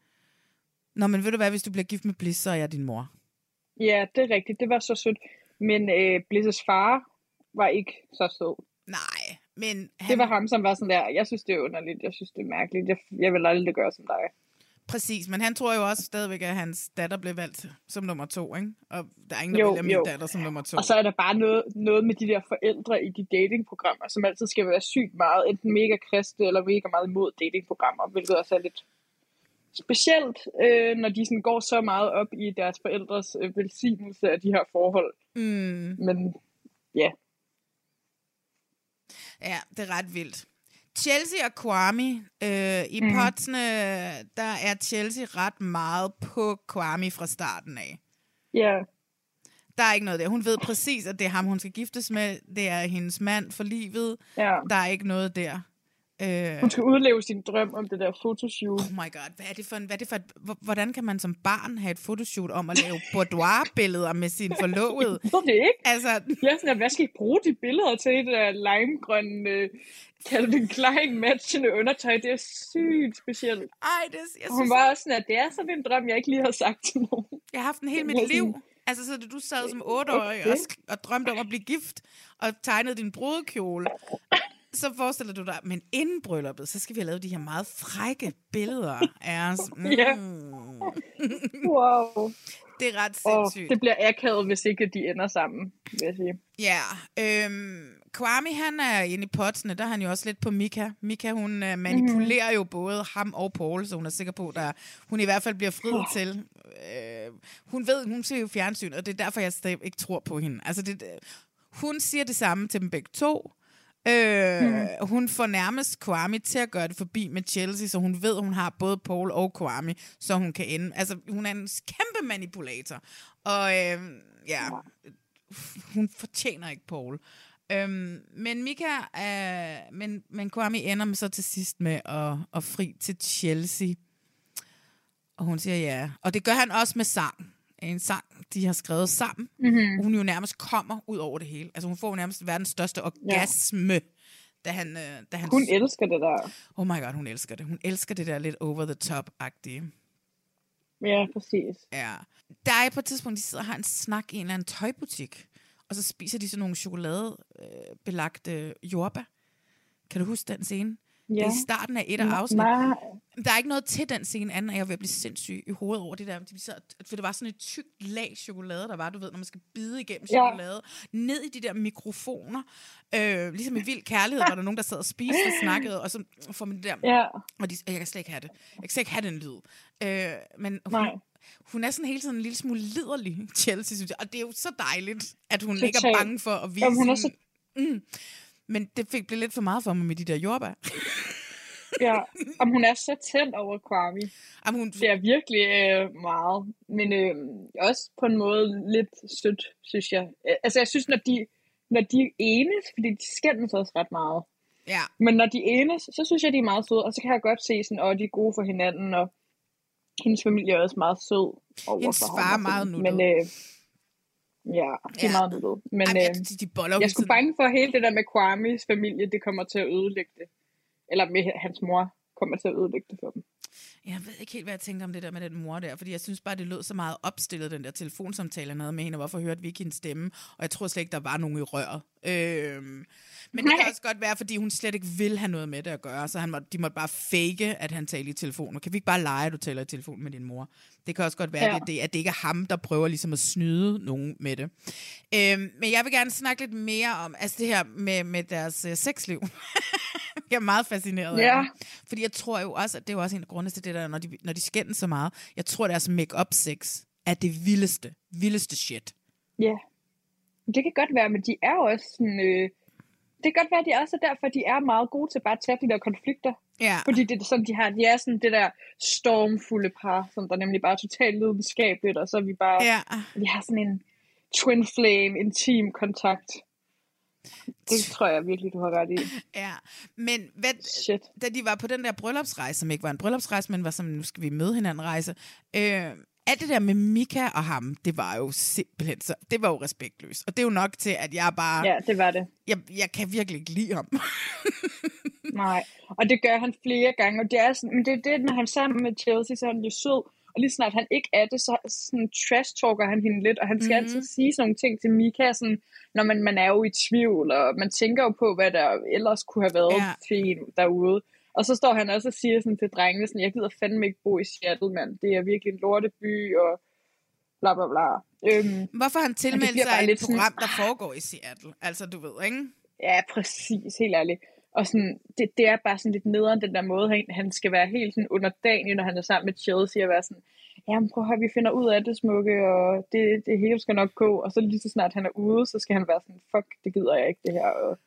Nå, men ved du hvad, hvis du bliver gift med Bliss, så er jeg din mor. Ja, det er rigtigt. Det var så sødt. Men øh, Blisses far var ikke så sød. Nej, men... Han... Det var ham, som var sådan der, jeg synes, det er underligt, jeg synes, det er mærkeligt, jeg, jeg vil aldrig gøre som dig. Præcis, men han tror jo også stadigvæk, at hans datter blev valgt som nummer to, ikke? Og der er ingen, der jo, vælger min jo. datter som nummer to. Og så er der bare noget, noget med de der forældre i de datingprogrammer, som altid skal være sygt meget, enten mega kristne eller mega meget imod datingprogrammer, hvilket også er lidt specielt, øh, når de sådan går så meget op i deres forældres øh, velsignelse af de her forhold. Mm. Men ja. Ja, det er ret vildt. Chelsea og Kwame, øh, i mm. potsene, der er Chelsea ret meget på Kwame fra starten af. Ja. Der er ikke noget der. Hun ved præcis, at det er ham, hun skal giftes med. Det er hendes mand for livet. Ja. Der er ikke noget der. Øh, Hun skal udleve sin drøm om det der fotoshoot. Oh my god, hvad er det for en, hvad er det for et, hvordan kan man som barn have et fotoshoot om at lave boudoir-billeder med sin forlovede? Jeg det ikke. Altså, Jeg er sådan, hvad skal I bruge de billeder til? Det der limegrønne Calvin Klein matchende undertøj, det er sygt specielt. Ej, det, jeg Og hun var også sådan, at det er sådan en drøm, jeg ikke lige har sagt til nogen. Jeg har haft en hele mit liv. Altså, så du sad som otteårig Okay. og, og drømte om at blive gift, og tegnede din brudekjole, så forestiller du dig, men inden brylluppet, så skal vi have lavet de her meget frække billeder af os. Mm. Ja. Wow. Det er ret Og sindssygt. det bliver akavet, hvis ikke de ender sammen, vil jeg sige. Ja, øhm, Kwame han er inde i potsene, der er han jo også lidt på Mika. Mika hun øh, manipulerer jo både ham og Paul, så hun er sikker på, at der, hun i hvert fald bliver friet Oh. til. Øh, hun ved, hun ser jo fjernsyn, og det er derfor, jeg stadig ikke tror på hende. Altså, det, hun siger det samme til dem begge to. Øh, Mhm. Hun får nærmest Kwame til at gøre det forbi med Chelsea, så hun ved, hun har både Paul og Kwame, så hun kan ende. Altså, hun er en kæmpe manipulator. Og øh, ja, hun fortjener ikke Paul. Øhm, men Mika, øh, men, men Kwame ender med så til sidst med at, at fri til Chelsea. Og hun siger ja. Og det gør han også med sang. En sang, de har skrevet sammen. Mhm. Hun jo nærmest kommer ud over det hele. Altså hun får jo nærmest verdens største orgasme, ja. da han... øh, Da han Hun elsker det der. Oh my god, hun elsker det. Hun elsker det der lidt over the top-agtige. Ja, præcis. Ja. Der er på et tidspunkt, de sidder og har en snak i en eller anden tøjbutik, og så spiser de sådan nogle chokoladebelagte øh, jordbær. Kan du huske den scene? Det er Ja. i starten af et af afsnit. Der er ikke noget til den scene, anden at jeg at blive sindssyg i hovedet over det der. For det var sådan et tykt lag chokolade, der var, du ved, når man skal bide igennem Ja. chokolade. Ned i de der mikrofoner. Øh, ligesom i Vild Kærlighed, var der nogen, der sad og spiste og snakkede, og så får man det der... Ja. Og de, jeg kan slet ikke have det. Jeg kan slet ikke have den lyd. Øh, men hun, Nej. hun er sådan hele tiden en lille smule liderlig, Chelsea, synes jeg. Og det er jo så dejligt, at hun ikke er bange for at vise... Jamen, hun er sin- mm. Men det fik blev lidt for meget for mig med de der jordbær. Ja, om hun er så tændt over Kwame. Jamen, hun... Det er virkelig øh, meget. Men øh, også på en måde lidt sødt, synes jeg. Øh, Altså, jeg synes, når de, når de enes, fordi de skændes også ret meget. Ja. Men når de enes, så synes jeg, de er meget søde. Og så kan jeg godt se, sådan, at de er gode for hinanden, og hendes familie er også meget sød Hendes far er meget nuttet. Men øh, ja, de er Ja. meget nuttet. Men Ej, øh, jeg, de, de boller jeg skulle bange for at hele det der med Kwames familie, det kommer til at ødelægge det. Eller med hans mor kommer til at ødelægge det for dem. Jeg ved ikke helt, hvad jeg tænkte om det der med den mor der, fordi jeg synes bare, det lød så meget opstillet, den der telefonsamtale, han havde med hende, og hvorfor hørte vi ikke hendes stemme, og jeg tror slet ikke, der var nogen i røret. Øhm, men det kan også godt være, fordi hun slet ikke vil have noget med det at gøre, så han må, de måtte bare fake, at han taler i telefonen. Kan vi ikke bare lege, at du taler i telefon med din mor? Det kan også godt være, ja. det, det, at det ikke er ham, der prøver ligesom at snyde nogen med det. Øhm, men jeg vil gerne snakke lidt mere om altså det her med, med deres øh, sexliv. jeg er meget fascineret af Ja. det. Fordi jeg tror jo også, at det er jo også en af grundene til det der, når de, når de skændes så meget. Jeg tror, deres make-up sex er det vildeste, vildeste shit. Ja, det kan godt være, men de er jo også sådan... Øh, det kan godt være, at de også er derfor, de er meget gode til bare at tage de der konflikter. Ja. Fordi det er sådan, de har, de er sådan det der stormfulde par, som der nemlig bare er totalt lidenskabeligt, og så er vi bare, Ja. vi har sådan en twin flame, intim kontakt. Det tror jeg virkelig, du har ret i. Ja, men hvad, Shit. da de var på den der bryllupsrejse, som ikke var en bryllupsrejse, men var som, nu skal vi møde hinanden rejse, øh, alt det der med Mika og ham, det var jo simpelthen så, det var jo respektløst. Og det er jo nok til, at jeg bare, Ja, det var det. jeg, jeg kan virkelig ikke lide ham. Nej, og det gør han flere gange, og det er sådan, men det er det, når han er sammen med Chelsea, så er han jo sød, og lige snart han ikke er det, så sådan trash-talker han hende lidt, og han skal Mhm. mm-hmm. altid sige sådan nogle ting til Mika, sådan, når man, man er jo i tvivl, og man tænker jo på, hvad der ellers kunne have været Ja. til en derude. Og så står han også og siger sådan til drengene, sådan, jeg gider fandme ikke bo i Seattle, mand. Det er virkelig en lorteby, og bla bla bla. Øhm, Hvorfor han og det tilmeldt bliver sig et lidt sådan- program, der foregår i Seattle? Altså, du ved, ikke? Ja, præcis, helt ærligt. Og sådan, det, det er bare sådan lidt nederen, den der måde, han, han skal være helt sådan underdanig, når han er sammen med Chelsea, og være sådan, jamen prøv at høre, vi finder ud af det smukke, og det, det hele skal nok gå. Og så lige så snart han er ude, så skal han være sådan, fuck, det gider jeg ikke det her, og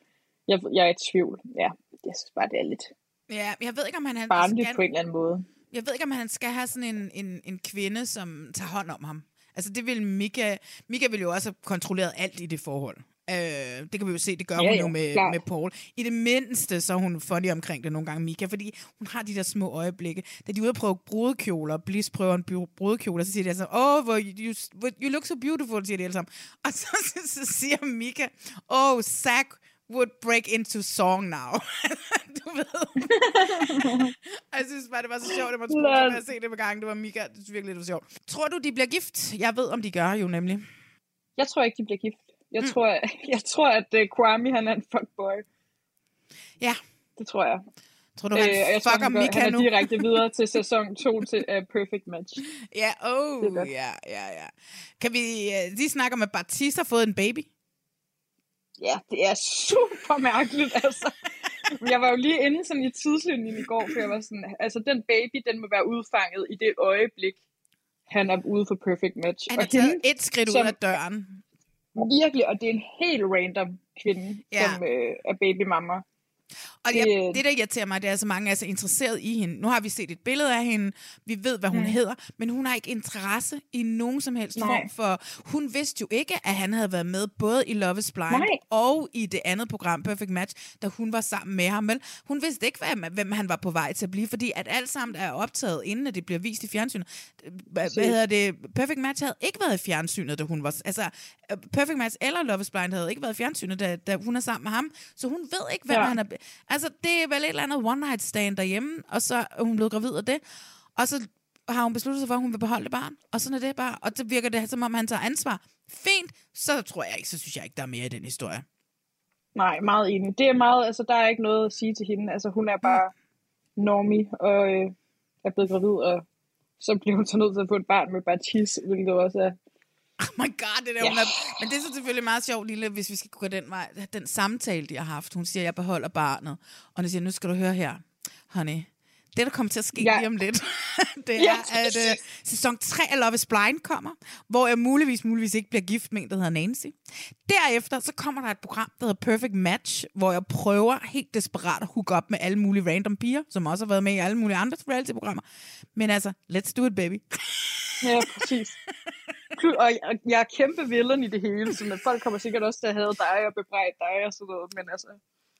jeg, jeg er i tvivl. Ja, jeg synes bare, det er lidt Ja, jeg ved ikke, om han, han barnligt skal, på en eller anden måde. jeg ved ikke, om han skal have sådan en, en, en kvinde, som tager hånd om ham. Altså, det vil Mika... Mika vil jo også have kontrolleret alt i det forhold. Øh, det kan vi jo se, det gør Ja, hun ja, jo med, med Paul. I det mindste, så er hun funny omkring det nogle gange, Mika, fordi hun har de der små øjeblikke. Da de er ude og prøve brudekjoler, Bliss prøver en brudekjole, så siger de altså, oh, hvor you, you look so beautiful, siger de alle sammen. Og så, så, så siger Mika, oh, Zach would break into song now. du ved. Og jeg synes bare, det var så sjovt, at man skulle at se det med gangen. Det var Mika, det synes virkelig, det var sjovt. Tror du, de bliver gift? Jeg ved, om de gør jo nemlig. Jeg tror ikke, de bliver gift. Jeg, Mm. tror, jeg tror, at uh, Kwame, han er en fuckboy. Ja. Det tror jeg. Tror du, han og jeg tror, fucker han, går, Mika han er nu? direkte videre til sæson 2 til uh, Perfect Match. Ja, oh, er ja, ja, ja. Kan vi uh, lige snakke om, at Baptiste har fået en baby? Ja, det er super mærkeligt, altså. Jeg var jo lige inde sådan i tidslinjen i går, for jeg var sådan, altså den baby, den må være udfanget i det øjeblik, han er ude for Perfect Match. Han Og har taget hende, et skridt ud som- af døren. Virkelig, og det er en helt random kvinde, Ja. som øh, er babymamma. Og Det- det, det, der irriterer mig, det er, at så mange er så interesseret i hende. Nu har vi set et billede af hende, vi ved, hvad hun mm. Hedder, men hun har ikke interesse i nogen som helst Nej. form for... Hun vidste jo ikke, at han havde været med både i Love is Blind Nej. og i det andet program, Perfect Match, da hun var sammen med ham. Vel? Hun vidste ikke, hvem, hvem han var på vej til at blive, fordi at alt sammen er optaget, inden at det bliver vist i fjernsynet. Hvad, hvad hedder det? Perfect Match havde ikke været i fjernsynet, da hun var... Altså, øh, Perfect Match eller Love is Blind havde ikke været i fjernsynet, da, da hun er sammen med ham. Så hun ved ikke, hvem ja. han er. Altså, det er vel et eller andet one-night stand derhjemme, og så er hun blevet gravid af det. Og så har hun besluttet sig for, at hun vil beholde det barn. Og sådan er det bare. Og så virker det, som om han tager ansvar. Fint. Så tror jeg ikke, så synes jeg ikke, der er mere i den historie. Nej, meget enig. Det er meget, altså der er ikke noget at sige til hende. Altså hun er bare normie og øh, er blevet gravid, og så bliver hun så nødt til at få et barn med bare tis, hvilket også er... Oh my god, det der, Ja. hun er, Men det er så selvfølgelig meget sjovt, lille, hvis vi skal gå den vej. Den samtale, de har haft. Hun siger, jeg beholder barnet. Og hun siger, nu skal du høre her, honey. Det, der kommer til at ske Ja. lige om lidt, det er, Ja, at uh, sæson 3 af Love is Blind kommer, hvor jeg muligvis, muligvis ikke bliver gift med en, der hedder Nancy. Derefter, så kommer der et program, der hedder Perfect Match, hvor jeg prøver helt desperat at hook op med alle mulige random piger, som også har været med i alle mulige andre reality-programmer. Men altså, let's do it, baby. Ja, præcis. Plu- Og jeg, jeg er kæmpe villain i det hele, så folk kommer sikkert også til at have dig og bebrejde dig og sådan noget, men altså...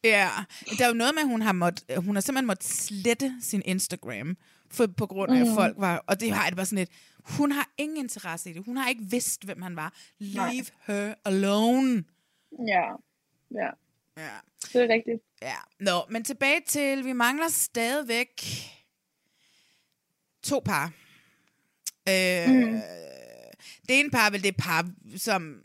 Ja, der er jo noget med, at hun har, måtte, hun har simpelthen måttet slette sin Instagram, for, på grund af, at Mm. folk var... Og det har jeg det bare sådan lidt... Hun har ingen interesse i det. Hun har ikke vidst, hvem han var. Leave Nej. her alone. Ja, ja. Ja. Det er rigtigt. Ja. Nå, men tilbage til, vi mangler stadigvæk to par. Øh, Mm. Det ene par er vel det par, som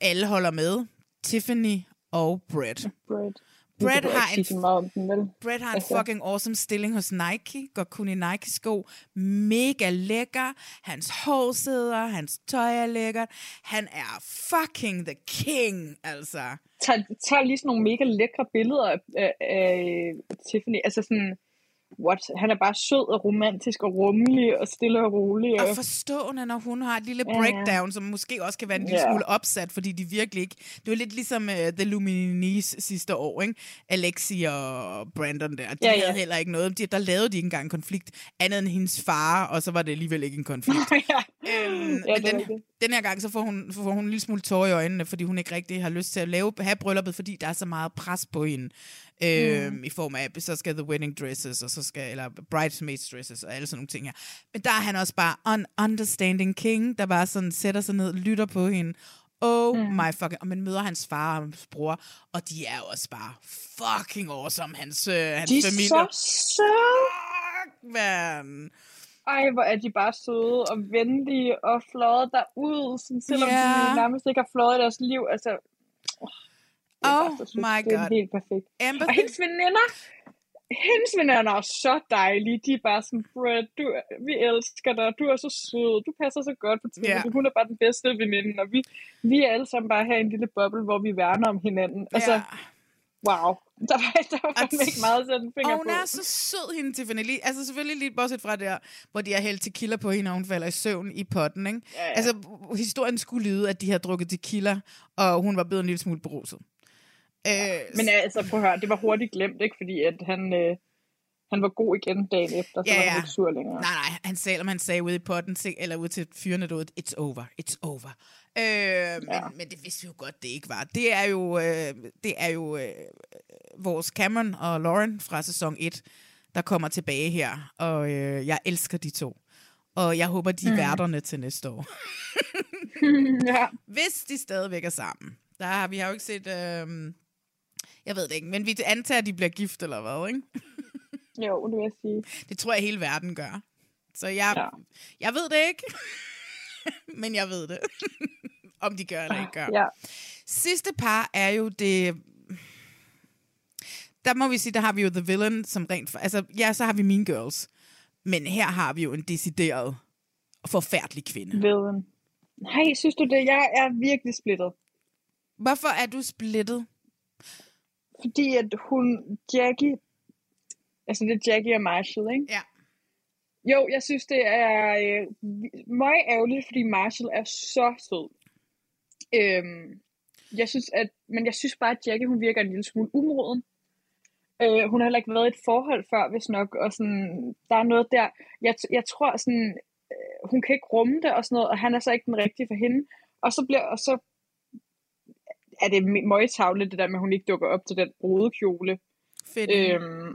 alle holder med. Tiffany og Brett. Brett. Brett har en meget om den, vel? Brett har en Altså. fucking awesome stilling hos Nike. Går kun i Nike-sko. Mega lækker. Hans hår sidder. Hans tøj er lækkert. Han er fucking the king, altså. tager, tager lige sådan nogle mega lækre billeder af, af, af Tiffany. Altså sådan, what? Han er bare sød og romantisk og rummelig og stille og rolig. Og forstående, når hun har et lille Ja, ja. breakdown, som måske også kan være en lille Ja. smule opsat, fordi de virkelig ikke... Det var lidt ligesom uh, The Luminis sidste år, ikke? Alexi og Brandon der. De Ja, ja. havde heller ikke noget. De, der lavede de ikke engang en konflikt, andet end hendes far, og så var det alligevel ikke en konflikt. øhm, Ja, det er den, rigtigt. den her gang, så får hun, får hun en lille smule tårer i øjnene, fordi hun ikke rigtig har lyst til at lave, have brylluppet, fordi der er så meget pres på hende. Øhm, Mm. I form af, så skal the wedding dresses, og så skal, eller bridesmaids dresses, og alle sådan nogle ting her. Men der er han også bare un understanding king, der bare sådan sætter sig ned, lytter på hende. Oh mm. my fucking... Og man møder hans far og hans bror, og de er også bare fucking awesome, hans, øh, hans De er familie. så søde. Man. Ej, hvor er de bare søde og venlige og fløjet derud, sådan, selvom Ja. de nærmest ikke har fløjet i deres liv. Altså, er Oh bare så my Det er god. helt perfekt. Empathy. Og hendes veninder, hendes veninder er så dejlige. De er bare sådan, Brett, du, vi elsker dig, du er så sød, du passer så godt på Tiffany. Ja. Hun er bare den bedste veninde, og vi, vi er alle sammen bare her i en lille boble, hvor vi værner om hinanden. Altså, wow. Der var, der var fandme ikke meget at en finger Og hun på. er så sød, hende Tiffany. Lige, altså selvfølgelig lige bortset fra der, hvor de har hældt tequila på hende, og hun falder i søvn i potten. Ikke? Ja, ja. Altså, historien skulle lyde, at de havde drukket tequila, og hun var blevet en lille smule beruset. Øh, Men altså, prøv at høre, det var hurtigt glemt, ikke? Fordi at han, øh, han var god igen dagen efter, så Ja, var ja. han ikke sur længere. Nej, nej, han sagde, om han sagde ude i potten, eller ude til fyrene derude, it's over, it's over. Øh, ja. men, men det vidste vi jo godt, det ikke var. Det er jo, øh, det er jo øh, vores Cameron og Lauren fra sæson 1, der kommer tilbage her, og øh, jeg elsker de to. Og jeg håber, de er Mm. værterne til næste år. ja. Hvis de stadigvæk er sammen. Der har vi har jo ikke set... Øh, jeg ved det ikke, men vi antager, at de bliver gift eller hvad, ikke? Jo, det vil jeg sige. Det tror jeg, hele verden gør. Så jeg, Ja. jeg ved det ikke, men jeg ved det. Om de gør eller ikke gør. Ja. Sidste par er jo det... Der må vi sige, der har vi jo The Villain, som rent... For, altså, ja, så har vi Mean Girls. Men her har vi jo en decideret forfærdelig kvinde. Villain. Nej, synes du det? Jeg er virkelig splittet. Hvorfor er du splittet? Fordi at hun, Jackie, altså det er Jackie og Marshall, ikke? Ja. Jo, jeg synes, det er øh, meget ærgerligt, fordi Marshall er så sød. Øhm, jeg synes, at, men jeg synes bare, at Jackie, hun virker en lille smule umoden. Øh, hun har heller ikke været i et forhold før, hvis nok, og sådan, der er noget der. Jeg, jeg tror sådan, øh, hun kan ikke rumme det og sådan noget, og han er så ikke den rigtige for hende. Og så bliver, og så er det møgtavle, det der med, at hun ikke dukker op til den brudekjole. Fitting. Øhm,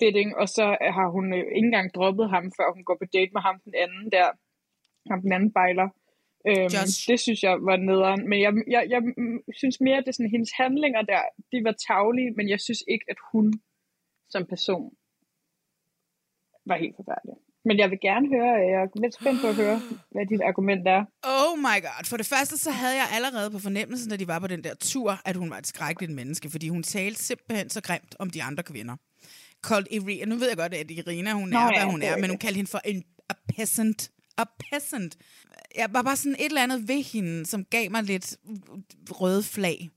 fitting, og så har hun øh, ikke engang droppet ham, før hun går på date med ham den anden der, ham den anden bejler. Øhm, Josh. det synes jeg var nederen, men jeg, jeg, jeg synes mere, at det er sådan, hendes handlinger der, de var tavlige, men jeg synes ikke, at hun som person var helt forfærdelig. Men jeg vil gerne høre, jeg er lidt spændt på at høre, hvad dit argument er. Oh my god. For det første, så havde jeg allerede på fornemmelsen, da de var på den der tur, at hun var et skrækkeligt menneske, fordi hun talte simpelthen så grimt om de andre kvinder. Called Irina, nu ved jeg godt, at Irina, hun Nå, er, ja, hvad hun det er men hun kaldte hende for en a peasant. A peasant. Jeg var bare sådan et eller andet ved hende, som gav mig lidt røde flag.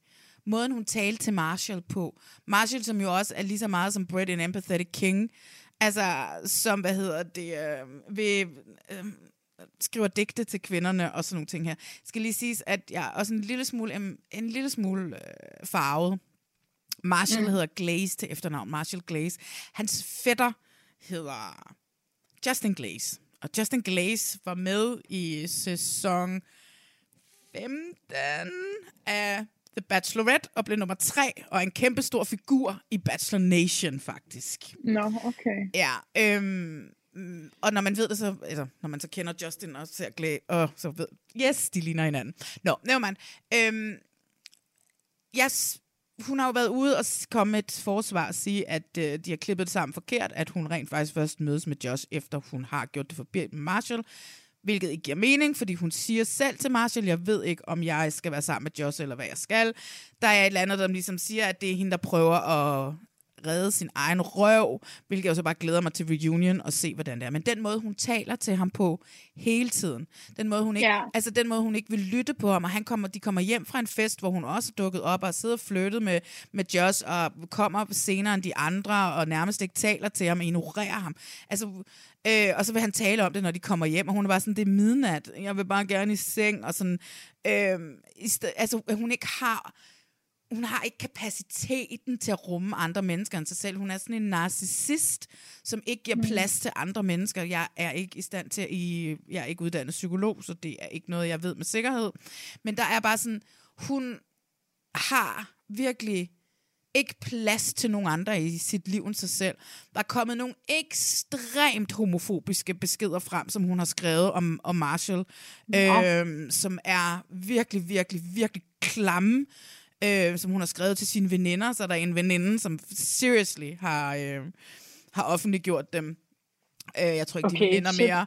Måden, hun talte til Marshall på. Marshall, som jo også er lige så meget som Brett en empathetic king. Altså, som, hvad hedder det, øh, ved, øh, skriver digte til kvinderne og sådan nogle ting her. Skal lige siges, at jeg er også en lille smule, en, en lille smule øh, farvet. Marshall mm. hedder Glaze til efternavn. Marshall Glaze. Hans fætter hedder Justin Glaze. Og Justin Glaze var med i sæson 15 af The Bachelorette og blev nummer 3 og en kæmpe stor figur i Bachelor Nation faktisk. Nå, okay. Ja, øhm, og når man ved det, så, altså, når man så kender Justin og ser Glæ, og så ved, yes, de ligner hinanden. Nå, no, man. Øhm, yes, hun har jo været ude og komme med et forsvar og sige, at øh, de har klippet det sammen forkert, at hun rent faktisk først mødes med Josh, efter hun har gjort det forbi med Marshall, hvilket ikke giver mening, fordi hun siger selv til Marshall, jeg ved ikke, om jeg skal være sammen med Josh, eller hvad jeg skal. Der er et eller andet, der ligesom siger, at det er hende, der prøver at redde sin egen røv, hvilket jeg så bare glæder mig til reunion og se, hvordan det er. Men den måde, hun taler til ham på hele tiden, den måde, hun ikke, Ja. altså den måde, hun ikke vil lytte på ham, og han kommer, de kommer hjem fra en fest, hvor hun også er dukket op og sidder og flyttet med, med Josh, og kommer senere end de andre, og nærmest ikke taler til ham, og ignorerer ham. Altså, øh, og så vil han tale om det, når de kommer hjem, og hun er bare sådan, det er midnat, jeg vil bare gerne i seng, og sådan, øh, i sted, altså, hun ikke har hun har ikke kapaciteten til at rumme andre mennesker end sig selv. Hun er sådan en narcissist, som ikke giver plads til andre mennesker. Jeg er ikke i stand til, i, jeg er ikke uddannet psykolog, så det er ikke noget, jeg ved med sikkerhed. Men der er bare sådan, hun har virkelig ikke plads til nogen andre i sit liv end sig selv. Der er kommet nogle ekstremt homofobiske beskeder frem, som hun har skrevet om, om Marshall, Nå. øhm, som er virkelig, virkelig, virkelig klamme, øh, som hun har skrevet til sine veninder. Så er der en veninde, som seriously har, øh, har offentliggjort dem. Øh, jeg tror ikke, okay, de er veninder shit. mere.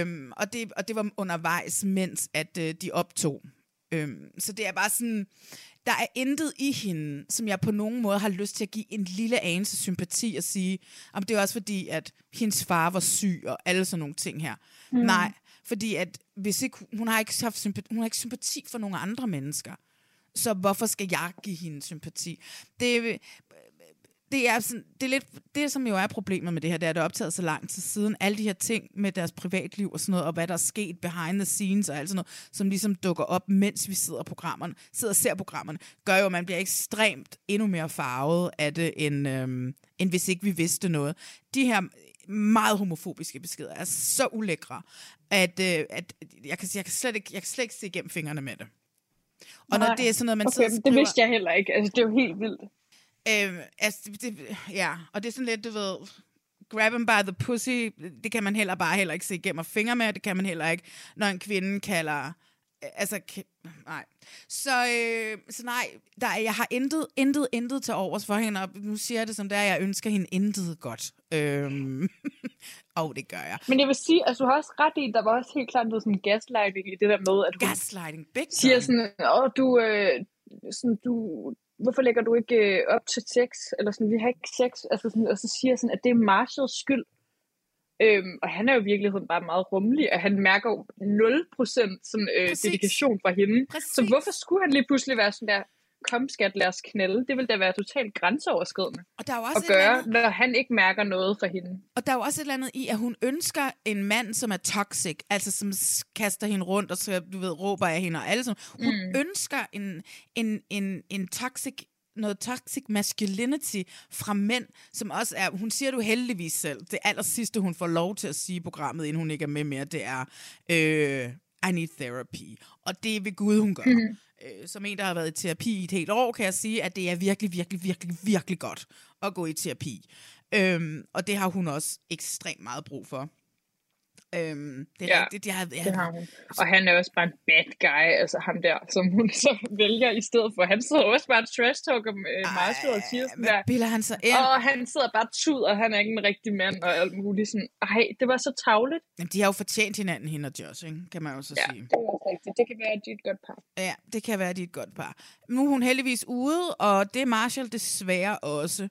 Øhm, og, det, og det var undervejs, mens at øh, de optog. Øhm, så det er bare sådan, der er intet i hende, som jeg på nogen måde har lyst til at give en lille anelse sympati og sige, om det er også fordi, at hendes far var syg og alle sådan nogle ting her. Mm. Nej, fordi at hvis ikke, hun, har ikke haft sympati, hun har ikke sympati for nogle andre mennesker. Så hvorfor skal jeg give hende sympati? Det, det er, sådan, det er lidt, det, som jo er problemet med det her, det er, at det er optaget så lang tid siden. Alle de her ting med deres privatliv og sådan noget, og hvad der er sket behind the scenes og alt sådan noget, som ligesom dukker op, mens vi sidder, programmerne, sidder og ser programmerne, gør jo, at man bliver ekstremt endnu mere farvet af det, end, øhm, end hvis ikke vi vidste noget. De her meget homofobiske beskeder er så ulækre, at, øh, at jeg, kan, jeg, kan slet ikke, jeg kan slet ikke se igennem fingrene med det. Og når Nej. det er sådan noget, man okay, sidder og men det vidste jeg heller ikke. Altså, det er jo helt vildt. Øhm, altså, det, ja, og det er sådan lidt, du ved, grab him by the pussy, det kan man heller bare heller ikke se igennem fingre med, det kan man heller ikke, når en kvinde kalder, øh, altså, nej. Så, øh, så nej, der, er- jeg har intet, intet, intet til overs for hende, og nu siger jeg det som det er, jeg ønsker hende intet godt. Øhm, og det gør jeg. Men jeg vil sige, altså du har også ret i, der var også helt klart noget sådan gaslighting i det der med, at hun Gaslighting, big siger time. sådan, åh, du, øh, sådan, du, hvorfor lægger du ikke øh, op til sex? Eller sådan, vi har ikke sex. Altså sådan, og så siger sådan, at det er Marshalls skyld. Øhm, og han er jo i virkeligheden bare meget rummelig, og han mærker jo 0% sådan, øh, Præcis. dedikation fra hende. Præcis. Så hvorfor skulle han lige pludselig være sådan der, kom skat, lad os knælde? Det vil da være totalt grænseoverskridende Og der er jo også at gøre, andet- når han ikke mærker noget fra hende. Og der er jo også et eller andet i, at hun ønsker en mand, som er toxic, altså som kaster hende rundt og så, du ved, råber af hende og alle sådan. Hun mm. ønsker en, en, en, en toxic noget toxic masculinity fra mænd, som også er, hun siger du heldigvis selv, det aller sidste, hun får lov til at sige i programmet, inden hun ikke er med mere, det er, øh, I need therapy. Og det ved Gud, hun gør. Mhm. Øh, som en, der har været i terapi i et helt år, kan jeg sige, at det er virkelig, virkelig, virkelig, virkelig godt at gå i terapi. Øhm, og det har hun også ekstremt meget brug for. Øhm, det er Ja, rigtigt, jeg, jeg, det har hun. Og han er også bare en bad guy, altså ham der, som hun så vælger i stedet for. Han sidder også bare trash talk om øh, Marshall og Kirsten der. Bilder han sig ind? Og han sidder bare tud, og han er ikke en rigtig mand og alt muligt. Sådan, ej, det var så tavligt. Jamen, de har jo fortjent hinanden, hende og Josh, ikke? kan man jo så Ja, sige. det var rigtigt. Det kan være, at de er et godt par. Ja, det kan være, at de er et godt par. Nu er hun heldigvis ude, og det er Marshall desværre også.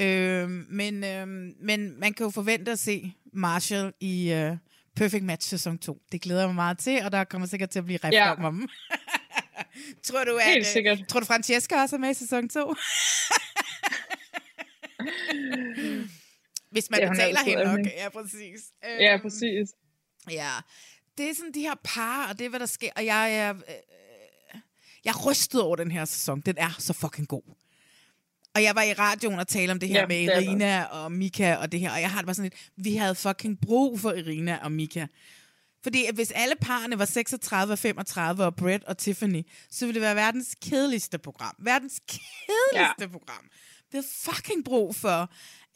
Øh, men, øh, men man kan jo forvente at se Marshall i øh, Perfect Match sæson 2. Det glæder mig meget til, og der kommer sikkert til at blive reft Ja. om ham. tror du, at, Helt øh, sikkert. Tror du, Francesca også er med i sæson 2? Hvis man Ja, er betaler hende nok. Ja, præcis. Ja, Øhm, præcis. Ja, det er sådan de her par, og det er, hvad der sker. Og jeg er, øh, jeg er rystet over den her sæson. Den er så fucking god. Og jeg var i radioen og talte om det her Ja, med det er det. Irina og Mika og det her, og jeg har det bare sådan lidt, vi havde fucking brug for Irina og Mika. Fordi hvis alle parerne var 36 og 35 og Brett og Tiffany, så ville det være verdens kedeligste program. Verdens kedeligste ja. program. Vi havde fucking brug for...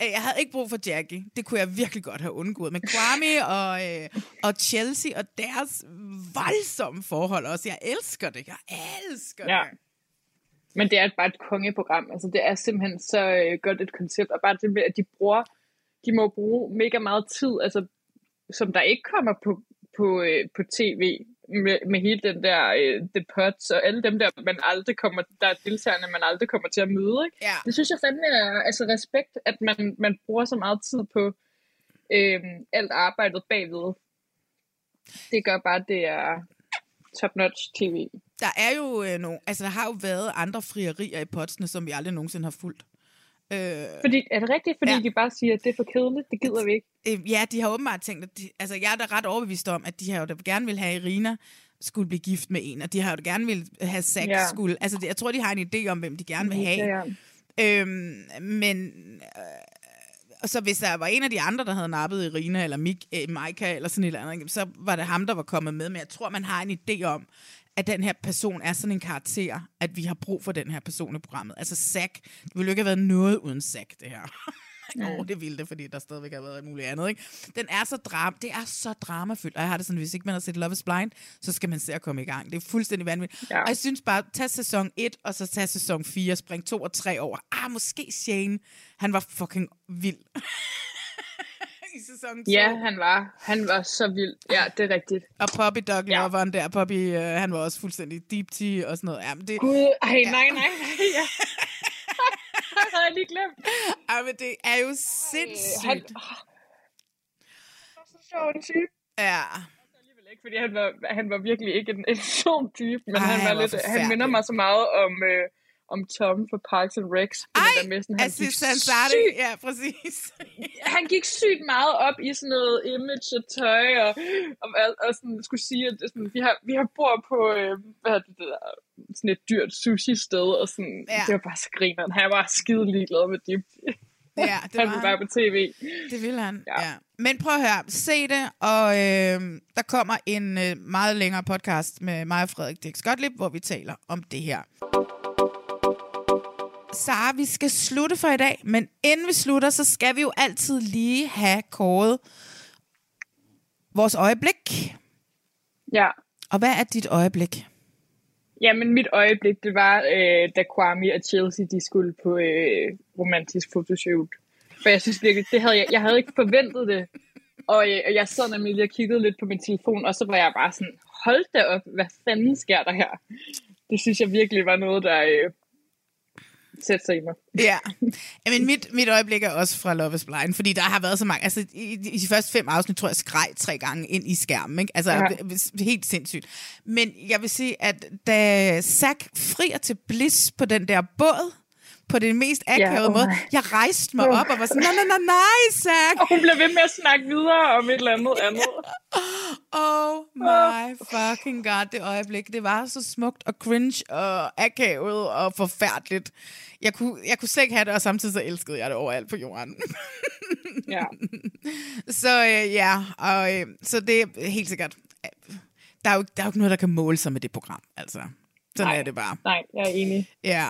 øh, Jeg havde ikke brug for Jackie. Det kunne jeg virkelig godt have undgået. Men Kwame og, øh, og Chelsea og deres voldsomme forhold også. Jeg elsker det. Jeg elsker Ja. det. Men det er bare et kongeprogram. Altså, det er simpelthen så øh, godt et koncept. Og bare det med, at de bruger, de må bruge mega meget tid, altså, som der ikke kommer på, på, øh, på tv, med, med hele den der øh, The Pots og alle dem der, man aldrig kommer, der er deltagerne, man aldrig kommer til at møde. Ikke? Ja. Det synes jeg fandme er altså, respekt, at man, man bruger så meget tid på øh, alt arbejdet bagved. Det gør bare, at det er top-notch tv. Der er jo øh, nogle, altså der har jo været andre frierier i potsene, som vi aldrig nogensinde har fulgt. Øh, Fordi, er det rigtigt, fordi ja. de bare siger, at det er for kedeligt, det gider vi ikke? øh, ja, de har åbenbart tænkt, at de, altså jeg er da ret overbevist om, at de har jo da gerne vil have Irina skulle blive gift med en, og de har jo da gerne vil have sex Ja. skulle, altså jeg tror, de har en idé om, hvem de gerne vil have. Ja, ja. Øhm, men øh, og så hvis der var en af de andre, der havde nappet Irina eller Mik, øh, Maika eller sådan et eller andet, så var det ham, der var kommet med. Men jeg tror, man har en idé om, at den her person er sådan en karakter, at vi har brug for den her person i programmet. Altså Zack, det ville jo ikke have været noget uden Zack, det her. Åh, oh, det ville det, fordi der stadigvæk har været muligt andet. Ikke? Den er så dram det er så dramafyldt, og jeg har det sådan, hvis ikke man har set Love is Blind, så skal man se at komme i gang. Det er fuldstændig vanvittigt. Ja. Og jeg synes bare, tag sæson 1, og så tag sæson 4, spring 2 og 3 over. Ah, måske Shane, han var fucking vild. I sæson 2. Ja, han var. Han var så vild. Ja, det er rigtigt. Og Poppy Dog ja. Loveren der, Poppy, øh, han var også fuldstændig deep tea og sådan noget. Ja, men det, Gud, ej, nej, nej, nej. Ja. Havde jeg lige glemt. Ja, men det er jo sindssygt. Han, så sjov en type. Ja. Ikke, fordi han var, han var virkelig ikke en, en sjov type, men Ej, han, han var var lidt, han minder mig så meget om, øh, om Tom fra Parks and Rex. Ej, sådan, han, gik Ansari, sygt, ja, præcis. han gik sygt meget op i sådan noget image og tøj, og, og, og, og sådan, skulle sige, at sådan, vi, har, vi har bord på øh, hvad det, der, sådan et dyrt sushi-sted, og sådan, Ja. det var bare så grineren. Han var skide ligeglad med det. Ja, det han var bare på tv. Det vil han, ja. ja. Men prøv at høre, se det, og øh, der kommer en øh, meget længere podcast med mig og Frederik Dix Gottlieb, hvor vi taler om det her. Sara, vi skal slutte for i dag, men inden vi slutter, så skal vi jo altid lige have kåret vores øjeblik. Ja. Og hvad er dit øjeblik? Jamen, mit øjeblik, det var, øh, da Kwame og Chelsea, de skulle på øh, romantisk fotoshoot. For jeg synes virkelig, det havde jeg, jeg havde ikke forventet det. Og, øh, jeg sad nemlig lige og kiggede lidt på min telefon, og så var jeg bare sådan, hold da op, hvad fanden sker der her? Det synes jeg virkelig var noget, der øh, satte sig i mig. Ja, men mit, mit øjeblik er også fra Love is Blind, fordi der har været så mange, altså i, i de første fem afsnit, tror jeg, skreg tre gange ind i skærmen, ikke? Altså ja. helt sindssygt. Men jeg vil sige, at da Zack frier til Bliss på den der båd, på den mest akavede Ja, åh måde, jeg rejste mig Åh. op og var sådan, nej, nej, nej, nej, Zack! Og hun blev ved med at snakke videre om et eller andet andet. Oh my fucking god, det øjeblik. Det var så smukt og cringe og akavet og forfærdeligt. Jeg kunne, jeg kunne slet ikke have det, og samtidig så elskede jeg det overalt på jorden. Ja. så øh, ja, og øh, så det er helt sikkert. øh, Der er, jo, der er jo ikke noget, der kan måle sig med det program. Altså, sådan Nej. er det bare. Nej, jeg er enig. Ja.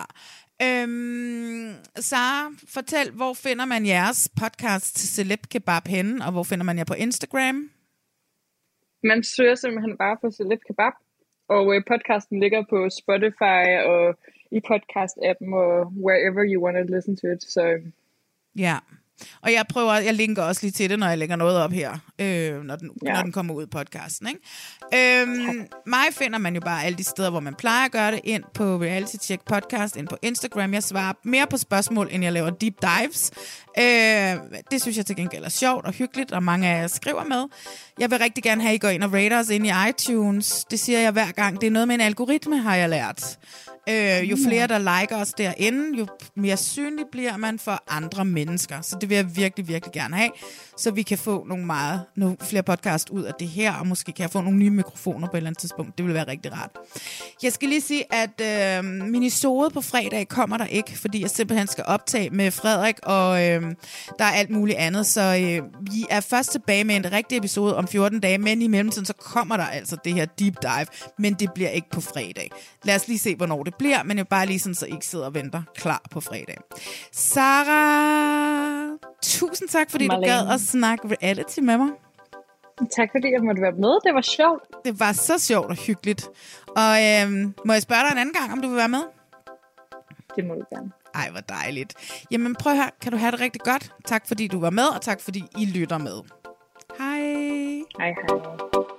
Øhm, Sara, fortæl, hvor finder man jeres podcast Celeb Kebab henne, og hvor finder man jer på Instagram? Man søger simpelthen bare på Celeb Kebab, og øh, podcasten ligger på Spotify og i podcast-appen og wherever you want to listen to it. Så Ja. Og jeg prøver, jeg linker også lige til det, når jeg lægger noget op her, øh, når, den, ja. når den kommer ud i podcasten. Ikke? Øhm, mig finder man jo bare alle de steder, hvor man plejer at gøre det, ind på Reality Check Podcast, ind på Instagram. Jeg svarer mere på spørgsmål, end jeg laver deep dives. Øh, det synes jeg til gengæld er sjovt og hyggeligt, og mange af jer skriver med. Jeg vil rigtig gerne have, at I går ind og rater os ind i iTunes. Det siger jeg hver gang. Det er noget med en algoritme, har jeg lært. Øh, jo flere, der liker os derinde, jo mere synlig bliver man for andre mennesker. Så det vil jeg virkelig, virkelig gerne have, så vi kan få nogle meget nogle flere podcast ud af det her, og måske kan jeg få nogle nye mikrofoner på et eller andet tidspunkt. Det vil være rigtig rart. Jeg skal lige sige, at øh, minisode på fredag kommer der ikke, fordi jeg simpelthen skal optage med Frederik, og øh, der er alt muligt andet. Så øh, vi er først tilbage med en rigtig episode om 14 dage, men i mellemtiden så kommer der altså det her deep dive, men det bliver ikke på fredag. Lad os lige se, hvornår det bliver, men jeg bare lige sådan, så I ikke sidder og venter klar på fredag. Sara, tusind tak, fordi Marlene. du gad at snakke reality med mig. tak fordi jeg måtte være med. Det var sjovt. Det var så sjovt og hyggeligt. Og øhm, må jeg spørge dig en anden gang, om du vil være med? Det må du gerne. Ej, hvor dejligt. Jamen prøv her, kan du have det rigtig godt? Tak fordi du var med, og tak fordi I lytter med. Hej. Hej, hej.